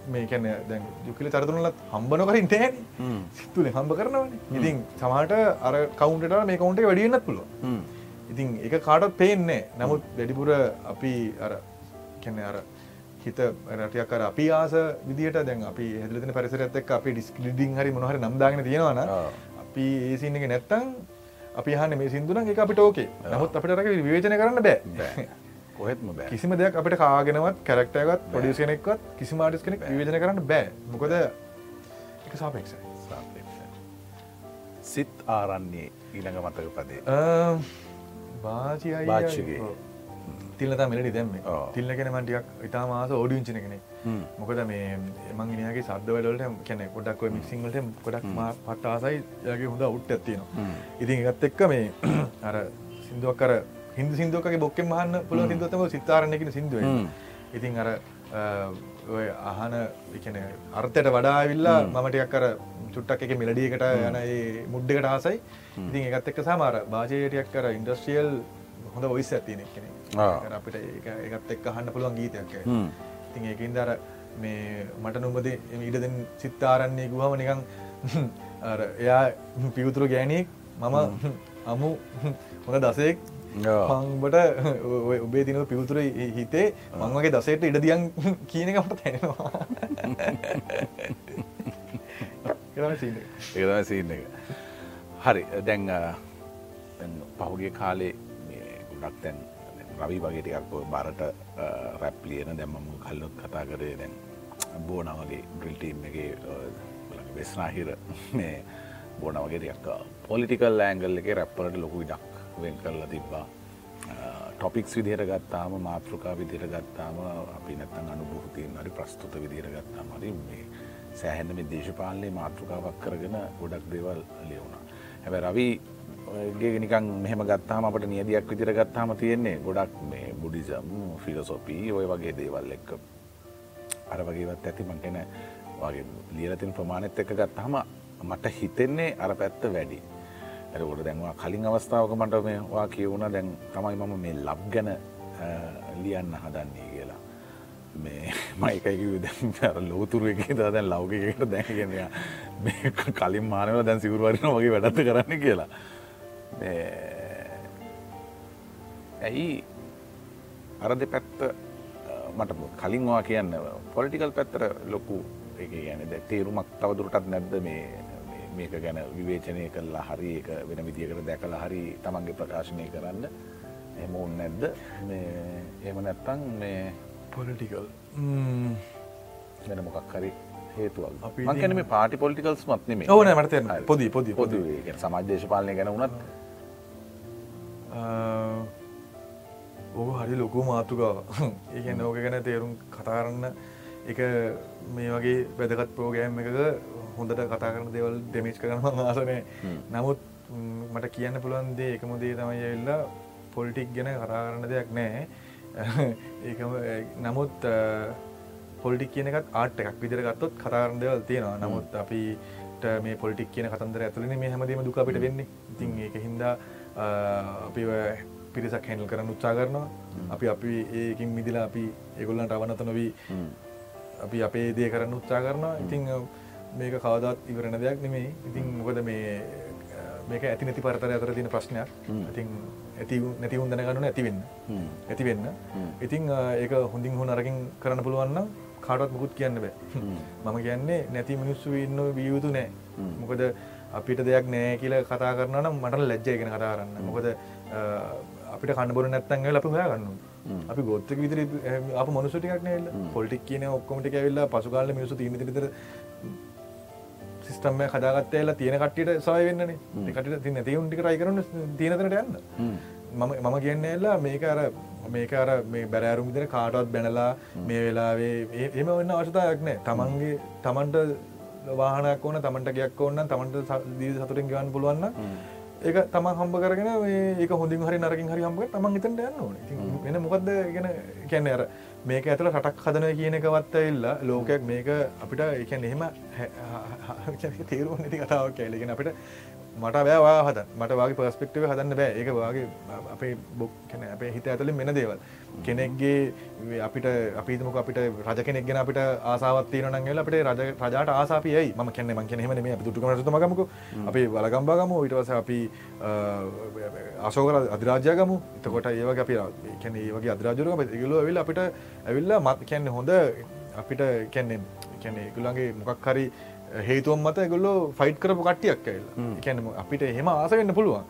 මේ කැන දැන් යුකිල තරතුනලත් හම්බ නොකරින් තෑන සිත්තුල හම්බ කරනවන. ඉතින් සමහට අර කවුන්ට මේ කවුන්ට වැඩියන්නත් පුළුව ඉතින් එක කාටත් පේන්නේ නමුත් වැඩිපුර අපි අර කැන අර හිත රටයක් කර අපි ආස විදිට දැන් අපි හෙදලතින පරිසරත් එක් අපි ඩිස්කලිඩිං හරි මොහර නම්දාගෙන තියෙනවන අපි ඒසින්න එක නැත්තං අපි හන්න මේ සිදුන එක අපිට ඕකේ නමුත් අපිට රක විවේචන කරන්න බෑ කොහෙත්ම බෑ. කිසිම දෙයක් අපිට කාගෙනවත් කැරක්ටයගත් පොඩිස් කෙනෙක්වත් කිසි මාටිස් කෙනෙක් විවේචන කරන්න බෑ. මොකද එක සාපේක්ෂයි. සිත් ආරන්නේ ඊළඟ මතක පදේ. බාචි බාච්චගේ තිල්ලත මෙලඩි දැම්ම. තිල්ල කෙන මටියක් ඉතා මාස ඕඩියංචින කෙනෙ මොකද මේ මංගනයාගේ සද්දවලට කැනෙ ගොඩක් මික්සිංවලට ගොඩක් පට ආසයි. යගේ හොඳ උට් ඇත්තිනවා ඉතින් එකත් එක්ක මේ අර සිින්දුවක් කර හිදු සිින්දුවකගේ බොක්කෙන් මහන්න පුළ සිින්දුවතම සිතාරණයකන සිින්දුව ඉතින් අර ඔය අහන එකන අර්ථයට වඩාවිල්ලා මමටයක් කර චුට්ටක් එක මිලඩියකට යන මුඩ්ඩකට ආසයි. ඉතින් එකත් එක්ක සමාර භාජයටයක් කර ඉන්ඩස්ට්‍රියල් හොඳ ඔයිස් ඇතිනෙ කෙනෙ අපිට ඒකත් එක් අහන්න පුළුවන් ගීතයක් ඉතින් ඒකින් දර මේ මට නොබද ඉඩදෙන් සිත්තාරන්නේ ගුවම නිකං එයා පියුතුරු ගෑනෙක් මම අමු හොඳ දසෙක් පංබට ඔබේ තින පිවතුර හිතේ මංවගේ දසයට ඉඩදියන් කියනකට තැනවා ඒතම සින්න එක. හරි දැන් පහුගිය කාලේ ගොඩක් තැන් රවි වගේ ටිකක් බාරට රැප්ලියන දැම්මම කල්ලොත් කතා කරේ දැන් බෝනවගේ ග්‍රිල්ටීම් එක වෙස්නාහිර මේ බෝනවගේ ටියක් පොලිටිකල් ඇංගල් එක රැප්පලට ලොකු ඉඩක් වෙන් කරලා තිබ්බා. ටොපික්ස් විදිහයට ගත්තාම මාතෘකා විදිහයට ගත්තාම අපි නැත්තන් අනුභූතියෙන් හරි ප්‍රස්තුත විදිහයට ගත්තාම හරි මේ සෑහෙන්න මේ දේශපාලනය මාතෘකාවක් කරගෙන ගොඩක් දේවල් ලියවුණ. හැබැ රවී ගේ නිකන් මෙහම ගත්තාම අපට නියදයක් විදිර ගත්තාම තියෙන්නේ ගොඩක් මේ බුඩිසම් ෆිලසොපී ඔය වගේ දේවල් එක්ක. අර වගේවත් ඇතිමන් කෙන වගේ ලියලතින් ප්‍රමාණත් එක ගත්තාම මට හිතෙන්නේ අර පැත්ත වැඩි. ඇරකොට දැන්වා කලින් අවස්ථාවක මට මේවා කියවුණ දැන් තමයි මම මේ ලබ් ගැන ලියන්න හදන්නේ කියලා. මේ මයිකයි දැ ලෝතුර එක දැන් ලෞකකට දැනගෙන මේ කලින් මානව දැන් සිවරුවරන වගේ වැඩත්ත කරන්න කියලා. ඇයි අර දෙ පැත්ත මට කලින්වා කියන්න පොලිටිකල් පැත්තර ලොකු එක ගැන තේරුමක් තවදුරටත් නැද්ද මේ මේක ගැන විවේචනය කල්ලා හරි එක වෙන විදිකට දැකලා හරි තමන්ගේ ප්‍රකාශනය කරන්න. එම උන් නැද්ද? එම නැත්තං මේ පොලිටිකල් වෙන මොකක් හරි හේතුවල් මංකැන මේ පාටි පොලිටිකල්ස් මත්න ඕන මට පොදි පොදි පොද සමාජ්‍යේශපාලනය ගැන වනත් ඕක හරි ලොකු මාතුකාව ඒකැන ඕක ගැන තේරුම් කතාරන්න එක මේ වගේ වැදගත් ප්‍රෝගෑම් එකක හොඳට කතා කරන දෙවල් ඩෙමිච් කරන ආසනය. නමුත් මට කියන්න පුළුවන් දේ එකමුදේ තමයි ඇල්ලා පොලිටික් ගැන කතා කරන්න දෙයක් නෑ ඒකම නමුත් පොලිටික් කියන එකත් ආට් එකක් විදිර ගත්තොත් කතාරන්න දෙවල් තියෙනවා. නමුත් අපිට මේ පොලිටික් කියන කතන්දර ඇතුලන මේ හැමදීම දුක අපිට වෙන්නේ. ඉතින් ඒක හින්දා අපි පිරිසක් හැනල් කරන්න උත්සා කරනවා. අපි අපි ඒකින් මිදිලා අපි ඒගොල්ලන්ට අවනත නොවී අපි අපේ දේ කරන්න උත්සා කරනවා. ඉතිං මේක කවදත් ඉවරණ දෙයක් නෙමේ ඉතින් මොකද මේ මේක ඇති නැති පරතර අතර තින ප්‍රශ්නයක්. ඉතින් ඇති නැති උන් දැනගන්නන ඇතිවෙන්න ඇති වෙන්න. ඉතිං ඒක හොඳින් හො අරකින් කරන්න පුළුවන්න කාටත් මුකුත් කියන්න බෑ. මම කියන්නේ නැති මිනිස්සු ඉන්න වියයුතු නෑ. මොකද අපිට දෙයක් නෑ කියල කතා කරන නම් මට ලැජ්ජයගෙන කතා කරන්න. මොකද අපිට කණබොර නැත්තන්ගල අපි හොයාගන්න අපි ගොත්තක විතර අප මනුසටික් නේල පොලිටික් කියන ඔක්කොමට ඇවිල්ලා පසුකාල මිනිසු තිීම තිර සිස්ටම්ම කදාගත්තේලා තියෙන කට්ටියට සය වෙන්නන. කට ති නැතිවුන්ටි රයි කරන තියනතට යන්න. මම මම කියන්න එල්ලා මේක අර මේක අර මේ බැරෑරුම් විදිර කාටවත් බැනලා මේ වෙලාවේ එම වන්න අවශ්‍යතායක් නෑ තමන්ගේ තමන්ට වාහනයක් ඕන තමන්ට ගයක් ඕන්න තමන්ට දී සතුරෙන් ගවන්න පුළුවන්න ඒක තම හම්බ කරගෙන ඒක හොඳින් හරි නරකින් හරි හම්බ තමන් හිතට යන්න ඕන. වෙන මොකක්ද ගෙන කැන්න අර මේක ඇතුළ රටක් හදන කියන එකවත් එල්ලා ලෝකයක් මේක අපිට එකන් එහෙම තේරුව නැති කතාවක් ඇලගෙන අපිට මට බෑවා හද මට වගේ පස්පෙක්ටව හදන්න බෑ. ඒක වගේ අපේ බොක් කැන අපේ හිත ඇතුලින් මෙන දේවල්. කෙනෙක්ගේ අපිට අපිතමක අපිට රජ කෙනෙක්ගෙන අපිට ආසාවත්තිය නගල අපට රජ රජට ආසාපියයි ම කැන මං කෙනෙම මේ දුටුකම මගමක අපි වලගම්බාගම ඉටවස අපි අශෝකර අධරාජයගම එතකොට ඒවගේ අපි කැන ඒවගේ අදරාජරක ගලෝ ඇවිල් අපිට ඇවිල්ලා මත් කැන්න හොඳ අපිට කැන්නේ කැනෙ ගුලන්ගේ මොකක් හරි හේතුවම් මත ගොල්ලෝ ෆයිට් කරපු කට්ටියක් ඇල්ල එකැනම අපිට එහෙම ආසවෙන්න පුළුවන්.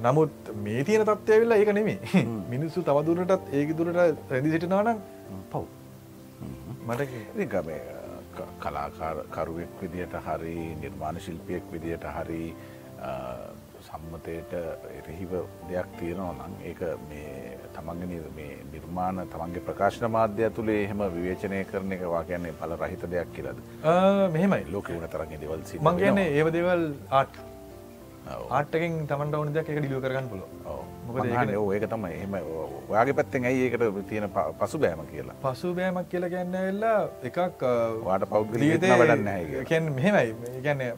නමුත් මේ තියෙන තත්වය වෙල්ලා ඒක නෙමේ මිනිස්සු තවදුරටත් ඒක දුරට රැදි සිටිනානම් පව්. මට කලාකරුවෙක් විදියට හරි නිර්මාණ ශිල්පියෙක් විදියට හරි සම්මතයට එරහිව දෙයක් තියෙනවා නම් ඒක මේ තමන්ගෙන මේ නිර්මාණ තමන්ගේ ප්‍රකාශන මාධ්‍ය තුළේ එහෙම විවේචනය කරන එකවා කියන්නේ පල රහිත දෙයක් කියලද? මෙහෙමයි. ලෝක වන තරගේ දෙවල් මං කියන්නේ ඒව දෙවල් ආට්. ආට්ටකින් තමන්ට ඕන දෙයක් එක ඩිලුව කරගන්න පුල මොකද ඒක තමයි. එහම ඔයාගේ පැත්තෙන් ඇයි ඒකට තියෙන පසු බෑම කියලා? පසු බෑමක් කියලා ගැන්න වෙල්ලා එකක් වාට පෞද්ගලීත වඩන්න කැන් මෙහෙමයි. ගැන්නේ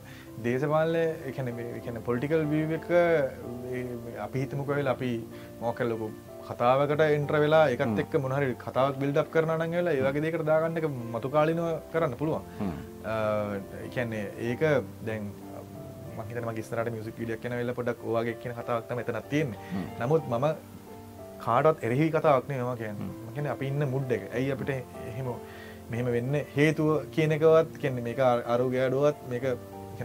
දේශපාලය එකන පොලිටිකල් වීව එක අපි හිතමකවෙල් අපි මෝකල්ලකු කතාවකට එන්ට්‍ර වෙලා එකත් එක් මොහරි කතාවක් බිල්ඩක් කරන නගලා ඒවගේ දෙකට දාගන්න එක මතු කාලිනව කරන්න පුළුවන්. එකන්නේ ඒක දැන් මහිතම ගස්තරට මියසික් විඩියක් කියන වෙල පොඩක් වාගේ කියන කතාවක්ත මෙතන තියෙන්නේ. නමුත් මම කාඩත් එරෙහි කතාවක්නේ මම කියන්න. මකන අපි ඉන්න මුඩ් එක. ඇයි අපිට එහෙම මෙහෙම වෙන්න හේතුව කියනකවත් කියන්නේ මේක අරුගෑඩුවත් මේක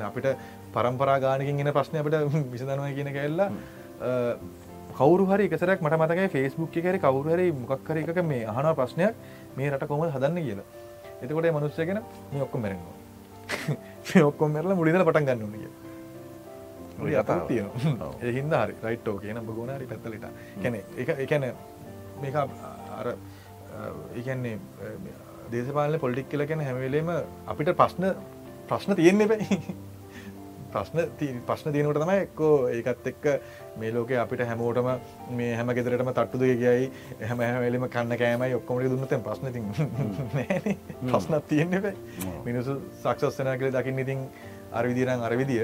අපිට පරම්පරා ගානකින් එන ප්‍රශ්නය අපට විසදනවා කියන කැල්ලා කවරු හරි එකසරක් මට මතකයි ෆෙස්බුක් එකර කවරු හරි මොක්කර එකක මේ අහන ප්‍රශ්නයක් මේ රට කොම හදන්න කියලා. එතකොට මනුස්සයගෙන මේ ඔක්කොම මැරෙනවා. ඔක්කොම මෙරල මුලිදල පටන් ගන්න කිය තියෙන එහින්ද හරි. රයිට්ෝ කියන බගෝනරි පැත්තලට කැන එක එකැන මේක අර ඒකන්නේ දේශපාල පොලිටික් කියල ගැන හැමවෙලේම අපිට ප්‍රශ්න ප්‍රශ්න තියෙන්නේ බැයි ප්‍රශ්න ප්‍රශ්න තියනට තමයි එක්කෝ ඒකත් එක්ක මේ ලෝක අපිට හැමෝටම මේ හැම ගෙදරටම තට්ටු දෙ කියයි හැම හැමලම කන්න කෑමයි ඔක්කොමට දුන්නත ප්‍රශ්න ති ප්‍රශ්නත් තියෙන්නේ බයි මිනිසු සක්ෂස්සන කළ දකින්න ඉතින් අරවිදිරන් අරවිදිය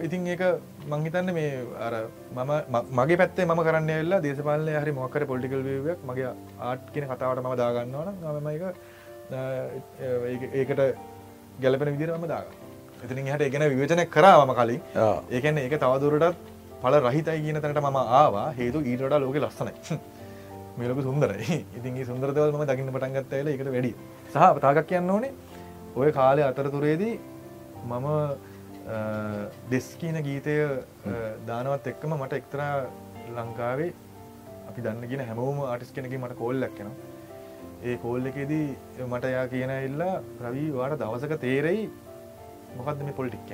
ඉතින් ඒක මංහිතන්න මේ අර මම මගේ පැත්තේ ම කරන්න එල්ලා දේශපාලනය හරි මොකර පොලිකල් වයක් මගේ ආට් කියන කතාවට ම දාගන්නවන මම එක ඒකට ගැලපෙන විදිරම දාගන්න එතිනින් හට එකගෙන විවචනය කරාවම කලින්. ඒකන ඒක තවදුරටත් පල රහිතයි කියන තැනට මම ආවා. හේතු ඊටට ලෝක ලස්සනයි. මේලක සුන්දරයි. ඉතින් සුන්දරදවල්ම දකින්න පටන්ගත්තයිල එකට වැඩි සහ තාගක් කියන්න ඕනේ ඔය කාලය අතරතුරේදී මම දෙස් කියන ගීතය දානවත් එක්කම මට එක්තරා ලංකාවේ අපි දන්න ගෙන හැමෝම ආටිස් කෙනක මට කෝල් ලැක්කෙන ඒ කෝල් එකෙදී මට යා කියන ඉල්ලා රවී වාට දවසක තේරෙයි. මොකක්ද මේ පොලිටික්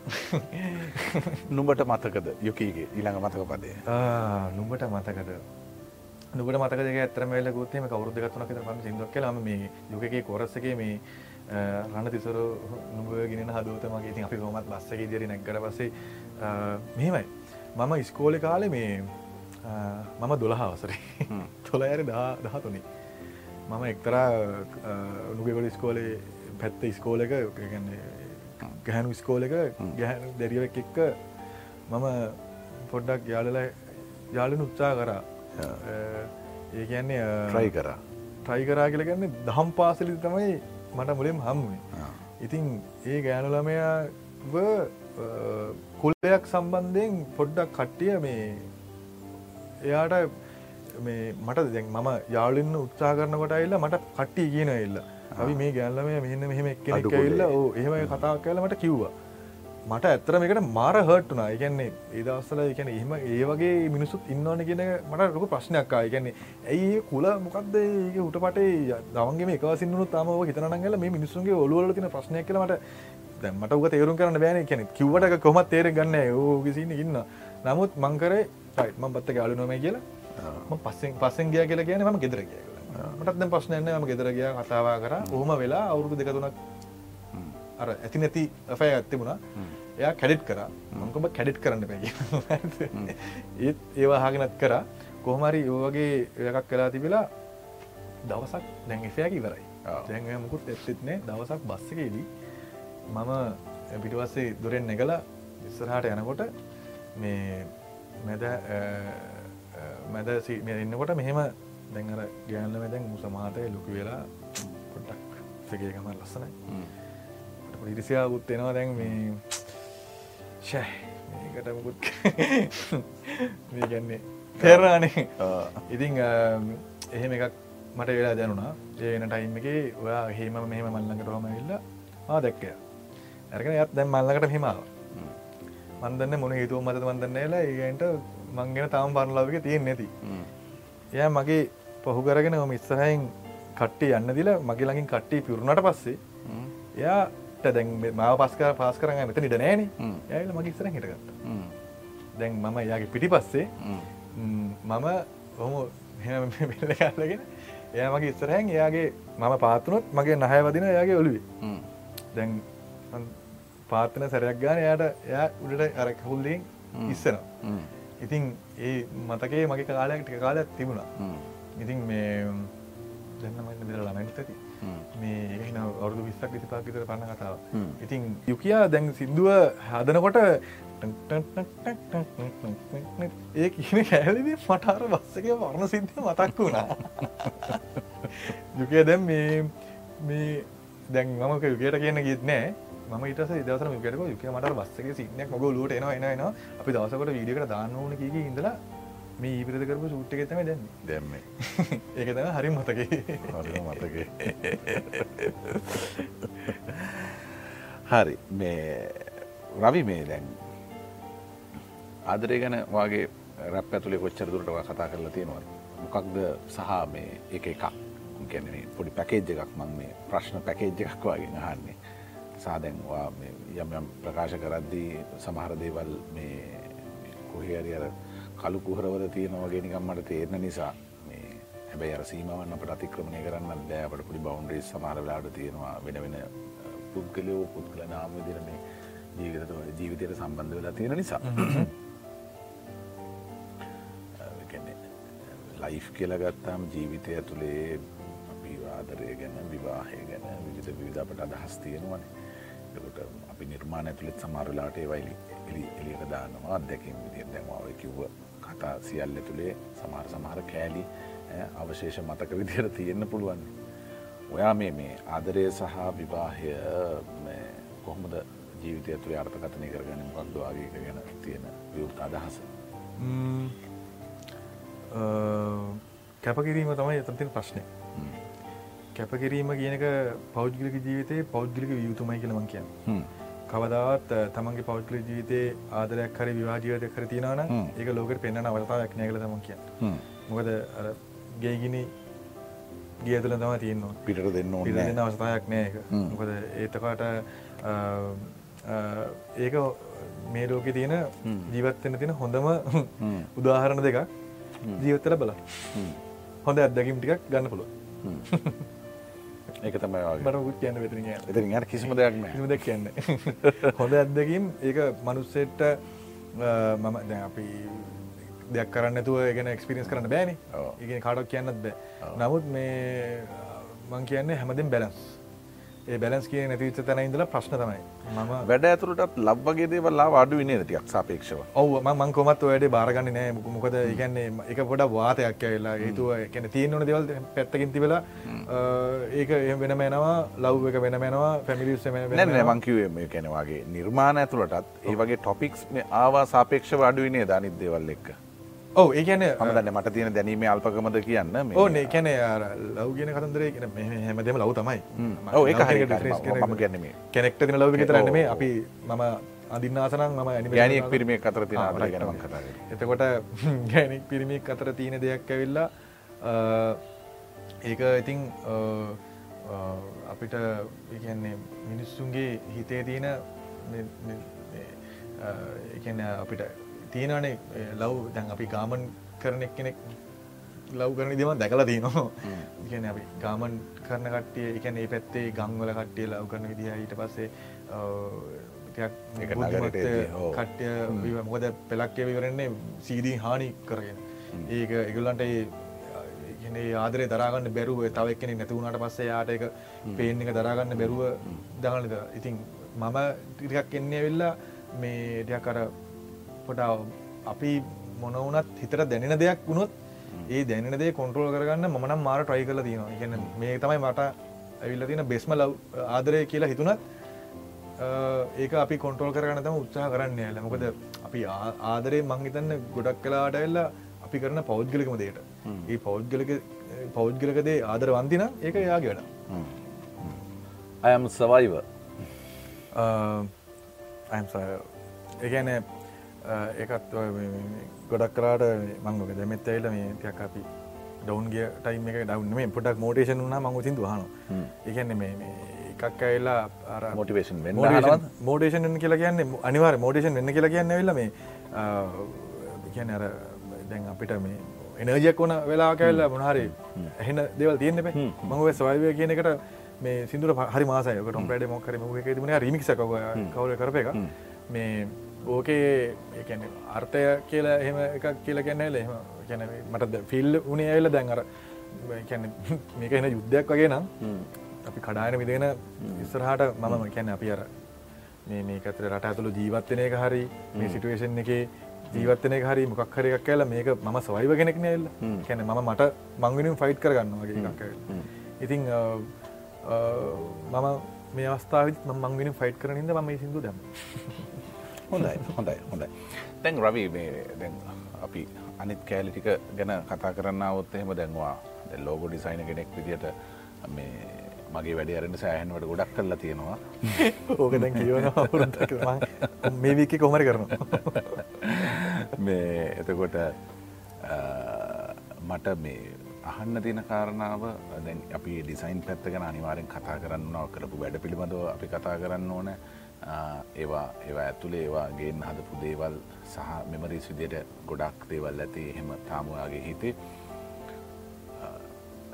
නුඹට මතකද යුකීගේ ඊළඟ මතක පදේ? නුඹට මතකද? නුබට මතක ඇතරම ගොත්තේම කවරුද ගත්තුනක පම සිදුවක් කලාම මේ යුකගේ කොරස්සගේ මේ රණ තිසර නුබ ගෙන හදෝත මගේ ඉතින් අපි හොමත් බස්සගේ දිරි නැක්කර පසේ මෙහෙමයි. මම ඉස්කෝලි කාලෙ මේ මම දොළහ අවසරේ. තොළ ඇර දහ දහතුනේ. මම එක්තරා නුගෙගොඩ ස්කෝලේ පැත්ත ස්කෝලක ගැහැනු ස්කෝල එක ගැහැනු දැරියක් එක්ක මම පොඩ්ඩක් යාලල යාලන උත්සා කරා. ඒ කියන්නේ ට්‍රයි කරා. ට්‍රයි කරා කියලගන්න දහම් පාසලි තමයි මට මුලින් හම්ුවේ ඉතින් ඒ ගෑනුළමයා කුල්ලයක් සම්බන්ධයෙන් පොඩ්ඩක් කට්ටිය මේ එයාට මේ මට දැන් මම යාලින්න උත්සා කරන කොට එල්ල මට කට්ටි කියන එල්ල අපි මේ ගැල්ලම මෙන්න මෙහෙම එක්කෙනෙක් එල්ල ඕ එහෙම කතා කල මට කිව්වා. මට ඇත්තර මේකට මාර හට්ටුනා එකන්නේ ඒදස්සල එකන එහම ඒ වගේ මිනිසුත් ඉන්නවන කියන මට රොක ප්‍රශ්නයක්කා එකන්නේ ඇයි කුල මොකක්ද ඒක හුට පටේ දවන්ගේ එකසින්නු තම හිතනගල මේ මිනිසුන්ගේ ඔලුවල තින ප්‍රශ්නයක් කලමට දැමට උක තේරුම් කරන්න බෑන කියන කිවට කොමත් තේර ගන්න ඕගසින්න ඉන්න. නමුත් මංකරේ ටයිට් මං පත්ත ගාලුනොම කියලා. පස්සෙන් පස්සෙන් ගිය කියලා කියන ම ගෙදර කිය මටත් ප්‍රශ්නයන්න ම ගෙදර ගිය කතාවා කර. ඕහම වෙලා අවුරුදු දෙකතුනක් අර ඇති නැති ඇෆය ඇත්තිබුණා එයා කැඩිට් කර. මංකොම කැඩිට් කරන්න පැ ඒත් ඒවා හාගෙනත් කර. කොහමරි යෝවගේ එකක් කලා තිබිලා දවසක් දැන් එෆයකි ඉවරයි. දැන් මුකුත් ඇත්තෙත්නේ දවසක් බස්සකේදී මම පිටිවස්සේ දුරෙන් නැගලා ඉස්සරහට යනකොට මේ මැද මැද ඉන්නකොට මෙහෙම දැන්ර ගෑන්ල දැන් මුසමාතය ලොකු වෙලා පොට්ටක් සගේකම ලස්සනයි. ඉරිසියා උත්තෙනවා දැන් මේ ශෑ මේකටමකුත් මේ ගැන්නේ තේරානේ ඉතින් එහෙම එකක් මට වෙලා දැනුණා. ඒන ටයිම් එක ඔයා හෙම මෙහම මල්ලඟට හොම ඉල්ල ආ දැක්කය ඇරගෙන යත් දැම් මල්ලකට හිමාව මන්දන්න මොන හේතුව මත මන්දන්න එලා ඒගන්ට මංගෙන තාම පරලාවක තියෙන් නැති. එය මගේ පහු කරගෙන ම ඉස්සරහයින් කට්ටි යන්න දිල මගේ ළඟින් කට්ටි පිරුණට පස්සේ එයාට දැන් මාව පස්කර පාස් කරන්න මෙත නිට නෑන ඇල මගේ ඉස්සර හිටගත්ත. දැන් මම යාගේ පිටි පස්සේ මම හොම හෙලගෙන එය මගේ ඉස්සරහැන් එයාගේ මම පාතුනොත් මගේ නහය වදින එයාගේ ඔළුවේ. දැන් පාත්තන සැරයක් ගාන එයාට එයා උඩට අරක් හුල්ලින් ඉස්සනවා. ඉතින් ඒ මතකේ මගේ කාලයක් ටික කාලයක් තිබුණා ඉතින් මේ දැන්නමන්න බෙර ළමයිත් ඇති මේ ඒන අවුදු විස්සක් විසිපාක් විතර පන්න කතාව ඉතින් යුකයා දැන් සිින්දුව හදනකොට ඒ කියන කෑලිදී මටාර බස්සක වර්ණ සිද්ධ මතක් වුණා. යුකය දැම් මේ මේ දැන් මමක යුකයට කියන්න ගීත් නෑ. ම ඉට දවසර මිකට යුක මට බස්සක සිනයක් මොග ලුට එන එන අපි දවසකට වීඩියකට දාන්න ඕන කිය ඉඳලා මේ ඊපිරද කරපු සුට්ට එකතම දැන්න. දැම්ම. ඒක තම හරි මතකේ. මතක. හරි මේ රවි මේ දැන් ආදරය ගැන වගේ රැප් ඇතුළේ කොච්චර දුරට කතා කරලා තියෙනවා මොකක්ද සහ මේ එක එකක්? ගැන පොඩි පැකේජ් එකක් මං මේ ප්‍රශ්න පැකේජ් එකක් වගේ අහන්නේ. සාදැන්වා යම් යම් ප්‍රකාශ කරද්දී සමහර දේවල් මේ කොහරි අර කළු කුහරවල තියෙනවගේ නිකම් මට තේරණ නිසා මේ හැබැයි අර සීමවන්න අපට අතික්‍රමණය කරන්න බෑ. අපට පොඩි බවුන්ඩරී සමහර වෙලාවට තියෙනවා. වෙන වෙන පුද්ගලයෝ පුද්ගල නාම විදිහට මේ ජීවිතයට ජීවිතයට සම්බන්ධ වෙලා තියෙන නිසා. ලයිෆ් කියල ගත්තාම ජීවිතය ඇතුළේ විවාදරය ගැන විවාහය ගැන විවිධ විවිධ අපට අදහස් තියෙනවන. එකට අපි නිර්මාණ ඇතුළෙත් සමරලාට ඒවයිලි එලි එලියට දානවා අදැකින් විදිර දැමවාව කිව්ව කතා සියල්ල තුළේ සමහර සමහර කෑලි අවශේෂ මතක විදිර තියෙන්න්න පුළුවන්. ඔයා මේ මේ ආදරය සහ විවාහය කොහොමද ජීවිතය තුළ අර්ථකතනය කරගන්න? පක්දවාගේක ගැන තියෙන විවෘත් අදහස? කැපකිරීම තමයි එතතින් ප්‍රශ්නය කැපකිරීම කියනක පෞද්ගලික ජීවිතයේ පෞද්ගලික වියුතුමයි කියලමං කියන්න කවදාවත් තමන්ගේ පෞද්ගල ජීවිතයේ ආදරයක් හරි විවාජීවත කර තියෙනවන ඒක ලෝකට පෙන්න්න අවතාවක් නෑකල තම කියන්න. මොකද ගේගිනි ගියතුල තම තියෙන්නවා පිට දෙන්න පිට අවස්ථාවක් නෑ මොකද ඒතකට ඒක මේ ලෝක තියෙන ජීවත්වෙන තියෙන හොඳම උදාහරණ දෙකක් ජීවත්තල බල හොඳ අත්දැකිම් ටිකක් ගන්න පුළුව ඒක තමයි බරකුත් කියන්න වෙතර එ කිසිම දෙයක් ද කියන්න හොඳ අත්දැකීම් ඒක මනුස්සෙට්ට මම දැ අපි දෙයක් කරන්න තුව ගෙන එක්ස්පිරියන්ස් කරන්න බෑනි. ඒ කාඩක් කියන්නත් බෑ. නමුත් මේ මං කියන්නේ හැමදෙන් බැලන්ස් ඒ බැලන්ස් කිය නැතිවිච්ච තැන ඉඳලා ප්‍රශ්න තමයි. මම වැඩ ඇතුරටත් ලබ්වගේ දේවල්ලා අඩු විනේ ටියක් සාපේක්ෂව? ඔව මං කොමත් වැඩ බාරගන්න නෑ. මොකද ඉගන්නේ එක පොඩ වාතයක් ඇවෙලා ඒතුව කැන තියන්නන දෙවල් පැත්තකින් තිබලා ඒක එ වෙන මැනවා ලව් එක වෙන මැනවා පැමිලිස් මංකිවේ මේ කැනවාගේ නිර්මාණ ඇතුළටත් ඒ වගේ ටොපික්ස් ආවා සාපේක්ෂ අඩුවිනේ දනිත් දෙවල් එක්ක ඔව ඒකන හමදන්න මට තියෙන දැනීම අල්පකමද කියන්න ඕ ඒකැන ලව් ගෙන කතන්දරේ කියන හැමදම ලව් තමයි. ම. ගැනීම කෙනෙක්ට තින ලව් තරන්න මේ අපි මම අදින්නාසනක් මම ගැනීක් පිරිමේ අතර තින ගැනම කතා එතකොට ගැනෙක් පිරිමික් අතර තියෙන දෙයක් ඇවිල්ලා ඒක ඉතිං අපිට කියන්නේ මිනිස්සුන්ගේ හිතේ තියෙන එකන්න අපිට තියෙනනේ ලව් දැන් අපි ගාමන් කරන එක්කෙනෙක් ලව් කරන දෙම දැකලා තියෙනවා. කියන අපි ගාමන් කරන කට්ටිය එකන ඒ පැත්තේ ගංවල කට්ටිය ලව් කරන විදිහ ඊට පස්සේ කට්ටිය මොකද පෙලක්කය විවරන්නේ සීදී හානි කරගෙන. ඒක එකගුල්ලන්ට ඒ ආදරේ දරාගන්න බැරුව තව එක්කෙනෙ නැතිවුණට පස්සේ යාට එක පේෙන් එක දරාගන්න බැරුව දහනද ඉතින් මම ටිකක් එන්නේ වෙල්ලා මේ ඩයක් අර පොට අපි මොනවනත් හිතර දැනෙන දෙයක් වුණොත් ඒ දැනෙන දේ කොන්ට්‍රෝල් කරගන්න මනම් මාර ට්‍රයි කල තියෙනවා. කියන්න මේ තමයි මට ඇවිල්ල තියෙන බෙස්ම ලව් ආදරය කියලා හිතුනත් ඒක අපි කොන්ට්‍රෝල් කරගන්න තම උත්සාහ කරන්න ඇල මොකද අපි ආදරේ මංහිතන්න ගොඩක් කලාට එල්ලා අපි කරන පෞද්ගලිකම දේට ඒ පෞද්ගලික පෞද්ගලකදේ ආදර වන්තින ඒක යාගේ වැඩ. අයම් සවයිව ඒගැන ඒකත් ගොඩක් කරාට මංගක දෙමෙත් ඇයිල මේ තියක් අපි ඩවන්ගේ ටයිම එක ඩවන්න මේ පොටක් මෝටේෂන් වනා මංගු සිදු හන එකන්න මේ එකක් ඇල්ලා මොටිවේෂන් මෝඩේෂන් කියලා කියන්නේ අනිවාර මෝඩේෂන් වෙන්න කියලා කියන්න වෙල්ල මේ කියන්න අර දැන් අපිට මේ එනජයක් වන වෙලා කැල්ල මොනහරි එහෙන දෙවල් තියෙන්න්න පේ මංව ස්වයිවය කියන එකට මේ සිදුර හරි මාසයක ටොම් පඩ මොකර මක තිබුණ. රිමික්සක කවල කරප එක මේ ඕකේ ඒන අර්ථය කියලා එහෙම එකක් කියලා ගැන්නල එහෙම කැන මට ෆිල් උනේ ඇල්ල දැන් අර මේක එන යුද්ධයක් වගේ නම් අපි කඩායන විදෙන ඉස්සරහට මම කැන අපි අර මේ මේකතර රට ඇතුළු ජීවත්වනය එක හරි මේ සිටුවේෂන් එක ජීවත්තනය හරි මොකක් හරි එකක් කියලා මේක මම සවයිව කෙනෙක් නෑල්ල කැන ම මට මංගෙනින් ෆයිට් කරගන්න වගේ එකක් ඉතිං මම මේ අවස්ථාවත් මංගෙන ෆයිට් කරනින්ද ම සිදු දැම හොඳයි හොඳයි හොඳයි. තැන් රවී දැන් අපි අනිත් කෑලිටික ගැන කතා කරන්න අවොත් එහෙම දැන්වා ලෝගෝ ඩිසයින කෙනෙක් විදිට මේ මගේ වැඩ අරන්න සෑහනවට ගොඩක් කල්ලා තියෙනවා. ඕක දැන් කියවන මේ වීක කොමර කරනවා. මේ එතකොට මට මේ අහන්න තියෙන කාරණාව දැන් අපි ඩිසයින් පැත්ත ගැන අනිවාරෙන් කතා කරන්නවා කරපු වැඩ පිළිබඳව අපි කතා කරන්න ඕන ඒවා ඒවා ඇතුළේ ඒවාගේෙන් හදපු දේවල් සහ මෙමරිස් විදියට ගොඩක් දේවල් ඇති. එහෙම තාමයාගේ හිතේ.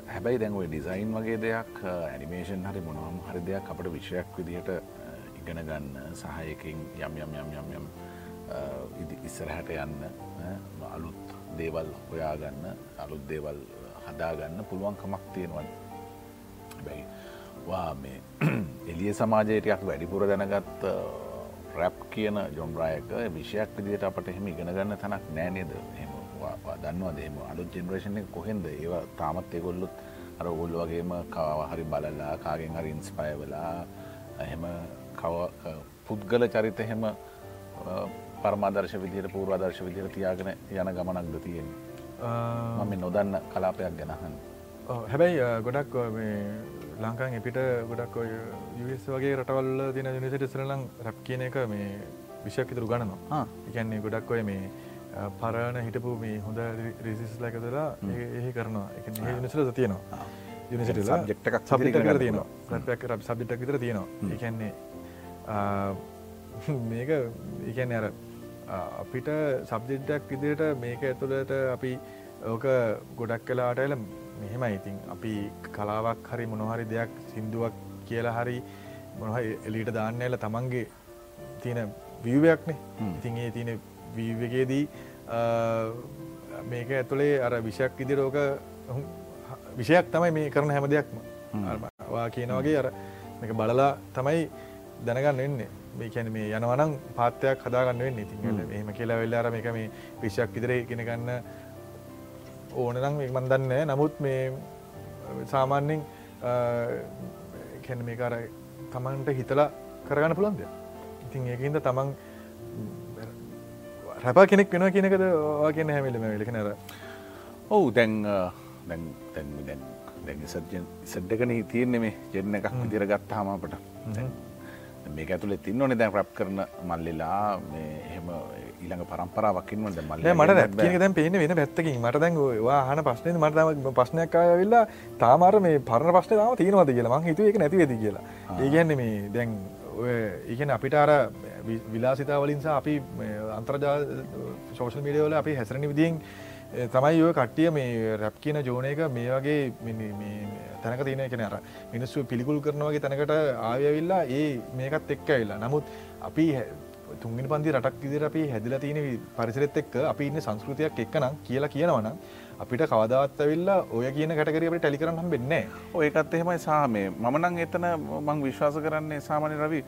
හැබැයි දැන් ඔය ඩිසයින් වගේ දෙයක් ඇනිමේෂන් හරි මොනවම් හරි දෙයක් අපට විෂයක් විදිහට ඉගෙන ගන්න සහයකින් යම් යම් යම් යම් යම් ඉස්සරහට යන්න අලුත් දේවල් හොයාගන්න අලුත් දේවල් හදාගන්න පුළුවන්කමක් තියෙනවන් බැයි වා මේ එලිය සමාජයටයක් වැඩිපුර දැනගත් රැප් කියන ජොම්රායක විෂයක් විදිට අපට එහෙම ඉගෙන ගන්න තනක් නෑනේද දන්නවා දෙම අලුත් ජෙනරේෂණ කොහෙන්ද? ඒවා තාමත් එකොල්ලුත් අර ඔගොල්ල වගේම කව හරි බලලා කාගෙන් හරි ඉන්ස්පය වෙලා එහෙම පුද්ගල චරිත එහෙම පරමාදර්ශ විදියට පූර්වාදර්ශ විදිර තියාගෙන යන ගමනක්ද තියෙන මම නොදන්න කලාපයක් ගැනහන් හැබැයි ගොඩක් ලංකාන් එපිට ගොඩක් යස් වගේ රටවල්ල තින ඉස්රලං රැප් කියන එක මේ විෂයක් ඉතුරු ගණනවා එකන්නේ ගොඩක් ඔය මේ පරණ හිටපු මේ හොඳ රිසිස් ලැකතලා ඒ කරනවා. එක නිසල තියෙනවා. යනිසිට ජෙක්ටක් සබිට තියෙනවා. රැපයක් රබ් සබිටක් විතර තියෙනවා. එකන්නේ මේක එකන්න අර අපිට සබ්ජෙක්්ඩක් ඉදිට මේක ඇතුළට අපි ඕක ගොඩක් කලාටල මෙහෙම ඉතින් අපි කලාවක් හරි මොනොහරි දෙයක් සිින්දුවක් කියලා හරි මොනහ එලිට දාන්නඇල තමන්ගේ තියෙන වීවයක්නේ ඉතින් ඒ තියෙන වීවගේදී මේක ඇතුළේ අර විෂයක් ඉදිරෝක විෂයක් තමයි මේ කරන හැම දෙයක්ම. වා කියනවගේ අර මේක බලලා තමයි දැනගන්න වෙන්නේ. මේ කැන මේ යනවනම් පාත්වයක් හදාගන්න වෙන්න. ඉතින් එහම කියලා වෙල්ල අර මේක මේ විෂයක් ඉදිර ගෙන ඕනනම් මන්දන්න නමුත් මේ සාමාන්‍යෙන් කැන මේ කර තමන්ට හිතලා කරගන්න පුළන්ද ඉතින් ඒකහින්ද තමන් රැපා කෙනෙක් වෙන කියනකද කියන හැමිලම වෙලක නර ඔවු දැන් දැන් තැන් දැන් දැන් සජ්ජන් සඩ්ඩකන තියන්නේ මේ ජෙන්න එකක් විදිර ගත්තාමාපට මේක ඇතුළේ තින්නවන දැන් රැප් කරන මල්ලිලා මේ එහෙම ඊළඟ පරම්පරාවක්කින්වද මල්ල මට දැන් පේන වෙන පැත්තකින්. මට දැන් හන ප්‍රශ්නය මට ප්‍රශ්නයක් අයවෙල්ලා තාමර මේ පරණ ප්‍රශ්න තාම තියෙනවද කියලා. මං හිතුව එක නැතිවෙද කියලා. ඒගැන්න මේ දැන් ඒකන අපිට අර විලාසිතාවලින්සා අපි අන්තර්ජා ශෝෂල් මීඩියවල අපි හැසරණ විදිියෙන් තමයි ඔය කට්ටිය මේ රැප් කියන ජෝනයක මේ වගේ තැනක තියන කෙන අර මිනිස්සු පිළිකුල් කරනවගේ තැනකට ආයවිල්ලා ඒ මේකත් එක්ක ඇල්ලා නමුත් අපි තුන්ගනි පන්දි රටක් ඉදිර අපි හැදිල තියෙන පරිසරෙත් එක්ක අපි ඉන්න සංස්කෘතියක් එක්කනම් කියලා කියනවනම් අපිට කවදාවත් ඇවිල්ලා ඔය කියන කටකරට ටැලි කරන්න හම්බෙන්නේ ඔයකත් එහෙමයි සාමේ. මනං එතන මං විශ්වාස කරන්නේ සාමාන්‍ය රවි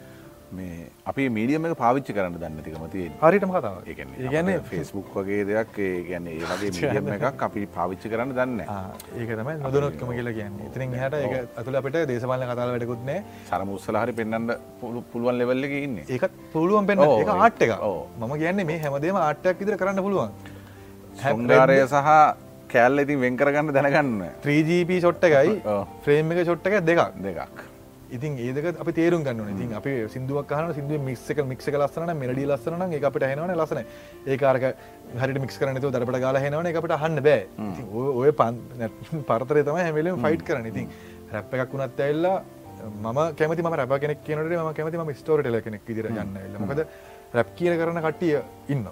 මේ අපි මීඩියම එක පාවිච්චි කරන්න දන්න තිකමති හරිටම කතාව ගැන ෆෙස්බුක් වගේ දෙයක් ගැන ඒ වගේ මීඩියම එකක් අපි පාවිච්චි කරන්න දන්න ඒක තමයි නොදනොත්කම කියලා කියන්න. ඉතින් හට ඒ අතුල අපට දේශපාල කතාල වැඩකුත්නේ සරමුස්සලහරි පෙන්න්න පුළුවන් ලෙවල්ල ඉන්න. ඒකත් පුළුවන් පෙන්න්න එක ආට් එක මම කියන්නේ මේ හැමදේම ආට්ටයක් ඉදිර කරන්න පුළුවන්. හැම්ගාරය සහ කෑල්ල ඉතින් වෙන් කරගන්න දැනගන්න 3GP ෂොට්ට එකයි ෆ්‍රේම් එක ෂොට්ට එක දෙකක්. දෙකක් ඉතින් ඒදක අපි තේරුම් ගන්න ඉතින් අප සිදුවක් කහන සිදුව මික්ක මික්ක ලස්සන මෙඩි ලස්සන එක අපට හනවන ලසන ඒකාරක හරි මික් කරනතු දරට ගල හෙනවන එකට හන්න බෑ. ඔය පන් පරතරය තම හැමලම් ෆයිට් කරන ඉතින් රැප් එකක් වුණත් ඇල්ලා මම කැමති ම රැප කෙනෙක් කියනට ම කැමති ම ස්ටෝරටල කෙනෙක් දිර ගන්න මොකද රැප් කියල කරන කට්ටිය ඉන්න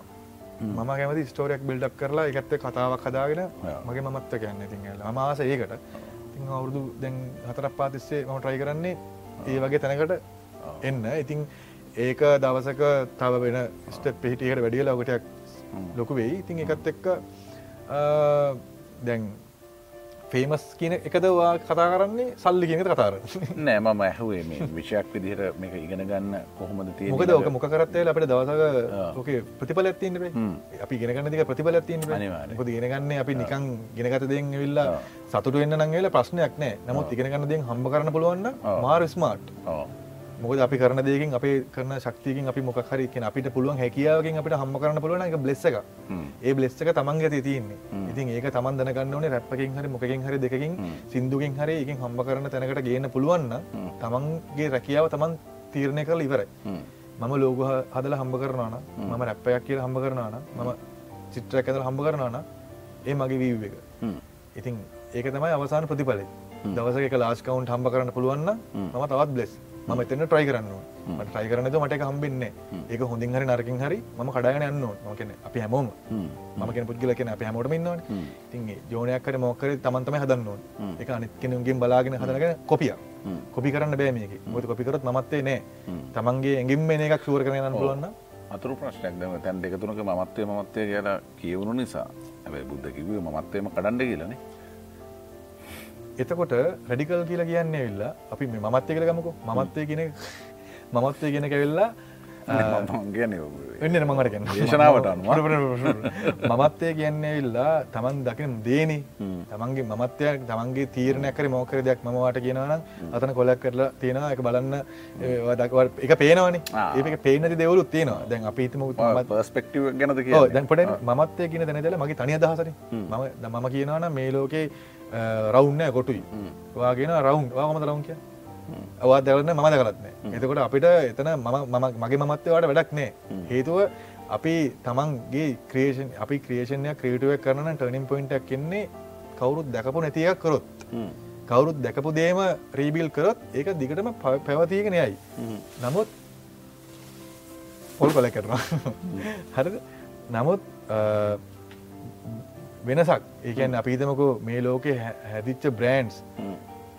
මම කැමති ස්ටෝරයක් බිල්ඩක් කරලා එකත්ත කතාවක් හදාගෙන මගේ මත්ත කියන්න ඉතින් අමාස ඒකට ඉතින් අවුරුදු දැන් හතරක් පාතිස්සේ ම ට්‍රයි කරන්නේ ඒ වගේ තැනකට එන්න. ඉතින් ඒක දවසක තව වෙන ස්ට පිහිටියට වැඩිය ලවකටයක් ලොකු වෙයි. ඉතින් එකත් එක්ක දැන් ෆේමස් කියන එකදවා කතා කරන්නේ සල්ලි කියනක කතාර නෑ මම ඇහුවේ මේ විෂයක් විදිහට මේක ඉගෙන ගන්න කොහොමද තිය මොකද ඕක මොක කරත්තේ අපට දවසක ඕක ප්‍රතිඵල ඇතින්න අපි ගෙනගන්න දික ප්‍රතිඵල ඇතින්න ොද ගෙනගන්න අපි නිකං ගෙනගත දෙෙන් වෙල්ලා සතුට වෙන්න නංගේල ප්‍රශ්නයක් නෑ. නමුත් ඉගෙනගන්න දෙෙන් හම්බ කරන්න පුළුවන්න මාර් ස්මාර්ට් මොකද අපි කරන දෙකින් අපේ කරන ශක්තියකින් අපි මොකහරි කියෙන අපිට පුළුවන් හැකියාවකින් අපිට හම්ම කරන්න පුළුවන් එක බ්ලෙස් එක ඒ බ්ලෙස් එක තමන් ඇති තියන්නේ. ඉතින් ඒක තමන් දනගන්න ඕනේ රැප්පකින් හරි මොකින් හරි දෙකින් සිින්දුකින් හරි එකින් හම්බ කරන තැනකට ගේන්න පුළුවන්න තමන්ගේ රැකියාව තමන් තීරණය කළ ඉවරයි. මම ලෝග හදල හම්බ කරනවාන මම රැප්පයක් කියල හම්බ කරනවාන මම චිත්‍රයක් ඇදල හම්බ කරනවාන ඒ මගේ වීව එක. ඉතින් ඒක තමයි අවසාන ප්‍රතිඵලේ දවසක ලාස් කවුන්් හම්බ කරන්න පුළුවන්න මම තවත් බ්ලෙස් ම එතන ට්‍රයි කරන්න ට්‍රයි කරනද මට හම්බෙන්නේ ඒක හොඳින් හරි නරකින් හරි ම කඩාගෙන යන්න මකන අපි හැමෝම. මක පුද්ගල කියෙන අප හැමෝට ඉන්නවන තිගේ ජෝනයක්කට මොක්කර තමන්තම හදන්න එක අනිත්කනුගෙන් බලාගෙන හදනගෙන කොපිය කොපි කරන්න බෑමක මොද කොපිකරත් මත්තේ නෑ. තමන්ගේ ඇගින් මේ එකක් ශූර කරන පුළුවන්න අතුරු ප්‍රශ්නයක්දම තැන් දෙකතුනක මත්තය මත්තය කියලා කියවුණු නිසා. ඇැ බුද්ධ කිවේ මත්තයම කඩන්ඩ කියලනේ එතකොට රැඩිකල් කියලා කියන්නේ වෙල්ලා අපි මේ මත්තය කළ ගමකු. මත්තය කියන මමත්වය ගෙන කැවෙල්ලා එන්න මඟට ගැන දේශනාවට මමත්වය කියන්නේ වෙල්ලා තමන් දකින දේනි තමන්ගේ මමත්වයක් තමන්ගේ තීරණයක් කර මෝකර දෙයක් මවාට කියනවනම් අතන කොලක් කරලා තියෙනවා. එක බලන්න දක්වට එක පේනවනි. ඒක පේනති දෙවලුත් තියෙනවා. දැන් අපිතම පස්පෙක්ටව ගැනද කිය දැන් පොට මත්තය කියන දැනදල මගේ තනිය දහසර මම මම කියනවන මේ ලෝකේ රවුන්න කොටුයි. වාගෙන රවුන් වාමත රවුන් කිය අවා දැවන්න මම දකලත්න එතකොට අපිට එතන මගේ මත්තවාට වැඩක් නෑ. හේතුව අපි තමන්ගේ ක්‍රේෂන් අපි ක්‍රේෂණය ක්‍රේටුවක් කරන ටර්නිම් පොයින්ටක් කෙන්නේ කවුරුත් දැකපු නැතියක් කරොත්. කවුරුත් දැකපු දේම රීබිල් කරොත් ඒක දිගටම පැවතියගෙන යයි. නමුත් පොල් කොල කරනවා හරි නමුත් වෙනසක්. ඒකන් අපිතමකු මේ ලෝකෙ හැදිච්ච brands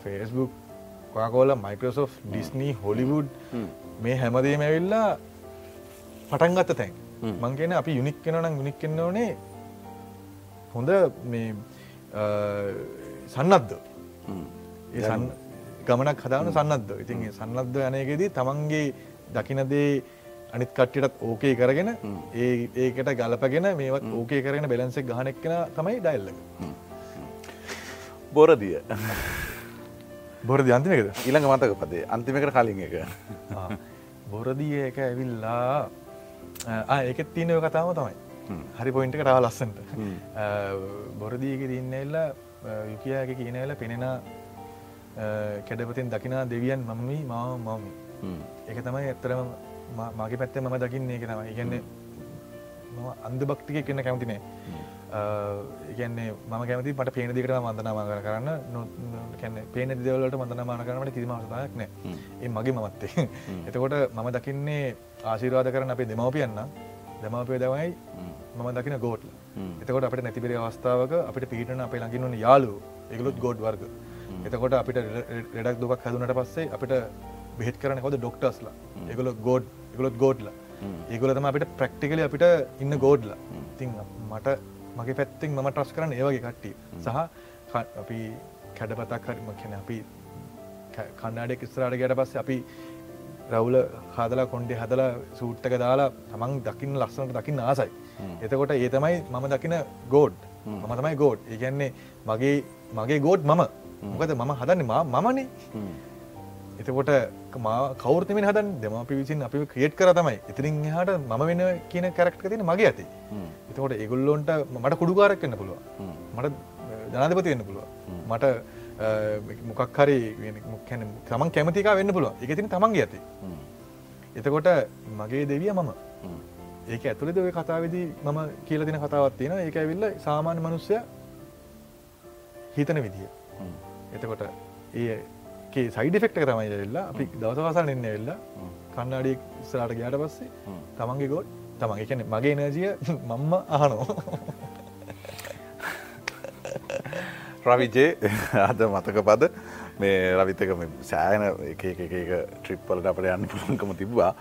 Facebook Coca Cola Microsoft Disney Hollywood මේ හැමදේම ඇවිල්ලා පටන්ගත්ත තැන්. මංගෙන අපි යුනික් කෙනනම් යුනික් කෙන්න ඕනේ හොඳ මේ සන්නද්ද ඒ ගමනක් හදාවන සන්නද්ද ඉතින් සන්නද්ද යනයකෙදී තමන්ගේ දකිනදේ අනිත් කට්ටියටත් ඕකේ කරගෙන ඒ ඒකට ගලපගෙන මේවත් ඕකේ කරගෙන බෙලන්සෙක් ගහනෙක් කෙන තමයි ඩයිල්ල බොරදිය. බොරදි අන්තිමකද? ඊළඟ මතක පදේ. අන්තිමකට කලින් එක. බොරදිය එක ඇවිල්ලා ඒකෙත් තියනව කතාව තමයි. හරි පොයින්ට කරා ලස්සන්ට. බොරදීක තින්න එල්ලා යුකයාගේ කියනවෙල පෙනෙන කැඩපතින් දකිනා දෙවියන් මාව මම එක තමයි ඇත්තරම මගේ පැත්තේ මම දකින්නේ එක තමයි ඉගන්නේ මම අන්ද භක්තික කියන්න කැමතිනේ ඉගන්නේ මම කැමති මට පේන දිකට මන්දනාමාගර කරන්න නොකැන්න පේන දෙවලට මන්දනාමාන කරනට කිසිම අවසදායක් නෑ ඒ මගේ මමත්තේ එතකොට මම දකින්නේ ආශීරවාද කරන අපේ දෙමවපියන්න දෙමවපය දවයි මම දකින ගෝට්ල එතකොට අපට නැතිපිරි අවස්ථාවක අපිට පිහිටන අපේ ළඟින්වන යාලු එකලුත් ගෝඩ් වර්ග එතකොට අපිට රෙඩක් දුක් හැදුනට පස්සේ අපිට බෙහෙත් කරන කොද ඩොක්ටර්ස්ලා එකගොල ගෝඩ් එකගොලොත් ගෝඩ්ල ඒගොල තම අපිට ප්‍රක්ටිකල අපිට ඉන්න ගෝඩ්ල තිං මට මගේ පැත්තිෙන් මම ට්‍රස් කරන්න ඒවගේ කට්ටිය. සහ අපි කැඩපතක් හරිම කැන අපි කන්නාඩෙක් ස්රාට ගැට පස්ස අපි රවුල හදලා කොන්ඩේ හදලා සූට්ටක දාලා තමන් දකින්න ලස්සනට දකින්න ආසයි. එතකොට ඒ තමයි මම දකින ගෝඩ් මම තමයි ගෝඩ් ඒගැන්නේ මගේ මගේ ගෝඩ් මම. මොකද මම හදන්න මමනේ එතකොට කවරතම හද දෙමපි විසින් අපි ක්‍රියට් කර තමයි. ඉතිරින් හට ම වෙන කියන කැරක්ට තින මගේ ඇති එතකොට ඒගුල්ලොන්ට මට කුඩුකාරක් කන්න පුළුව මට ජනාධපති වෙන්න පුළුව මට මොකක් හරි තමන් කැමතිකා වෙන්න පුළුව එක තින තමන්ගේ ඇති එතකොට මගේ දෙවිය මම. ඒක ඇතුළෙද ඔය කතාවෙදී මම කියල තින කතාවත් තියෙන ඒක ඇවිල්ල සාමාන්‍ය මනුස්්‍යය හිතන විදිිය. එතකොට ඒ සයිඩෆෙක්ට තමයි වෙල්ලා අපි දවසවාසල් එන්න වෙල්ලා කන්නාඩිය ස්රාට ගයාට පස්සේ තමන්ගේ ගොඩ් තමන් එකන මගේ නජිය මම්ම අහනෝ රවිජේ අද මතක පද? මේ රවිතක සෑන එක එක ට්‍රිප්පලට අපට යන්න පුළන්කම තිබවා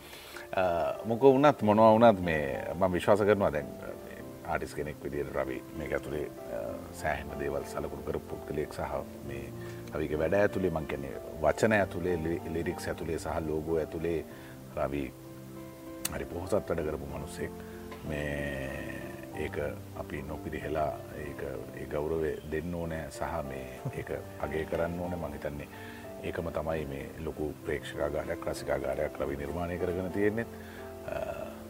මොක වුණත් මොනවා වුණත් මේ ම විශ්වාස කරනවා දැන් ආටිස් කෙනෙක් විදියට රවි මේ ඇතුළේ සෑහම දේවල් සලකුරු කර පුද්ගලයෙක් සහ මේ රවික වැඩ ඇතුළේ මං කැනෙ වචන ඇතුළේ ලිරික්ස් ඇතුළේ සහ ලෝගෝ ඇතුළේ රවි හරි පොහොසත් වැඩ කරපු මනුස්සෙක්. මේ ඒක අපි නොපිරිහෙලා ඒ ගෞරවේ දෙන්න ඕනෑ සහ මේ ඒක අගේ කරන්න ඕන. මහිතන්නේ ඒකම තමයි මේ ලොකු ප්‍රේක්ෂකාගාරයක් රසිකාගාරයක් රවි නිර්මාණය කරගෙන තියෙන්නෙත්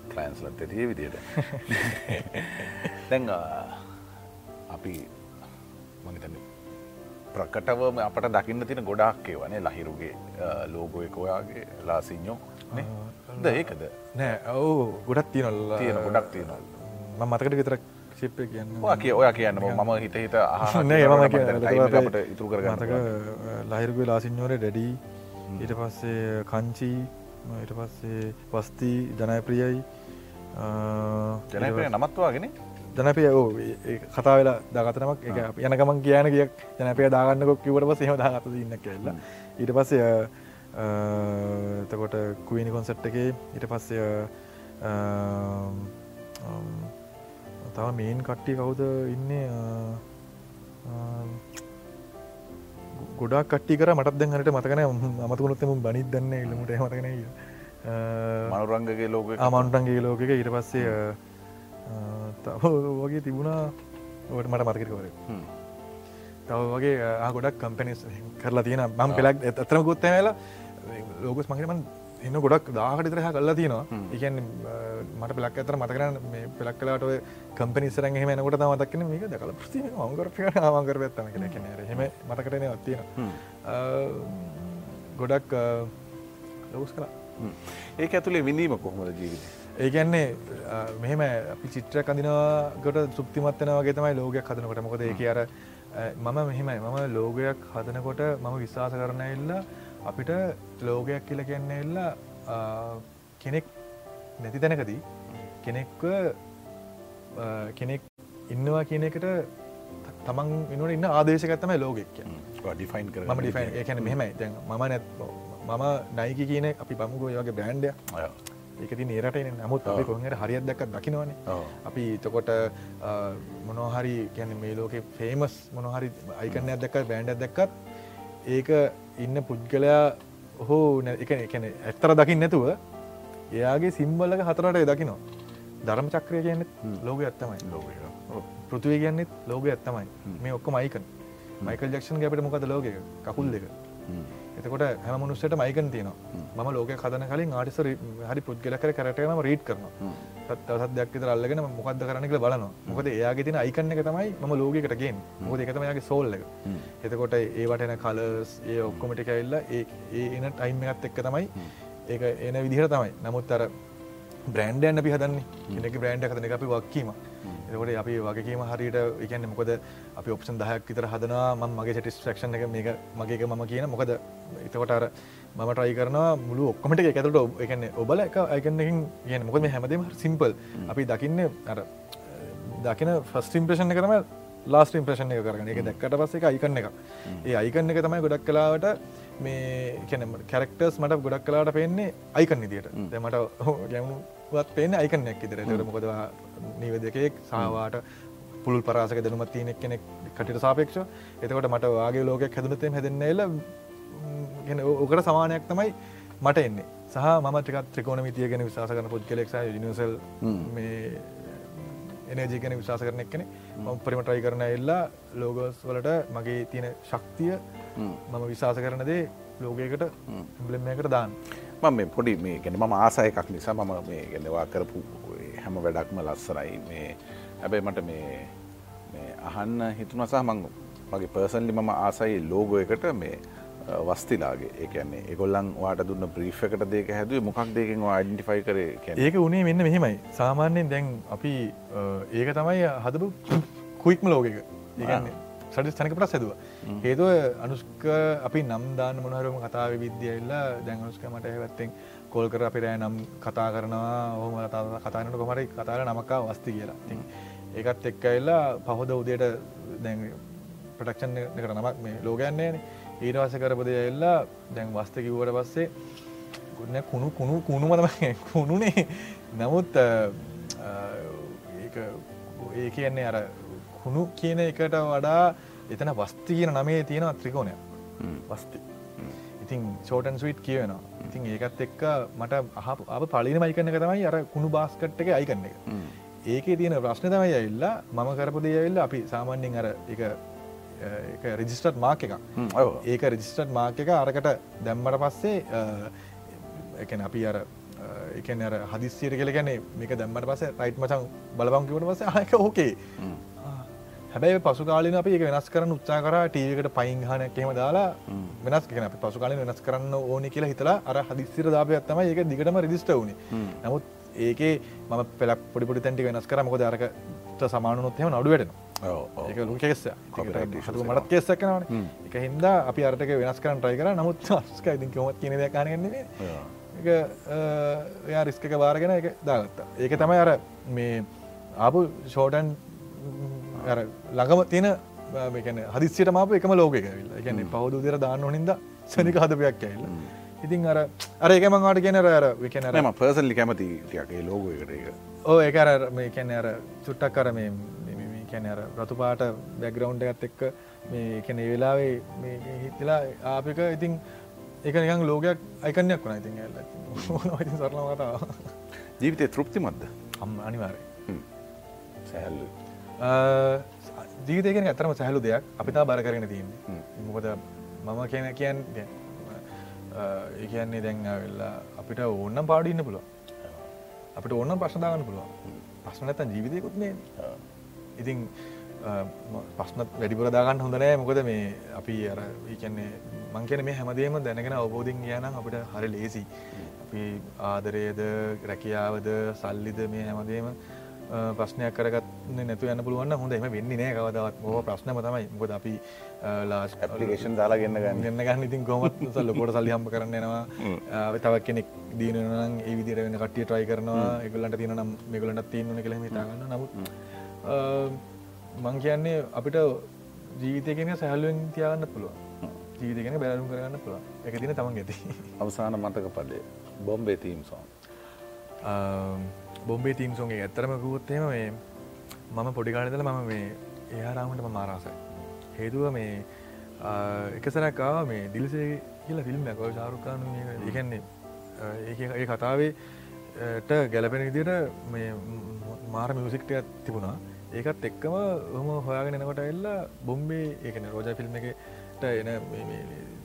ක්ලයින්ස්ලත් ඇතිය විදියට දැන් අපි මහිතන්නේ ප්‍රකටවම අපට දකින්න තින ගොඩක් ඒවනේ ලහිරුගේ ලෝගෝයකෝයාගේ ලාසිං්ඥෝ ද ඒකද? නෑ ඔවු ගොඩක් තියනල් තියෙන ගොඩක් තියනල් ම මතකට විතරක් ශිප්ප කියන්න. කිය ඔය කියන්න මම හිත හිත මම ඉතුර කරගතක ලහිරුගේ ලාසිං්ඥෝර ඩැඩී ඊට පස්සේ කංචී ඊට පස්සේ වස්ති ජනයප්‍රියයි ජනපය නමත්වාගෙන ජනපය කතා වෙලා දාගතනමක් එක යන ගමන් කියන කියක් ජනපය දාගන්නකොක් කිවට පස හෙම දාගත ඉන්න කියලා. ඊට පස්සේ එතකොට කුවනි කොන්සට් එක ඊට පස්සය තව මේන් කට්ටි කවුද ඉන්නේ? ගොඩක් කට්ටි කර මටත් දැන් හට මතකන අමතුකුණොත්තම බනිත් දන්න ඉල්ලමට මතකන මනුරංගගේ ලෝක මන්ටන්ගේ ලෝකක. ඊට පස්සේ තව වගේ තිබුණා. ඔට මට මතකරකවර තව වගේ ගොඩක් කම්පනිස් කරලා තියෙන මම් පෙලක් ඇතරම ගොත්තමලා ලෝකස් මගේමන් එන්න ගොඩක් දාහට තරහ කල්ලා තියෙනවා. එකන් මට පෙලක් ඇතර මතකරන්න මේ පෙලක් කලාට කම්පනිස්සරන් හෙම නකොට මතක්න මේක දකල ප්‍රති මංගර ආමංගර ඇත්තම කෙන කෙන හෙම. මතකරන අත්තියෙන ගොඩක් ලෝස් කලා ඒක ඇතුළේ විඳීම කොහොමද ජීවිත ඒකන්නේ මෙහෙම අපි චිත්‍ර කඳනවාගට සුප්තිමත්වන වගේ තමයි ලෝගයක් හදනකොට. මොකද ඒක අර මම මෙහෙමයි. මම ලෝගයක් හදනකොට මම විශ්වාස කරන එල්ල අපිට ලෝගයක් කියල කියන්න එල්ල කෙනෙක් නැති තැනකදී කෙනෙක්ව කෙනෙක් ඉන්නවා කියන එකට තමන් ඉන්නට ඉන්න ආදේශකත්තම ලෝගෙක් ඩිෆයින් කර ම ඩිෆයින් ඒකැන මෙහෙමයි. දැන් මම නැත් මම නයික කියන අපි පමුගෝ වගේ බ්‍රන්ඩය ඒකති නේරට නමුත් අපි කොහට හරිත් දැක් දකිනවන. අපි තකොට මොනොහරි කියැන මේ ලෝක ෆේමස් මොනොහරි අයිකනයක් දැක්ක බෑන්ඩ දැක්කත් ඒක ඉන්න පුද්ගලයා හෝ එක එකන ඇත්තර දකිින් නැතුව එයාගේ සිම්බල්ලක හතරට දකිනවා. ධර්ම චක්‍රය කියන්න ලෝක ඇත්තමයි ලෝක පෘතිවය කියන්නෙත් ලෝක ඇත්තමයි මේ ඔක්කො මයිකන් මයිකල් ජක්ෂන් ගැපට මොකද ලෝක කකුල් දෙක එතකොට හැම මනුස්සට මයිකන් තියනවා. ම ලෝක කදන කලින් ආටිස හරි පුද්ගල කර කරටනම රීට් කරන තත් දෙයක් විතර අල්ලගෙන මොකක්ද කරනක බලනවා. මොකද එයාගේ තින අයිකන්න එක තමයි ම ලෝකකටගෙන් මොද එකතමයාගේ සෝල්ල එක. එතකොට ඒවටන කලර්ස් ඒ ඔක්කොමටි ඇල්ල ඒ එන ටයිම් එකත් එක්ක තමයි ඒක එන විදිහර තමයි. නමුත් අර බ්‍රන්ඩයන් අපි හදන්නේ. කෙනෙක බ්‍රන්ඩ් හදන එක අපි වක්කීම එතකොට අපි වගේම හරියට එකන්න මොකද අපි ඔප්ෂන් දහයක් විතර හදනවා ම මගේ සටිස්ට්‍රක්ෂන් එක මේක මගේක මම කියන මොකද? එතකොට අර මම ට්‍රයි කරනවා මුළු ඔක්කොමට එකතුට එකන්න ඔබල එක අයකන්නකින් කියන මොකද මේ හැමදීම සිම්පල් අපි දකින්න අර දකින ෆස්ට ඉම්ප්‍රේෂන් එකතම ලාස් ඉම්ප්‍රේෂන් එක කරන එක දැක්කට පස්ස එක අයිකන්න එක ඒ අයිකන්න එක තමයි ගොඩක් කලාවට මේ කැන කැරක්ටර්ස් මට ගොඩක් කලාට පෙන්නේ අයිකන් නිදියට දෙමට ගැමුණුවත් පේන අයිකන්නයක් ඉදිර තර මොකදවා නිවදකෙක් සාවාට පුළුල් පරාසක දැනුමත් තියනෙක් කෙනෙක් කටිට සාපේක්ෂ එතකොට මට වාගේ ලෝකයක් හැදනතෙන් හැදන්න එල ඕකට සමානයක් තමයි මට එන්නේ. සහ මටික ත්‍රිකෝණ මිතිය ගැන විශවාස කරන පුද් කෙලෙක් නිසල් එනජී ගැන විශවාස කරන එක්කන ම පරිමටයි කරන එල්ලා ලෝගස් වලට මගේ තියෙන ශක්තිය මම විශවාස කරනදේ ලෝකයකට බ්ලෙම්මයකට දාන්න මම මේ පොඩි මේ ගැන ම ආසය එකක් නිසා මම මේ ගැනවා කරපු හැම වැඩක්ම ලස්සරයි මේ හැබැයි මට මේ අහන්න හිතුනසා මං මගේ පර්සන්ලි මම ආසයි ලෝගෝ එකට මේ වස්තිලාගේ. ඒකන්නේ එගොල්ලන් වාට දුන්න බ්‍රීෆ් එකට දෙක හැදුව මොකක් දෙකින් අයිඩටිෆයි කර ඒක උනේ මෙන්න මෙහෙමයි. සාමාන්‍යයෙන් දැන් අපි ඒක තමයි හදපු කුයික්ම ලෝක එක. ඒගන්නේ සටි තනක පට සැදුව හේතුව අනුස්ක අපි නම් දාන්න මොනහරම කතාව විද්‍යල්ලා දැන් අනුස්ක මට ඇවත්තෙන් කොල් කර අපිරෑ නම් කතා කරනවා. හොම කතා කතානට කොමරි කතාර නමක්කා වස්ති කියලා. ති ඒකත් එක්ක එල්ලා පහොද උදයට දැන් ප්‍රටක්ෂන් එකට නමක් මේ ලෝගයන්නේන ඊටවාස කරපද එල්ලා දැන් වස්ත කිව්වට පස්සේ ගුණ කුණු කුණු කුණු මතම කුණුනේ. නමුත් ඒ කියන්නේ අර කුණු කියන එකට වඩා එතන වස්ති කියන නමේ තියෙන ත්‍රිකෝණය. වස්ති. ඉතින් ෂෝටන් ස්විට් කියවෙනවා. ඉතින් ඒකත් එක්ක මට අහ අප පලින මයිකන්න තමයි අර කුණු බාස්කට් එක අයිකන්න එක. ඒකේ තියෙන ප්‍රශ්න තමයි ඇල්ලා මම කරපුදේ ඇල්ලා අපි සාමාන්‍යෙන් අර එක රෙජිස්ටර් මාක් එක ඒක රෙජිස්ටර් මාක් එක අරකට දැම්මට පස්සේ එකන අපි අර එකන අර හදිස්සියට කියල ගැන මේක දැම්මට පස රයිට් මචන් බලබං කිවට පස ආයක ඕකේ හැබැයි පසු කාලන අප ඒක වෙනස් කරන්න උත්සා කර ටීවකට පයින්හන කෙම දාලා වෙනස් කෙන අපි පසු කාලන වෙනස් කරන්න ඕනි කියලා හිතලා අර හදිස්සිර දාපයත්තම ඒක දිගටම රෙදිස්ට වුණ නමුත් ඒකේ ම පෙලක් පොඩිපොඩි තැන්ටි වෙනස් කර. මොක දරකට සමානුත් එහම නඩු වැටෙන ඒක ලු කෙස්ස Copyright issues මටත් කෙස්සක් කනවන එක හින්දා අපි අරටක වෙනස් කරන්න ට්‍රයි කර. නමුත් ස්ක ඉතින් කොමත් කියන කානගන්නේ එක එයා රිස්ක වාරගෙන එක දාගත්තා. ඒක තමයි අර මේ ආපු ෂෝටන් ළඟම තියෙන මේකන හදිසියට මාප එකම ලෝක එකවිල්ල ගැන පහුදු දෙර දාන්න හොනින්ද සනික හදපයක් ඇල්ල ඉතින් අර අර එකමවාට කියන අර විකන ම පර්සල්ලි කැමති ටියගේ ලෝගෝකට එක ඕ ඒකර මේ කැන අර චුට්ටක් කර මේ කැන අර රතුපාට බැග්‍රවන්් එකත් එක්ක මේ කැන වෙලාවේ හිතලා ආපික ඉතින් එක නිකන් ලෝකයක් අයිකනයක් වන ඉතින් ඇල්ල ඉතින් සරල කතාව ජීවිතය තෘප්තිමත්ද? අම් අනිවාරය සැහැල්ලු ජීවිතයගෙන ඇතරම සැහලු දෙයක්. අපිතා බර කරගෙන තියන්නේ. මොකද මම කියන කියන් ඒ කියන්නේ දැන් වෙල්ලා අපිට ඕන්නම් පාඩින්න පුළුව අපිට ඕන්න ප්‍රශ්නදාගන්න පුළුව ප්‍රශ්න නැතන් ජීවිතයකුත්නේ ඉතින් පස්නත් වැඩිපුර දාගන්න හොඳනෑ මොකද මේ අපි අර කියන්නේ මං කියන මේ හැමදේම දැනගෙන අවබෝධින් කියනම් අපිට හරි ලේසි අපි ආදරයද රැකියාවද සල්ලිද මේ හැමදේම ප්‍රශ්නයක් කරගත්න නැතු යන්න පුළුවන් හොඳ. එම වෙන්නේ නෑ කවදවත්. මෝ ප්‍රශ්නම තමයි. මොකද අපි ලාස් පපිකේෂන් දාලා ගන්න ගන්න. ගන්න ඉතින් කොමත් සල්ලකොට සල්ලි හම්ප කරන්නවා තවක් කෙනෙක් දීනනම් ඒ විදිර වෙන කටිය ට්‍රයි කරනවා. එකගලට තියෙන නම් මෙගලට තියන්න කළ හිතාගන්න නමුත් මං කියන්නේ අපිට ජීවිතයගෙන සැහලුවෙන් තියාගන්න පුළුව ජීවිතගෙන බැලුම් කරගන්න පුළුව එක තින තමන් ඇති අවසාන මතක පඩේ Bombay theme song Bombay theme සෝන්ගේ ඇත්තරම ගුවත්තේම මේ මම පොඩිකාලතල මම මේ එයාරාමට මාරාසයි හේතුව මේ එකසරකාව මේ දිලිසේ කියල ෆිල්ම් ඇකව චාරුකාන ඒකන්නේ ඒ කතාවේට ගැලපෙන විදියට මේ මාර මියසික්ටයක් තිබුණා. ඒකත් එක්කම හොම හොයාගෙන එනකොට එල්ලා බොම්බේ ඒකන රෝජ ෆිල්ම් එකට එන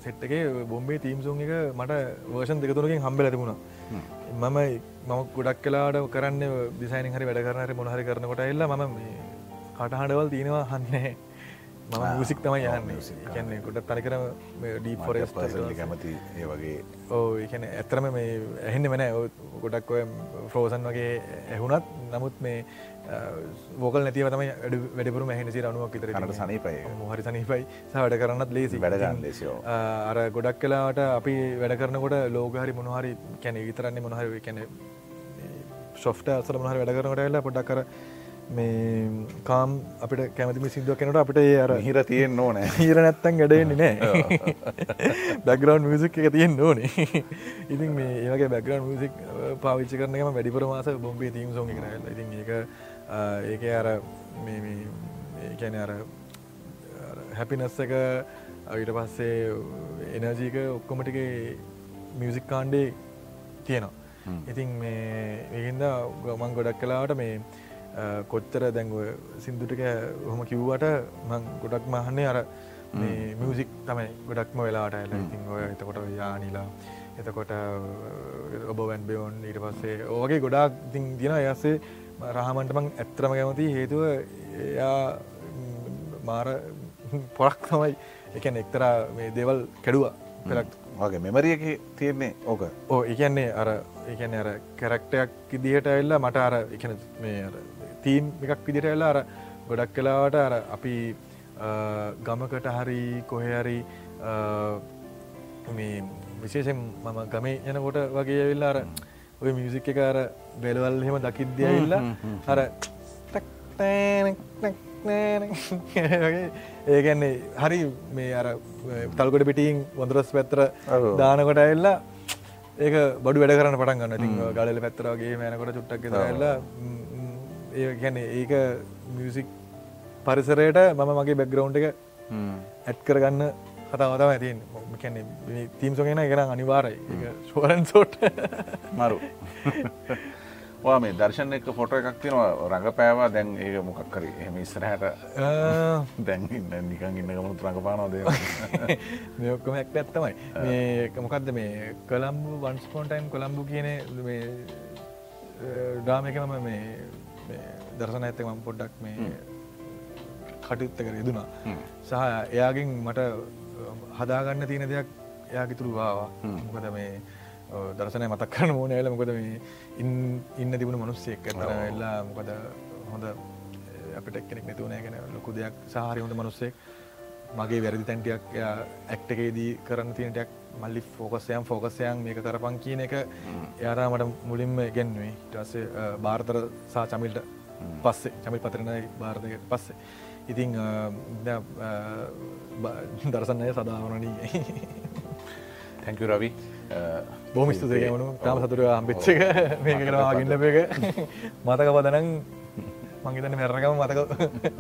සෙට්ගේ බොම්බේ තීම්සුන් එක මට වර්ෂන් දෙකතුරකින් හම්බෙල තිබුණා මම මම ගොඩක් කලාට කරන්න දිසයින හරි වැඩ කරනට මොහරි කරනකොට එල්ලා මම කටහඬවල් තියෙනවා හන්නේ මම මුසික් තමයි යන්න කියන්නේ ගොඩ තනිකර ඩී ෆොරස් කැමති ඒ වගේ. ඕ ඒන ඇතරම මේ ඇහෙන්න වෙන ගොඩක් ඔය ෆ්‍රෝසන් වගේ ඇහුනත් නමුත් මේ වෝකල් නැතිව තමයි වැඩපුර මැහෙනසි රනුවක් විතර නට සනීපයි. හරි සනීපයි. සහට කරන්නත් ලේසි වැඩගන්න ලෙසිෝ අර ගොඩක් කලාට අපි වැඩ කරනකොට ලෝගහරි මොනහරි කැන විතරන්නේ මොනහරි කැන ශොෆ්ට අසර මොහර වැඩ කරනට එල්ලා පොඩක් කර මේ කාම් අපිට කැමතිම සිදුව කෙනට අපිට ඒ අර හිර තියෙන් ඕන. හිර නැත්තන් ගැඩෙන්නේ නෑ. බැග්‍රවන්් මියසික් එක තියෙන් ඕනේ. ඉතින් මේ ඒගේ බැග්‍රන් මියසික් පාවිච්චි කරනම වැඩිපුර මාස බොම්බේ තීම් සෝග කරල ඉතින් ඒක ඒක අර මේකැන අර හැපිනස් එක අවිට පස්සේ එනජීක ඔක්කොමටික මියසික් කාණ්ඩේ තියෙනවා. ඉතින් මේ ඒහින්ද ගමන් ගොඩක් කලාවට මේ කොච්චර දැන්ව සිින්දුටික හොම කිව්වට මං ගොඩක් මහන්නේ අර මියසික් තමයි ගොඩක්ම වෙලාට ඇල ඉතින් ඔය එතකොට යානිලා එතකොට ඔබ වැන්බයෝන් ඊට පස්සේ ඕගේ ගොඩක් තින් තින අයස්සේ රහමන්ට මං ඇත්‍රම කැමති හේතුව එයා මාර පොරක් තමයි. එකන එක්තර මේ දෙවල් කැඩුවා. පෙලක් වගේ මෙමරියක තියෙන්නේ ඕක. ඕ එකන්නේ අර එකන අර කැරක්ටයක් ඉදිහට ඇල්ලා මට අර එකන තීම් එකක් විදිට වෙලා අර ගොඩක් කලාවට අර අපි ගමකට හරි කොහෙහරි මේ විශේෂෙන් මම ගමේ යනකොට වගේ ඇවිල්ලා අර ඔය මියසික් එක අර බෙලවල් හෙම දකිද්දිය ඉල්ලා අර ඒගැන්නේ හරි මේ අර තල්කොට පිටින් වොඳරස් පැත්තර දානකොට ඇල්ලා ඒක බඩු වැඩ කරන්න පටන් ගන්න තිං ගලල පැත්තරගේ මෑනකොට චුට්ටක් ඇල්ලා ඒ ගැන ඒක මියසික් පරිසරයට මම මගේ බැක්ග්‍රවන්් එක ඇත් කරගන්න කතාවතම ඇතින් කැන තීම්සොගෙන ගෙන අනිවාරයි ශෝරන් සෝට් මරු. වා මේ දර්ශන එක ෆොට එකක් තිනවා රඟ පෑවා. දැන් ඒක මොකක්කර එහම ඉස්සරහට දැන් ඉන්න නිකන් ඉන්න ගමනුත් රඟපානවද මේඔක්කම ඇක්ට ඇත්තමයි මේ මොකක්ද මේ කළම්බු වන්ස්පෝන්ටයිම් කොළම්බු කියන ඩාම එක මම මේ දර්ශන ඇත මම පොඩ්ඩක් මේ කටයුත්ත කර යෙදුනා සහ එයාගෙන් මට හදාගන්න තියෙන දෙයක් එයාගිතුරු වාවා මොකද මේ දර්ශනය මතක් කරන මෝන ඇල මොකද මේ ඉන්න තිබුණ මනුස්සෙක් ඇතර එල්ලා මොකද හොඳ අපිට එක්කෙනෙක් නැතුව නෑ ගැන ලොකු දෙයක්. සාහරි හොඳ මනුස්සෙක්. මගේ වැරදි තැන්ටියක් ඇක්ටකේදී කරන්න තියනටයක් මල්ලි ෆෝකසයම් ෆෝකසයන් මේක කරපන් කියන එක එයාරා මට මුලින්ම ගැන්වේ ටස්සේ භාර්තර සා චමිල්ට පස්සේ චමිල් පතරනයි භාරතය පස්සේ ඉතිං දරසන්නය සදාවනනී. තැංකු රවි බොම ස්තුතිය වුණු තාම සතුර අම්පිච්චක මේක කරවා ගින්නප එක. මතක පදනං මංගේතන මැරණකම මතක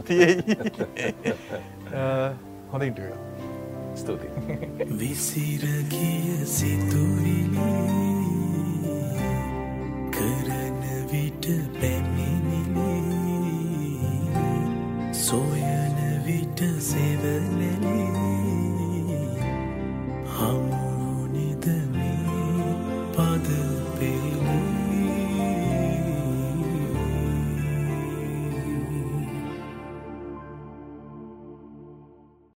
තියෙයි. හොඳ ඉන්ටුව ස්තුති විසිරගිය සිතුවිලි කරන විට පැමිණිලි සොයන විට සෙවලලි හමුනිද මේ පද පේ